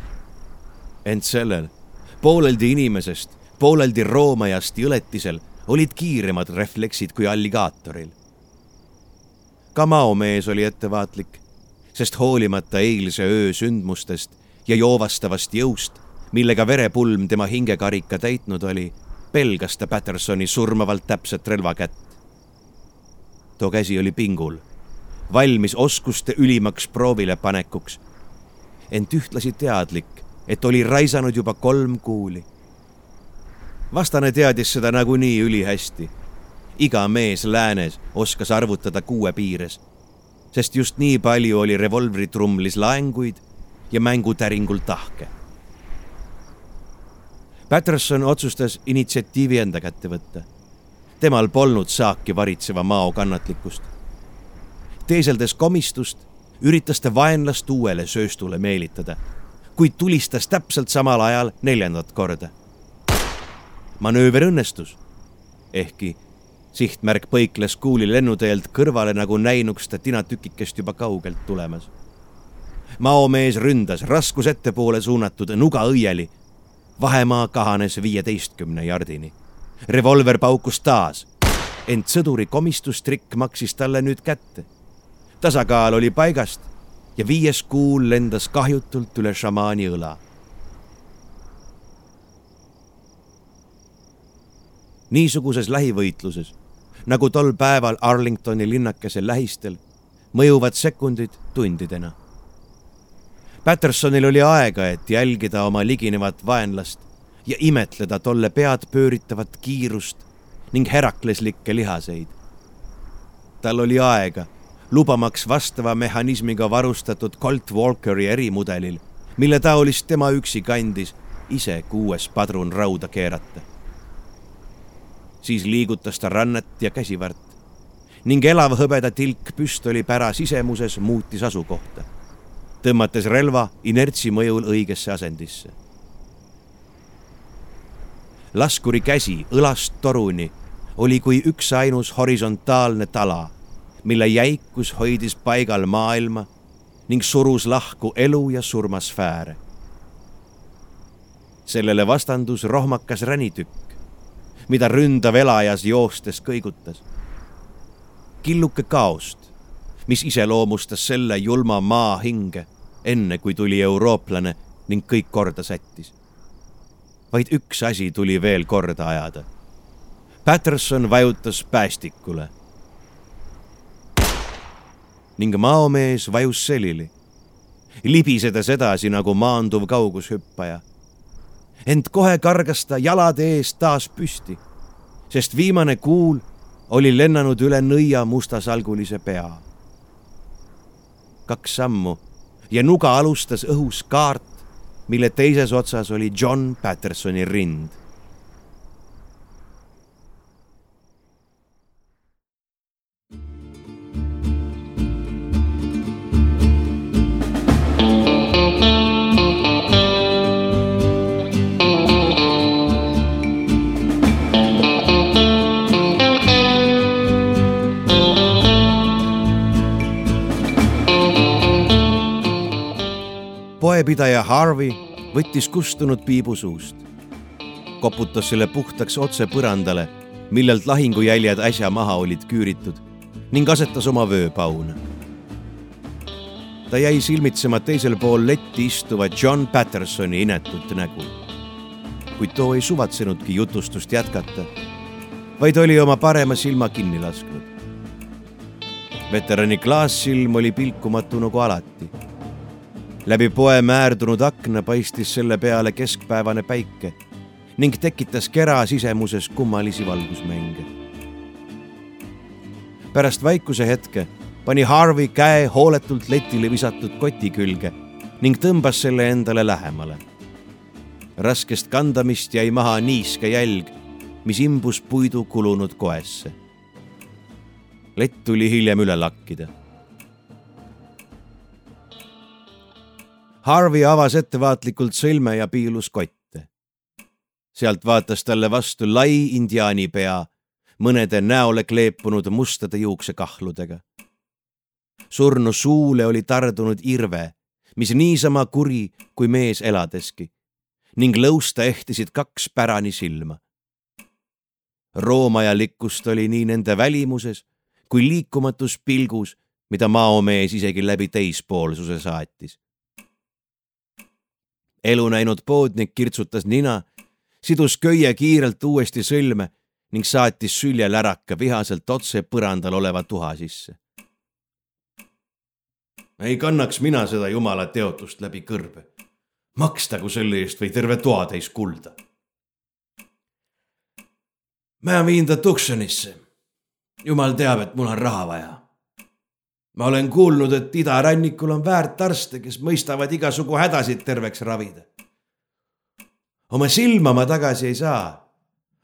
ent sellel pooleldi inimesest pooleldi roomajast jõletisel olid kiiremad refleksid kui alligaatoril. ka maomees oli ettevaatlik, sest hoolimata eilse öö sündmustest ja joovastavast jõust, millega verepulm tema hingekarika täitnud oli, pelgas ta Pattersoni surmavalt täpset relvakätt. too käsi oli pingul, valmis oskuste ülimaks proovile panekuks, ent ühtlasi teadlik, et oli raisanud juba kolm kuuli vastane teadis seda nagunii ülihästi. iga mees läänes oskas arvutada kuue piires, sest just nii palju oli revolvritrumlis laenguid ja mängutäringul tahke. Patterson otsustas initsiatiivi enda kätte võtta. temal polnud saaki varitseva mao kannatlikkust. teeseldes komistust, üritas ta vaenlast uuele sööstule meelitada, kuid tulistas täpselt samal ajal neljandat korda manööver õnnestus. ehkki sihtmärk põikles kuuli lennuteelt kõrvale nagu näinuks ta tinatükikest juba kaugelt tulemas. maomees ründas raskus ettepoole suunatud nuga õieli. vahemaa kahanes viieteistkümne jardini. revolver paukus taas, ent sõduri komistustrikk maksis talle nüüd kätte. tasakaal oli paigast ja viies kuul lendas kahjutult üle šamaani õla niisuguses lähivõitluses nagu tol päeval Arlingtoni linnakese lähistel, mõjuvad sekundid tundidena. Pattersonil oli aega, et jälgida oma liginevat vaenlast ja imetleda tolle pead pööritavat kiirust ning herakleslikke lihaseid. tal oli aega, lubamaks vastava mehhanismiga varustatud Colt Walkeri erimudelil, mille taolist tema üksi kandis, ise kuues padrun rauda keerata siis liigutas ta rannet ja käsivart ning elav hõbeda tilk püstoli pära sisemuses muutis asukohta, tõmmates relva inertsi mõjul õigesse asendisse. laskuri käsi õlast toruni oli kui üksainus horisontaalne tala, mille jäikus hoidis paigal maailma ning surus lahku elu ja surma sfääre. sellele vastandus rohmakas ränitükk, mida ründav elajas joostes kõigutas. killuke kaost, mis iseloomustas selle julma maa hinge, enne kui tuli eurooplane ning kõik korda sättis. vaid üks asi tuli veel korda ajada. Patterson vajutas päästikule ning maomees vajus selili, libisedes edasi nagu maanduv kaugushüppaja ent kohe kargas ta jalade eest taas püsti, sest viimane kuul oli lennanud üle nõia mustasalgulise pea. kaks sammu ja nuga alustas õhus kaart, mille teises otsas oli John Pattersoni rind poepidaja Harvey võttis kustunud piibu suust, koputas selle puhtaks otse põrandale, millelt lahingujäljed äsja maha olid küüritud ning asetas oma vööpauna. ta jäi silmitsema teisel pool letti istuva John Pattersoni inetut nägu. kuid too ei suvatsenudki jutustust jätkata, vaid oli oma parema silma kinni lasknud. veterani klaassilm oli pilkumatu nagu alati läbi poe määrdunud akna paistis selle peale keskpäevane päike ning tekitas kera sisemuses kummalisi valgusmänge. pärast vaikuse hetke pani Harvey käe hooletult letile visatud koti külge ning tõmbas selle endale lähemale. raskest kandamist jäi maha niiske jälg, mis imbus puidu kulunud koesse. lett tuli hiljem üle lakkida Harvey avas ettevaatlikult sõlme ja piilus kotte. sealt vaatas talle vastu lai indiaani pea, mõnede näole kleepunud mustade juuksekahludega. surnu suule oli tardunud irve, mis niisama kuri kui mees eladeski ning lõusta ehtisid kaks pärani silma. roomajalikkust oli nii nende välimuses kui liikumatus pilgus, mida maomees isegi läbi teispoolsuse saatis elu näinud poodnik kirtsutas nina, sidus köie kiirelt uuesti sõlme ning saatis süljeläraka vihaselt otse põrandal oleva tuha sisse. ei kannaks mina seda jumala teotust läbi kõrbe. makstagu selle eest või terve toatäis kulda. ma viin ta Tucsonisse. jumal teab, et mul on raha vaja ma olen kuulnud, et idarannikul on väärt arste, kes mõistavad igasugu hädasid terveks ravida. oma silma ma tagasi ei saa,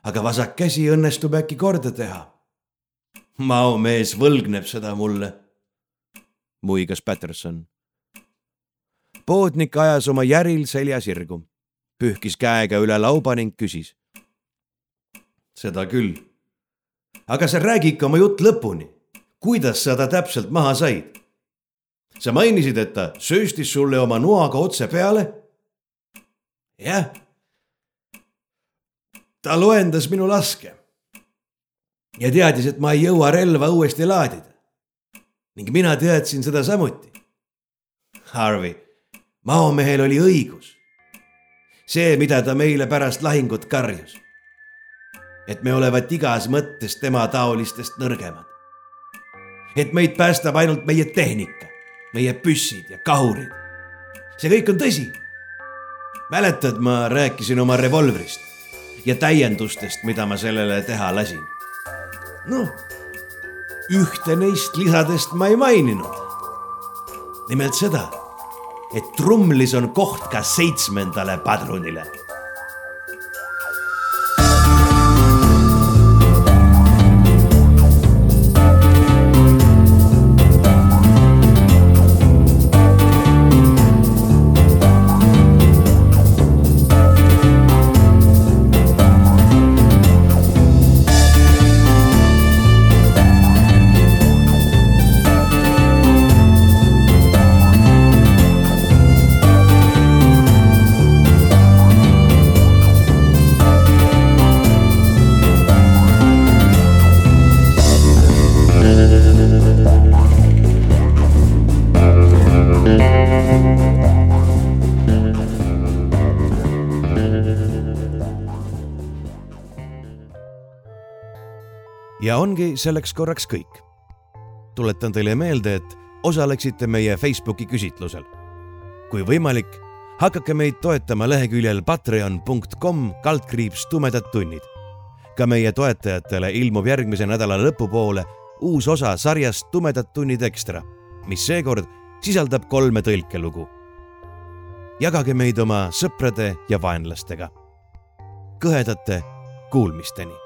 aga vasak käsi õnnestub äkki korda teha. maomees võlgneb seda mulle, muigas Patterson. poodnik ajas oma järil selja sirgu, pühkis käega üle lauba ning küsis. seda küll aga sa räägi ikka oma jutt lõpuni. Kuidas sa ta täpselt maha said? sa mainisid, et ta sööstis sulle oma noaga otse peale. jah. ta loendas minu laske. ja teadis, et ma ei jõua relva uuesti laadida. ning mina teadsin seda samuti. Harvey, maomehel oli õigus. see, mida ta meile pärast lahingut karjus et me olevat igas mõttes tema taolistest nõrgemad. Et meid päästab ainult meie tehnika, meie püssid ja kahurid. see kõik on tõsi. mäletad, ma rääkisin oma revolvrist ja täiendustest, mida ma sellele teha lasin. noh, ühte neist lisadest ma ei maininud. nimelt seda, et trumlis on koht ka seitsmendale padrunile ja ongi selleks korraks kõik. tuletan teile meelde, et osaleksite meie Facebooki küsitlusel. kui võimalik, hakake meid toetama leheküljel patreon.com kaldkriips tumedad tunnid. ka meie toetajatele ilmub järgmise nädala lõpupoole uus osa sarjast Tumedad tunnid ekstra, mis seekord sisaldab kolme tõlkelugu. jagage meid oma sõprade ja vaenlastega. kõhedate kuulmisteni